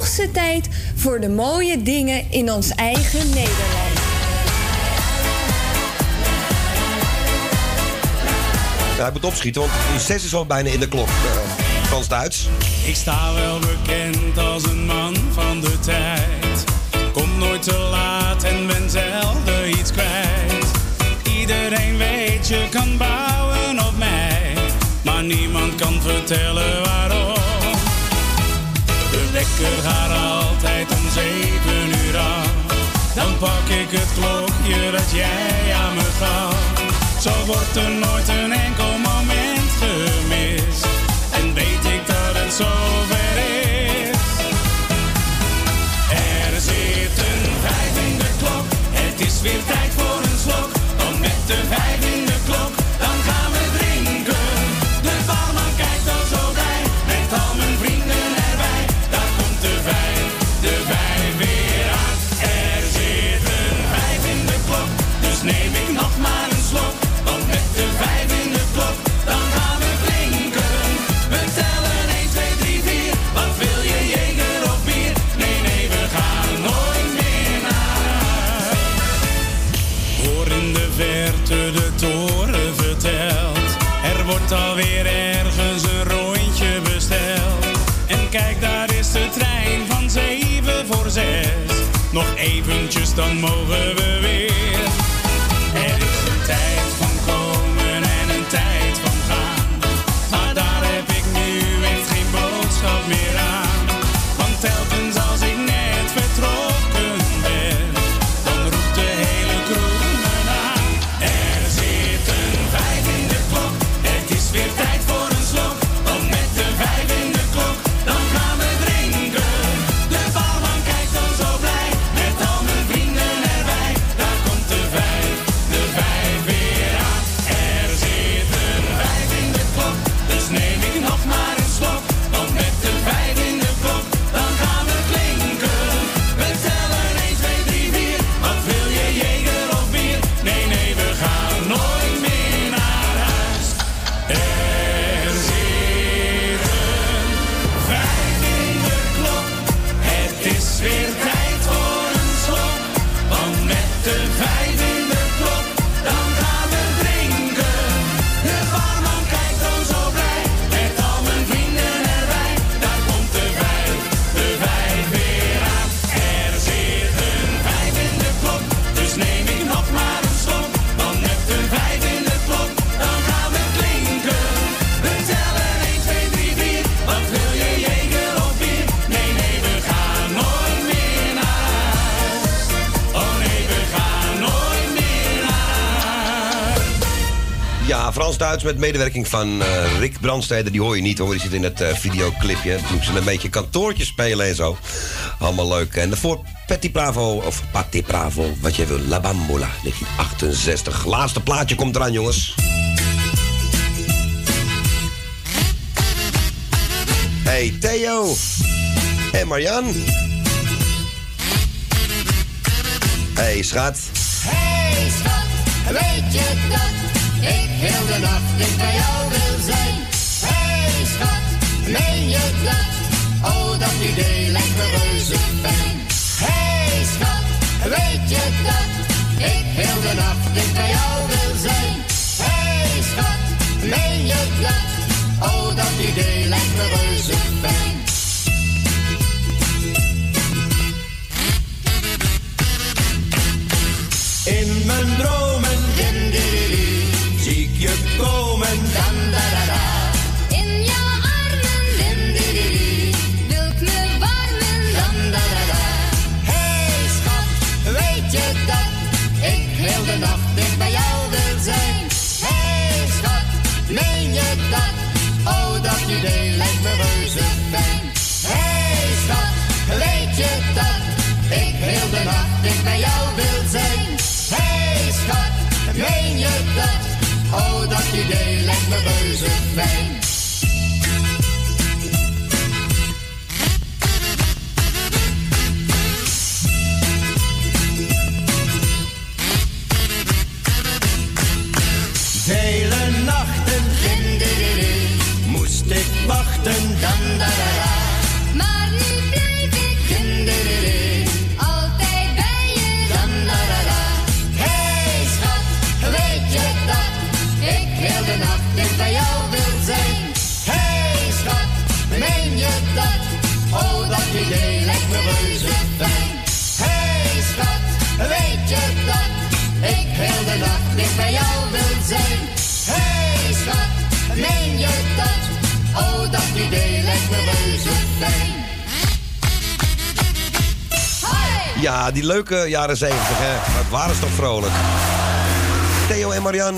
Speaker 60: hoogste tijd voor de mooie dingen in ons eigen Nederland.
Speaker 3: Ja, hij moet opschieten, want die 6 is al bijna in de klok. Uh, Frans-Duits.
Speaker 61: Ik sta wel bekend als een man van de tijd. Kom nooit te laat en ben zelden iets kwijt. Iedereen weet je kan bouwen op mij, maar niemand kan vertellen waarom. Wekker gaat altijd om zeven uur af. Dan pak ik het klokje dat jij aan me gaf. Zo wordt er nooit een enkel moment gemist. En weet ik dat het zover eventjes, dan mogen we Met
Speaker 3: medewerking van eh, Rick Brandsteder. Die hoor je niet hoor, die zit in het eh, videoclipje. Toen ze een beetje kantoortje spelen en zo. Allemaal leuk. En daarvoor Petit Bravo, of Patti Bravo, wat jij wil. La Bambola, 1968. Laatste plaatje komt eraan, jongens. Hey Theo en Marian. Hey schat.
Speaker 42: Hey schat, weet je dat heel de nacht dicht bij jou wil zijn? Hey schat, meen je dat? Oh, dat idee lijkt me reuze fijn. Hey schat, weet je dat ik heel de nacht dicht bij jou wil zijn? Hey schat, meen je dat? Oh, dat idee lijkt me reuze fijn. Me reuze
Speaker 3: Ja, die leuke jaren 70, hè. Wat waren ze toch vrolijk. Theo en Marian.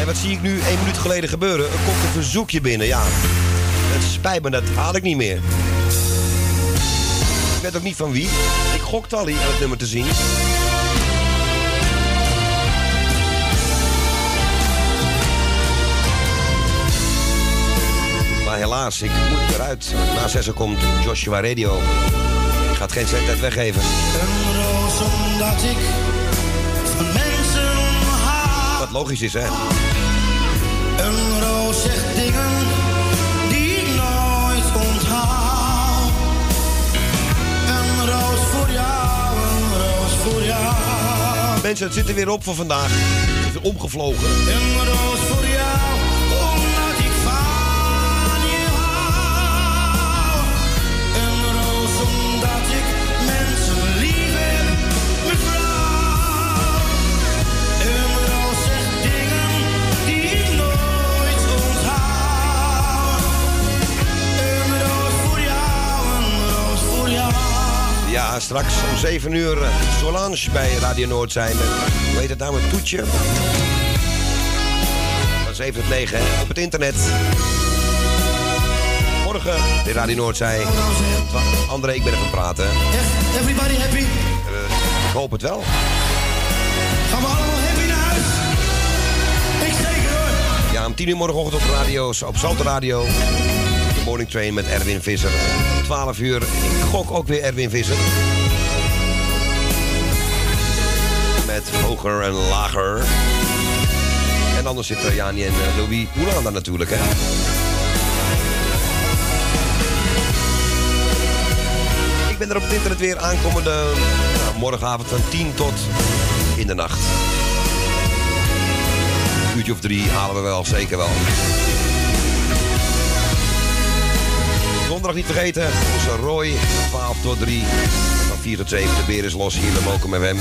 Speaker 3: En wat zie ik nu één minuut geleden gebeuren? Er komt een verzoekje binnen, ja. Het spijt me, dat haal ik niet meer. Ik weet ook niet van wie. Ik gokte al hier aan het nummer te zien. Maar helaas, ik moet eruit. Na zessen komt Joshua Radio. Ik ga het geen cent weggeven.
Speaker 2: Een roos omdat ik van mensen hou.
Speaker 3: Wat logisch is, hè?
Speaker 2: Een roos zegt dingen die ik nooit onthaal. Een roos voor jou, een roos voor jou.
Speaker 3: Mensen, het zit er weer op voor vandaag. Het is omgevlogen.
Speaker 2: Een roos
Speaker 3: Ja, straks om 7 uur eh, Solange bij Radio Noord zijn. Hoe heet het nou, een toetje? Van 7 tot 9 hè, op het internet. Morgen de Radio Noord zei. André, ik ben aan het praten.
Speaker 2: Everybody happy?
Speaker 3: Eh, ik hoop het wel.
Speaker 2: Gaan we allemaal happy naar huis? Ik zeker hoor.
Speaker 3: Ja, om 10 uur morgenochtend op radio, op Salto Radio. Morning Train met Erwin Visser. Om 12 uur, ik gok ook weer Erwin Visser. Met hoger en lager. En anders zitten Jani en eh, Louis Poelaan daar natuurlijk, hè. Ik ben er op het internet weer aankomende nou, morgenavond van 10 tot in de nacht. Een uurtje of drie halen we wel, zeker wel. Donderdag niet vergeten, onze Roy, 12 tot 3. Van 4 tot 7, de beer is los hier bij Mokum FM.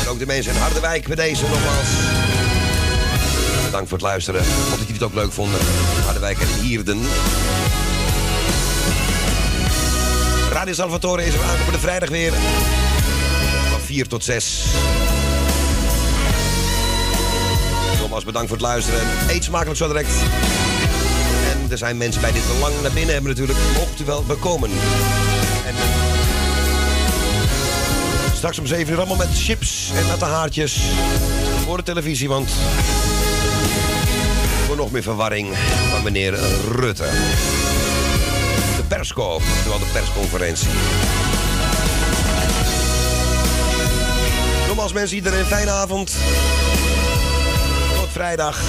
Speaker 3: En ook de mensen in Harderwijk bij deze nogmaals. Bedankt voor het luisteren. Hoop dat jullie het ook leuk vonden. Harderwijk en Hierden. Radio Salvatore is er aankomende vrijdag weer. Van 4 tot 6. Nogmaals bedankt voor het luisteren. Eet smakelijk zo direct. Er zijn mensen bij dit te lang naar binnen hebben natuurlijk. Mocht u wel bekomen. En eh, straks om 7 uur allemaal met chips en natte haartjes. Voor de televisie, want... Voor nog meer verwarring van meneer Rutte. De persco, terwijl de persconferentie. Nogmaals mensen, iedereen een fijne avond. Tot vrijdag.